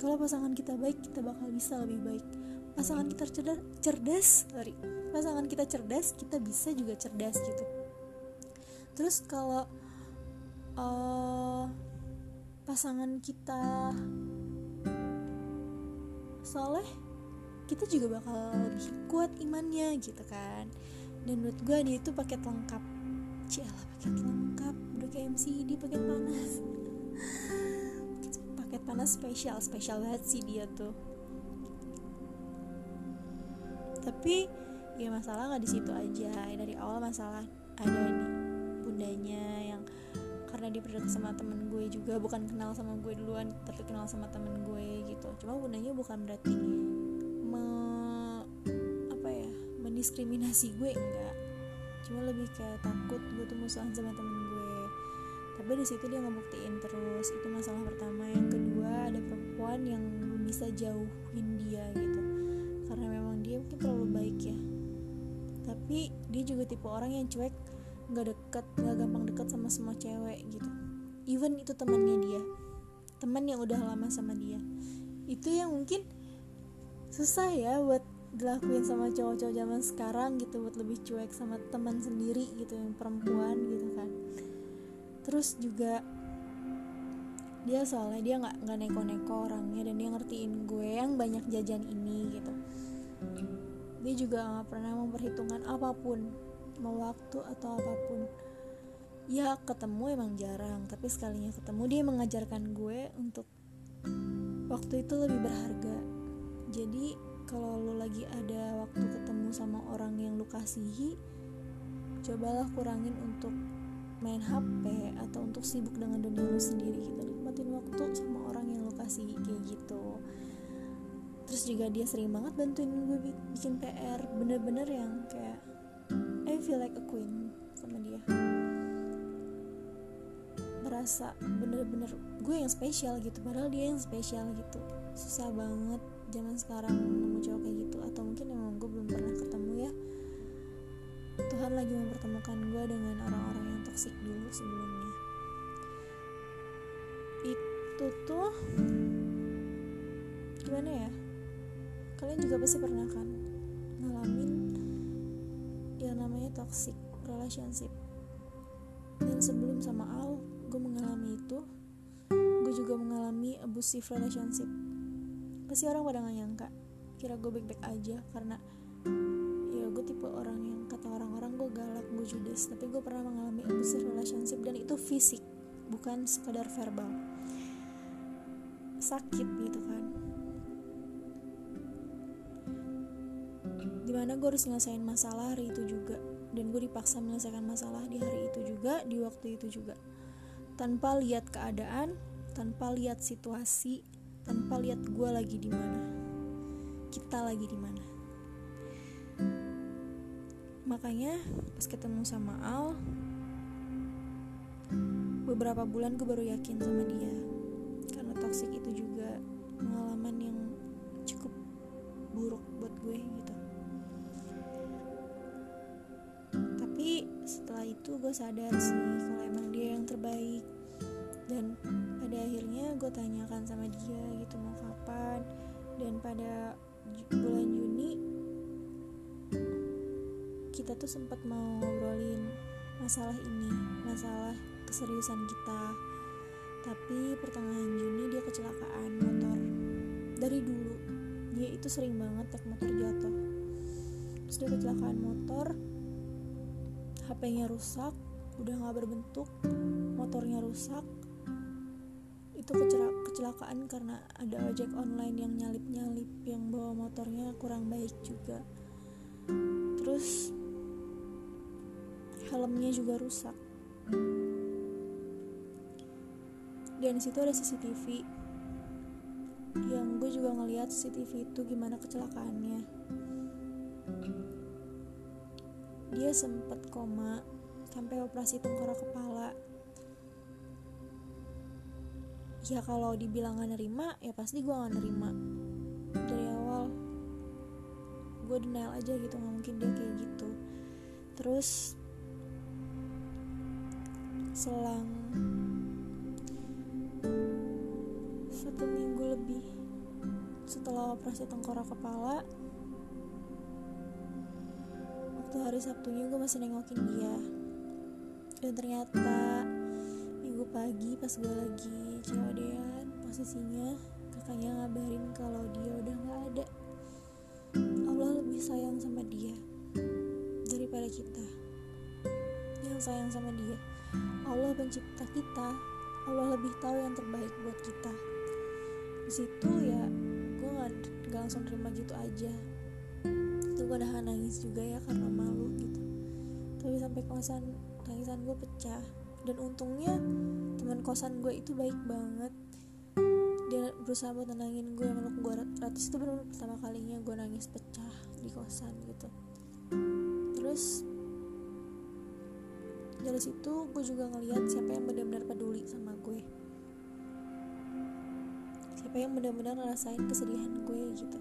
Kalau pasangan kita baik kita bakal bisa lebih baik. Pasangan kita cerdas cerdas sorry. Pasangan kita cerdas kita bisa juga cerdas gitu. Terus kalau uh, pasangan kita soleh kita juga bakal lebih kuat imannya gitu kan. Dan menurut gue dia itu paket lengkap. Cialah paket lengkap. Udah kayak MCD paket panas paket panas spesial spesial banget sih dia tuh. Tapi ya masalah nggak di situ aja. Dari awal masalah ada nih bundanya yang karena dia pernah sama temen gue juga. Bukan kenal sama gue duluan tapi kenal sama temen gue gitu. Cuma bundanya bukan berarti me, apa ya mendiskriminasi gue enggak. Cuma lebih kayak takut gue tuh musuhan sama temen tapi di situ dia ngebuktiin terus itu masalah pertama. Yang kedua ada perempuan yang bisa jauhin dia gitu. Karena memang dia mungkin terlalu baik ya. Tapi dia juga tipe orang yang cuek nggak deket nggak gampang deket sama semua cewek gitu. Even itu temannya dia. Teman yang udah lama sama dia. Itu yang mungkin susah ya buat dilakuin sama cowok-cowok zaman sekarang gitu buat lebih cuek sama teman sendiri gitu yang perempuan gitu kan terus juga dia soalnya dia nggak nggak neko-neko orangnya dan dia ngertiin gue yang banyak jajan ini gitu. Dia juga nggak pernah memperhitungkan apa pun mau waktu atau apa pun. Ya ketemu emang jarang tapi sekalinya ketemu dia mengajarkan gue untuk waktu itu lebih berharga. Jadi kalau lo lagi ada waktu ketemu sama orang yang lo kasihi cobalah kurangin untuk main HP atau untuk sibuk dengan dunia lo sendiri gitu. Nikmatin waktu sama orang yang lo kasihi kayak gitu. Terus juga dia sering banget bantuin gue bikin PR bener-bener yang kayak I feel like a queen sama dia. Merasa bener-bener gue yang spesial gitu padahal dia yang spesial gitu. Susah banget zaman sekarang nemu cowok kayak gitu atau mungkin emang gue belum pernah ketemu ya. Tuhan lagi mempertemukan gue dengan orang-orang toksik dulu sebelumnya. Itu tuh gimana ya? Kalian juga pasti pernah kan ngalamin yang namanya toxic relationship. Dan sebelum sama Al gue mengalami itu. Gue juga mengalami abusive relationship. Pasti orang pada gak nyangka kira gue baik-baik aja karena ya gue tipe orang yang kata orang-orang gue galak judes tapi gue pernah mengalami abusive relationship dan itu fisik bukan sekadar verbal. Sakit gitu kan. Di mana gue harus nyelesain masalah hari itu juga. Dan gue dipaksa menyelesaikan masalah di hari itu juga di waktu itu juga. Tanpa lihat keadaan tanpa lihat situasi tanpa lihat gue lagi di mana. Kita lagi di mana makanya pas ketemu sama Al beberapa bulan gue baru yakin sama dia. Karena toxic itu juga pengalaman yang cukup buruk buat gue gitu. Setelah itu gue sadar sih kalau emang dia yang terbaik. Dan pada akhirnya gue tanyakan sama dia gitu mau kapan. Dan pada bulan Juni kita tuh sempat mau ngobrolin masalah ini masalah keseriusan kita. Tapi pertengahan Juni dia kecelakaan motor. Dari dulu dia itu sering banget naik motor jatuh. Terus dia kecelakaan motor HP-nya rusak udah nggak berbentuk motornya rusak. Itu kecelakaan karena ada ojek online yang nyalip-nyalip yang bawa motornya kurang baik juga. Terus helmnya juga rusak. Dan situ ada CCTV yang gue juga ngeliat CCTV itu gimana kecelakaannya. Dia sempat koma sampai operasi tengkorak kepala. Ya kalau dibilang gak nerima ya pasti gue gak nerima. Dari awal gue denial aja gitu nggak mungkin dia kayak gitu. Terus selang satu minggu lebih setelah operasi tengkorak kepala waktu hari Sabtunya gue masih nengokin dia. Dan ternyata minggu pagi pas gue lagi COD-an posisinya kakaknya ngabarin kalau dia udah gak ada. Allah lebih sayang sama dia daripada kita. Yang sayang sama dia Allah pencipta kita. Allah lebih tahu yang terbaik buat kita. Di situ ya gue nggak nggak langsung terima gitu aja. Itu gue udah nangis juga ya karena malu gitu. Tapi sampai kosan tangisan gue pecah. Dan untungnya teman kosan gue itu baik banget. Dia berusaha buat tenangin gue meluk gue ratus itu benar pertama kalinya gue nangis pecah di kosan gitu. Terus dari situ gue juga ngeliat siapa yang benar-benar peduli sama gue. Siapa yang benar-benar ngerasain kesedihan gue gitu.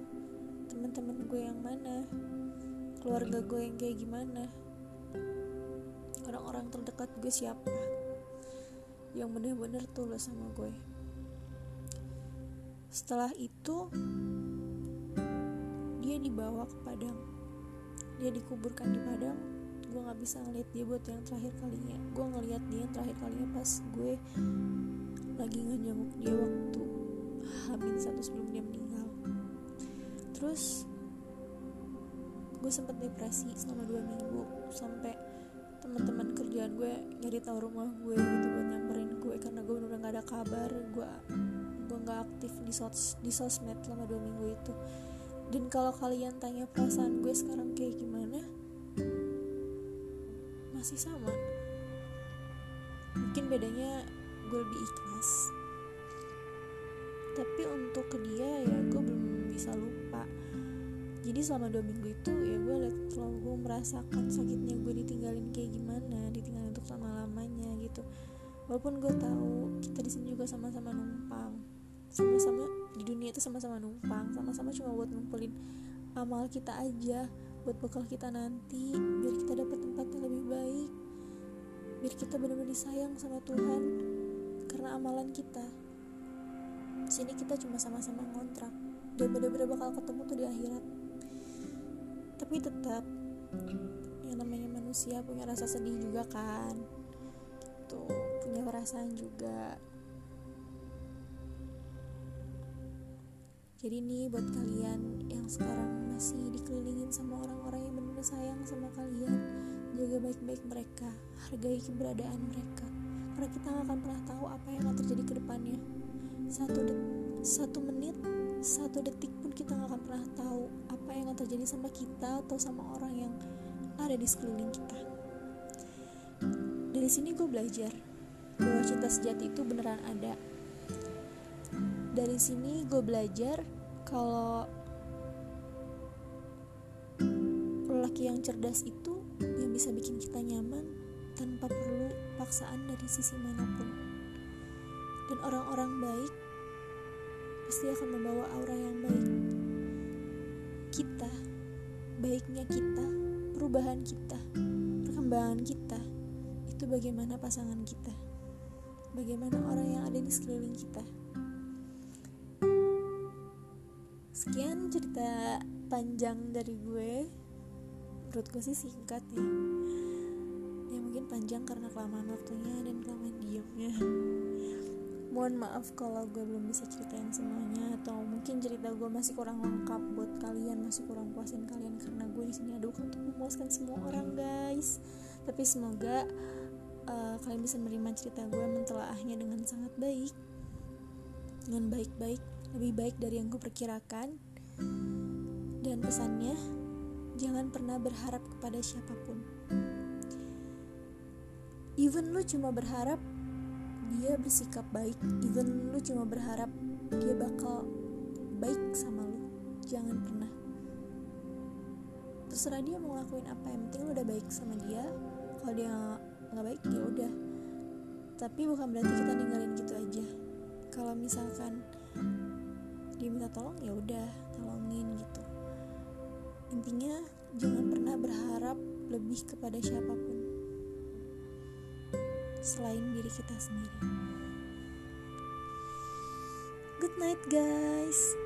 Teman-teman gue yang mana? Keluarga gue yang kayak gimana? Orang-orang terdekat gue siapa? Yang benar-benar tulus sama gue. Setelah itu dia dibawa ke Padang. Dia dikuburkan di Padang gue nggak bisa ngeliat dia buat yang terakhir kalinya. Gue ngeliat dia yang terakhir kalinya pas gue lagi ngejenguk dia waktu hamil satu sebelum dia meninggal. Terus gue sempet depresi selama dua minggu sampai teman-teman kerjaan gue nyari tahu rumah gue gitu buat nyamperin gue karena gue udah nggak ada kabar. Gue gue nggak aktif di sos di sosmed selama dua minggu itu. Dan kalau kalian tanya perasaan gue sekarang kayak gimana masih sama. Mungkin bedanya gue lebih ikhlas. Tapi untuk ke dia ya gue belum bisa lupa. Jadi selama dua minggu itu ya gue liat selalu gue merasakan sakitnya gue ditinggalin kayak gimana ditinggalin untuk selama lamanya gitu. Walaupun gue tahu kita di sini juga sama-sama numpang. Sama-sama di dunia itu sama-sama numpang. Sama-sama cuma buat ngumpulin amal kita aja buat bekal kita nanti biar kita dapat tempat yang lebih baik biar kita benar-benar disayang sama Tuhan karena amalan kita. Di sini kita cuma sama-sama ngontrak dan benar-benar bakal ketemu tuh di akhirat. Tapi tetap yang namanya manusia punya rasa sedih juga kan tuh punya perasaan juga jadi nih buat kalian yang sekarang masih dikelilingin sama orang-orang yang benar sayang sama kalian jaga baik-baik mereka hargai keberadaan mereka. Karena kita gak akan pernah tahu apa yang akan terjadi ke depannya. Satu det satu menit satu detik pun kita gak akan pernah tahu apa yang akan terjadi sama kita atau sama orang yang ada di sekeliling kita. Dari sini gue belajar bahwa cinta sejati itu beneran ada dari sini gue belajar kalau lelaki yang cerdas itu yang bisa bikin kita nyaman tanpa perlu paksaan dari sisi mana pun. Dan orang-orang baik pasti akan membawa aura yang baik. Kita baiknya kita perubahan kita perkembangan kita itu bagaimana pasangan kita? Bagaimana orang yang ada di sekeliling kita sekian cerita panjang dari gue. Menurut gue sih singkat ya. Ya mungkin panjang karena kelamaan waktunya dan kelamaan diamnya. Mohon maaf kalau gue belum bisa ceritain semuanya atau mungkin cerita gue masih kurang lengkap buat kalian masih kurang puasin kalian karena gue di sini ada untuk memuaskan semua orang guys. Tapi semoga uh, kalian bisa menerima cerita gue mentelaahnya dengan sangat baik. Dengan baik-baik lebih baik dari yang gue perkirakan dan pesannya jangan pernah berharap kepada siapa pun. Even lu cuma berharap dia bersikap baik. Even lu cuma berharap dia bakal baik sama lu. Jangan pernah. Terserah dia mau ngelakuin apa. Yang penting lu udah baik sama dia. Kalau dia nggak baik ya udah. Tapi bukan berarti kita ninggalin gitu aja. Kalau misalkan dia minta tolong ya udah tolongin gitu intinya jangan pernah berharap lebih kepada siapa pun selain diri kita sendiri. Good night, guys.